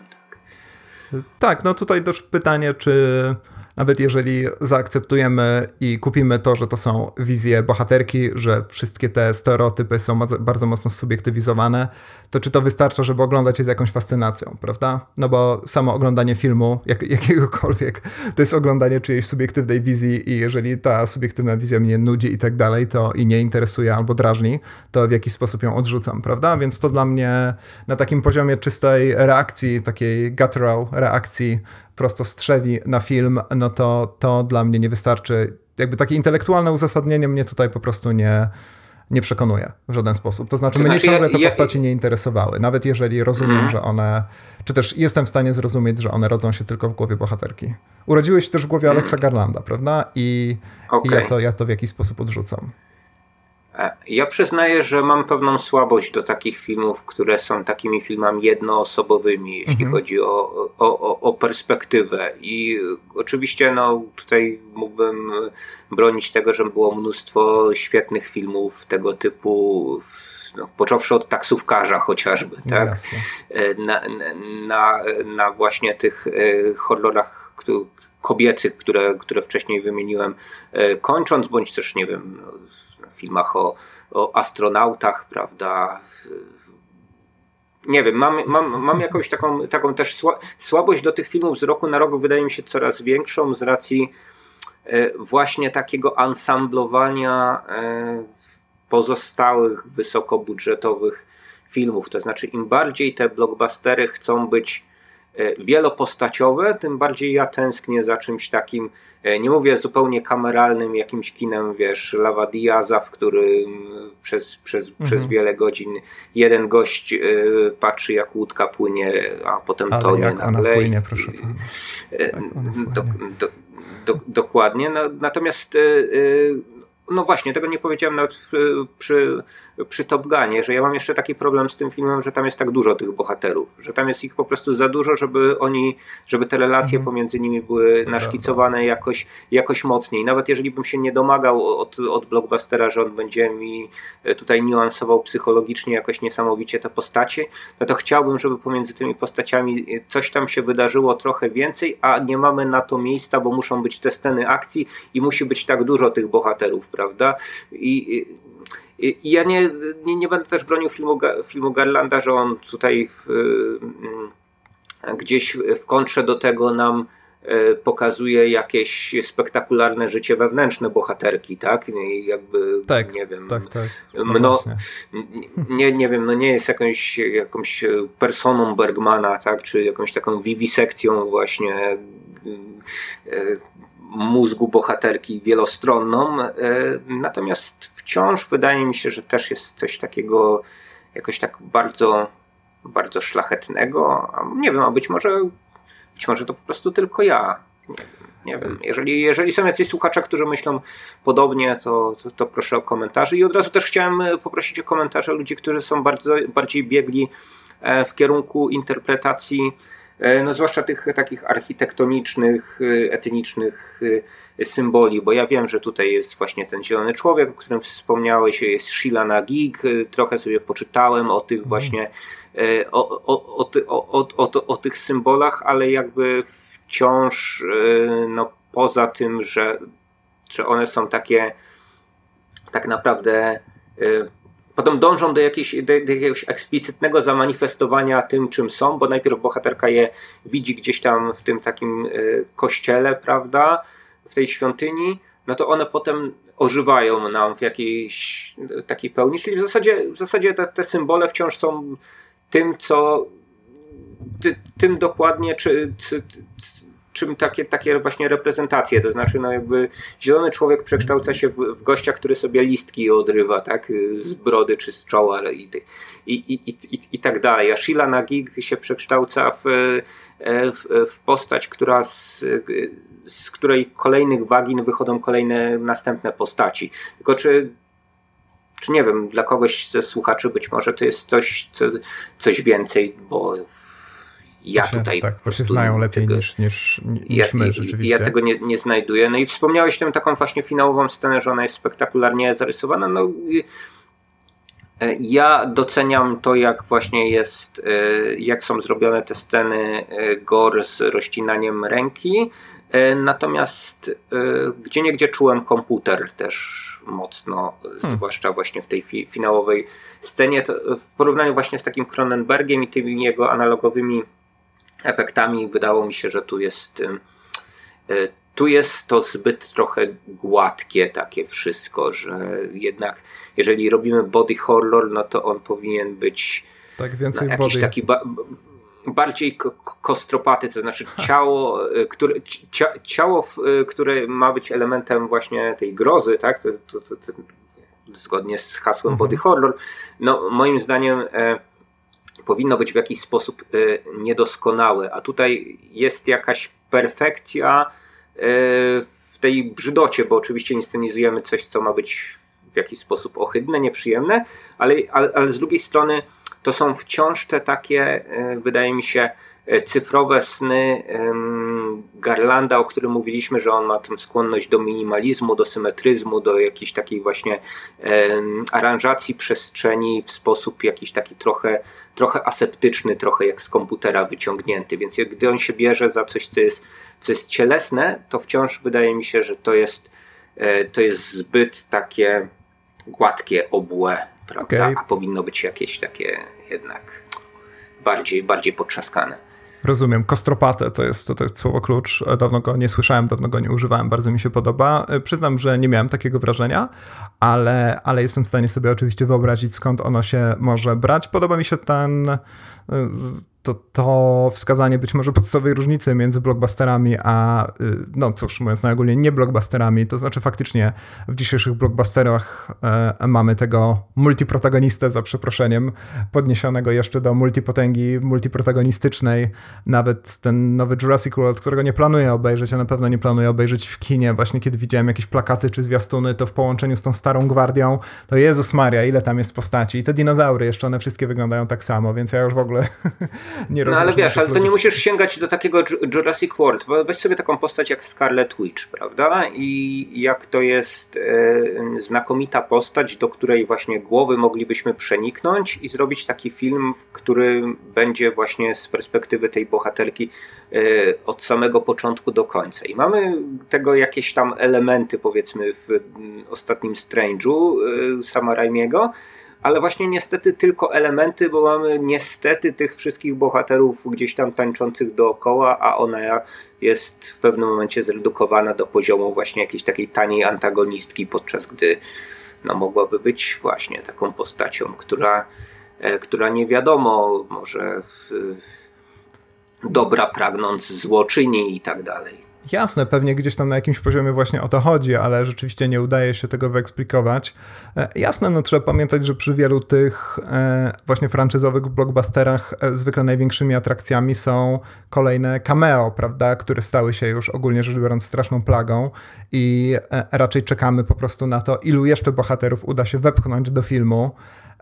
Tak, tak no tutaj też pytanie, czy nawet jeżeli zaakceptujemy i kupimy to, że to są wizje bohaterki, że wszystkie te stereotypy są bardzo mocno subiektywizowane, to czy to wystarcza, żeby oglądać je z jakąś fascynacją, prawda? No bo samo oglądanie filmu, jak, jakiegokolwiek, to jest oglądanie czyjejś subiektywnej wizji i jeżeli ta subiektywna wizja mnie nudzi i tak dalej, to i nie interesuje albo drażni, to w jakiś sposób ją odrzucam, prawda? Więc to dla mnie na takim poziomie czystej reakcji, takiej guttural reakcji prosto strzewi na film, no to to dla mnie nie wystarczy. Jakby takie intelektualne uzasadnienie mnie tutaj po prostu nie, nie przekonuje w żaden sposób. To znaczy, to mnie znaczy, ciągle te ja, postaci nie interesowały, nawet jeżeli rozumiem, mm. że one, czy też jestem w stanie zrozumieć, że one rodzą się tylko w głowie bohaterki. Urodziły się też w głowie mm. Alexa Garlanda, prawda? I, okay. i ja, to, ja to w jakiś sposób odrzucam. E, ja przyznaję, że mam pewną słabość do takich filmów, które są takimi filmami jednoosobowymi, jeśli mhm. chodzi o, o, o, perspektywę. I oczywiście no, tutaj mógłbym bronić tego, że było mnóstwo świetnych filmów tego typu. No, począwszy od taksówkarza chociażby, no tak? E, na, na, na właśnie tych e, horrorach, kobiecych, które, które wcześniej wymieniłem, kończąc, bądź też, nie wiem, filmach o, o astronautach, prawda? Nie wiem, mam, mam, mam jakąś taką, taką też słabość do tych filmów z roku na rok, wydaje mi się coraz większą z racji e, właśnie takiego ansamblowania e, pozostałych wysokobudżetowych filmów. To znaczy, im bardziej te blockbustery chcą być wielopostaciowe, tym bardziej ja tęsknię za czymś takim E, nie mówię zupełnie kameralnym jakimś kinem, wiesz, Lava Diaza, w którym przez, przez, mhm. przez wiele godzin jeden gość y, patrzy jak łódka płynie, a potem Ale tonie jak nagle. Ona płynie, proszę pana. E, do, do, do, dokładnie. No, natomiast no właśnie, tego nie powiedziałem nawet przy, przy Top Gunie, że ja mam jeszcze taki problem z tym filmem, że tam jest tak dużo tych bohaterów, że tam jest ich po prostu za dużo, żeby oni, żeby te relacje mhm. pomiędzy nimi były naszkicowane jakoś, jakoś mocniej. Nawet jeżeli bym się nie domagał od, od blockbustera, że on będzie mi tutaj niuansował psychologicznie jakoś niesamowicie te postacie, no to chciałbym, żeby pomiędzy tymi postaciami coś tam się wydarzyło trochę więcej, a nie mamy na to miejsca, bo muszą być te sceny akcji i musi być tak dużo tych bohaterów, prawda? I, i ja nie, nie, nie, będę też bronił filmu, filmu Garlanda, że on tutaj w, mm, gdzieś w kontrze do tego nam e, pokazuje jakieś spektakularne życie wewnętrzne bohaterki, tak? I jakby, tak, nie wiem, tak, tak. No, nie, nie wiem, no nie jest jakąś, jakąś personą Bergmana, tak? Czy jakąś taką wiwisekcją właśnie e, mózgu bohaterki wielostronną. E, natomiast wciąż wydaje mi się, że też jest coś takiego jakoś tak bardzo, bardzo szlachetnego. Nie wiem, a być może, być może to po prostu tylko ja. Nie wiem, jeżeli, jeżeli są jacyś słuchacze, którzy myślą podobnie, to, to, to, proszę o komentarze. I od razu też chciałem poprosić o komentarze ludzi, którzy są bardzo, bardziej biegli e, w kierunku interpretacji E, no zwłaszcza tych takich architektonicznych, e, etnicznych e, symboli, bo ja wiem, że tutaj jest właśnie ten zielony człowiek, o którym wspomniałeś, jest Sheila Nagig, trochę sobie poczytałem o tych mhm. właśnie, o, o, o, o tych symbolach, ale jakby wciąż no, poza tym, że, że one są takie tak naprawdę potem dążą do, jakiejś, do, do, jakiegoś eksplicytnego zamanifestowania tym, czym są, bo najpierw bohaterka je widzi gdzieś tam w tym takim y, kościele, prawda, w tej świątyni, no to one potem ożywają nam w jakiejś takiej pełni, czyli w zasadzie, w zasadzie te, te symbole wciąż są tym, co ty, tym dokładnie, czy, czy, czym takie, takie właśnie reprezentacje, to znaczy no jakby zielony człowiek przekształca się w, w gościa, który sobie listki odrywa, tak, z brody czy z czoła i, i, i, i, i tak dalej. A Sheila Nagig się przekształca w, w, w postać, która z, z której kolejnych wagin wychodzą kolejne następne postaci. Tylko czy czy nie wiem, dla kogoś ze słuchaczy być może to jest coś, co, coś więcej, bo ja się, tutaj. Tak, bo się znają lepiej tego, niż, niż, niż ja, my rzeczywiście. Ja tego nie, nie znajduję. No i wspomniałeś tę taką właśnie finałową scenę, że ona jest spektakularnie zarysowana. No, e, ja doceniam to, jak właśnie jest, e, jak są zrobione te sceny e, gore z rozcinaniem ręki. Natomiast gdzie niegdzie czułem komputer też mocno, hmm. zwłaszcza właśnie w tej fi finałowej scenie. w porównaniu właśnie z takim Cronenbergiem i tymi jego analogowymi efektami wydało mi się, że tu jest e, tu jest to zbyt trochę gładkie takie wszystko, że jednak jeżeli robimy body horror, no to on powinien być tak, więcej no, jakiś body. taki ba bardziej kostropaty, to znaczy ciało, e, które, ciało, które ma być elementem właśnie tej grozy, tak? To, to, to, zgodnie z hasłem mhm. body horror, no moim zdaniem e, powinno być w jakiś sposób e, niedoskonałe, a tutaj jest jakaś perfekcja e, w tej brzydocie, bo oczywiście inscenizujemy coś, co ma być w jakiś sposób ohydne, nieprzyjemne, ale, ale, ale z drugiej strony to są wciąż te takie, e, wydaje mi się, cyfrowe sny Garlanda, o którym mówiliśmy, że on ma tę skłonność do minimalizmu, do symetryzmu, do jakiejś takiej właśnie aranżacji przestrzeni w sposób jakiś taki trochę, trochę aseptyczny, trochę jak z komputera wyciągnięty. Więc gdy on się bierze za coś, co jest, co jest cielesne, to wciąż wydaje mi się, że to jest, e, to jest zbyt takie gładkie, obłe, prawda? Okay. A powinno być jakieś takie jednak bardziej, bardziej potrzaskane. Rozumiem. Kostropate to jest, to, to jest słowo klucz. Dawno go nie słyszałem, dawno go nie używałem, bardzo mi się podoba. Przyznam, że nie miałem takiego wrażenia, ale, ale jestem w stanie sobie oczywiście wyobrazić, skąd ono się może brać. Podoba mi się ten to, to wskazanie być może podstawowej różnicy między blockbusterami a, y, no cóż, mówiąc najogólniej, nie blockbusterami, to znaczy faktycznie w dzisiejszych blockbusterach e, mamy tego multiprotagonistę, za przeproszeniem, podniesionego jeszcze do multipotęgi multiprotagonistycznej. Nawet ten nowy Jurassic World, którego nie planuję obejrzeć, a na pewno nie planuję obejrzeć w kinie, właśnie kiedy widziałem jakieś plakaty czy zwiastuny, to w połączeniu z tą starą gwardią, to Jezus Maria, ile tam jest postaci. I te dinozaury jeszcze, one wszystkie wyglądają tak samo, więc ja już w ogóle nie No ale wiesz, ale to nie musisz sięgać do takiego Jurassic World. Weź sobie taką postać jak Scarlet Witch, prawda? I jak to jest e, znakomita postać, do której właśnie głowy moglibyśmy przeniknąć i zrobić taki film, w którym będzie właśnie z perspektywy tej bohaterki e, od samego początku do końca. I mamy tego jakieś tam elementy, powiedzmy, w ostatnim Strange'u e, Sama Raimiego, ale właśnie niestety tylko elementy, bo mamy niestety tych wszystkich bohaterów gdzieś tam tańczących dookoła, a ona jest w pewnym momencie zredukowana do poziomu właśnie jakiejś takiej taniej antagonistki, podczas gdy no, mogłaby być właśnie taką postacią, która, e, która nie wiadomo, może dobra pragnąc złoczyni i tak dalej. Jasne, pewnie gdzieś tam na jakimś poziomie właśnie o to chodzi, ale rzeczywiście nie udaje się tego wyeksplikować. E, jasne, no trzeba pamiętać, że przy wielu tych e, właśnie franczyzowych blockbusterach e, zwykle największymi atrakcjami są kolejne cameo, prawda, które stały się już ogólnie rzecz biorąc straszną plagą i raczej czekamy po prostu na to, ilu jeszcze bohaterów uda się wepchnąć do filmu.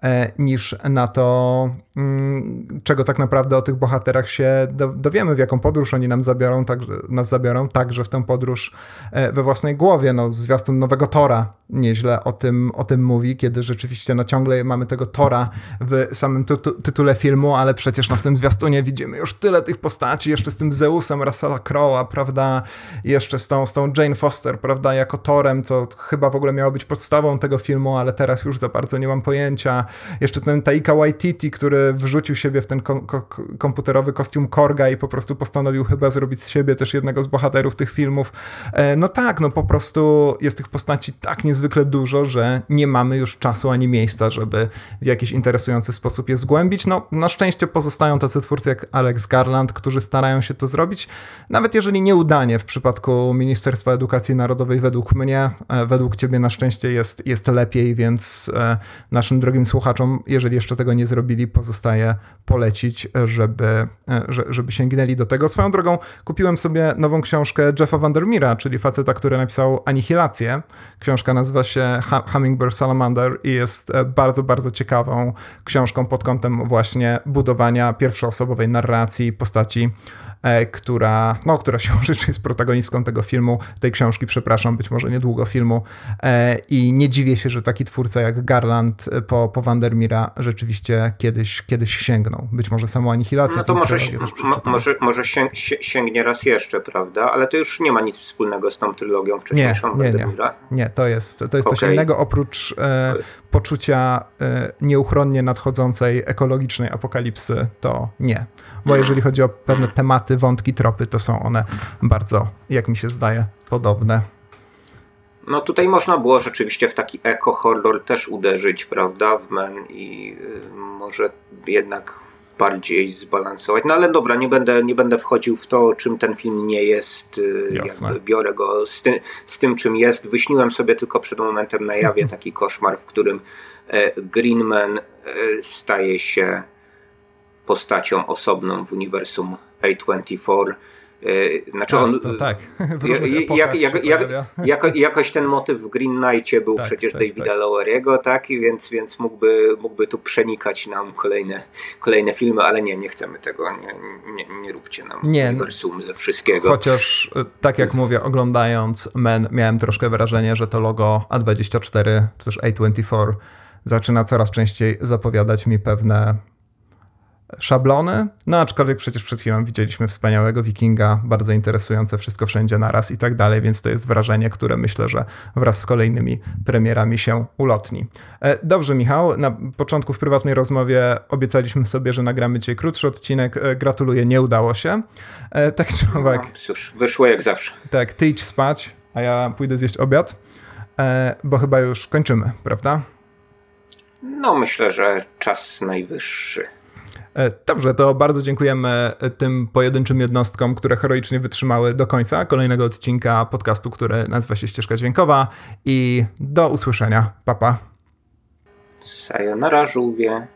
E, niż na to, mm, czego tak naprawdę o tych bohaterach się dowiemy, w jaką podróż oni nam zabiorą, tak, nas zabiorą, także w tę podróż e, we własnej głowie. No, zwiastun nowego Tora nieźle o tym, o tym mówi, kiedy rzeczywiście no, ciągle mamy tego Tora w samym tytu tytule filmu, ale przecież no, w tym zwiastunie widzimy już tyle tych postaci, jeszcze z tym Zeusem Russella Crowe'a, prawda, jeszcze z tą, z tą Jane Foster, prawda, jako Torem, co chyba w ogóle miało być podstawą tego filmu, ale teraz już za bardzo nie mam pojęcia. Jeszcze ten Taika Waititi, który wrzucił siebie w ten ko ko komputerowy kostium Korga i po prostu postanowił chyba zrobić z siebie też jednego z bohaterów tych filmów. E, no tak, no po prostu jest tych postaci tak niezwykle dużo, że nie mamy już czasu ani miejsca, żeby w jakiś interesujący sposób je zgłębić. No na szczęście pozostają tacy twórcy jak Alex Garland, którzy starają się to zrobić, nawet jeżeli nieudanie w przypadku Ministerstwa Edukacji Narodowej według mnie, e, według ciebie na szczęście jest, jest lepiej, więc e, naszym drogim słuchaczom słuchaczom, jeżeli jeszcze tego nie zrobili, pozostaje polecić, żeby, e, żeby sięgnęli do tego. Swoją drogą kupiłem sobie nową książkę Jeffa Vandermeera, czyli faceta, który napisał Anihilację. Książka nazywa się Hummingbird Salamander i jest e, bardzo, bardzo ciekawą książką pod kątem właśnie budowania pierwszoosobowej narracji postaci która, no, która się rzeczy jest protagonistką tego filmu, tej książki, przepraszam, być może niedługo filmu. E, I nie dziwię się, że taki twórca jak Garland e, po, po Vandermeera rzeczywiście kiedyś, kiedyś sięgnął. Być może samą anihilację. No to może, może, może sięgnie raz jeszcze, prawda? Ale to już nie ma nic wspólnego z tą trylogią wcześniejszą nie, nie. Nie, nie, to jest, to jest okay. coś innego oprócz e, poczucia e, nieuchronnie nadchodzącej ekologicznej apokalipsy, to nie bo jeżeli chodzi o pewne tematy, wątki, tropy, to są one bardzo, jak mi się zdaje, podobne. No tutaj można było rzeczywiście w taki eco-horror też uderzyć, prawda, w men i y, może jednak bardziej zbalansować. No ale dobra, nie będę, nie będę wchodził w to, czym ten film nie jest. y, Jasne. Jakby biorę go z, ty, z tym, czym jest. Wyśniłem sobie tylko przed momentem na jawie taki koszmar, w którym e, Greenman e, staje się postacią osobną w uniwersum A24. E, Znaczy on, to tak. Epokach jak, jak, jak, jakoś ten motyw w Green Knightie był Tak, przecież tak, Davida tak. Lowery'ego, tak? I Więc, więc mógłby, mógłby tu przenikać nam kolejne, kolejne filmy, ale nie, nie chcemy tego. Nie, nie, nie róbcie nam Nie. uniwersum ze wszystkiego. Chociaż, y, tak jak mówię, oglądając Men, miałem troszkę wrażenie, że to logo A24 czy też A24 zaczyna coraz częściej zapowiadać mi pewne szablony. No aczkolwiek przecież przed chwilą widzieliśmy wspaniałego wikinga, bardzo interesujące wszystko wszędzie naraz i tak dalej, więc to jest wrażenie, które myślę, że wraz z kolejnymi premierami się ulotni. E, Dobrze, Michał, na początku w prywatnej rozmowie obiecaliśmy sobie, że nagramy dzisiaj krótszy odcinek. E, Gratuluję, nie udało się. E, Tak czy owak, No, cóż, wyszło jak zawsze. tak, ty idź spać, a ja pójdę zjeść obiad, bo chyba już kończymy, prawda? No myślę, że czas najwyższy. E, Dobrze, to bardzo dziękujemy tym pojedynczym jednostkom, które heroicznie wytrzymały do końca kolejnego odcinka podcastu, który nazywa się Ścieżka Dźwiękowa i do usłyszenia. Papa. Pa. Sayonara, żółwie.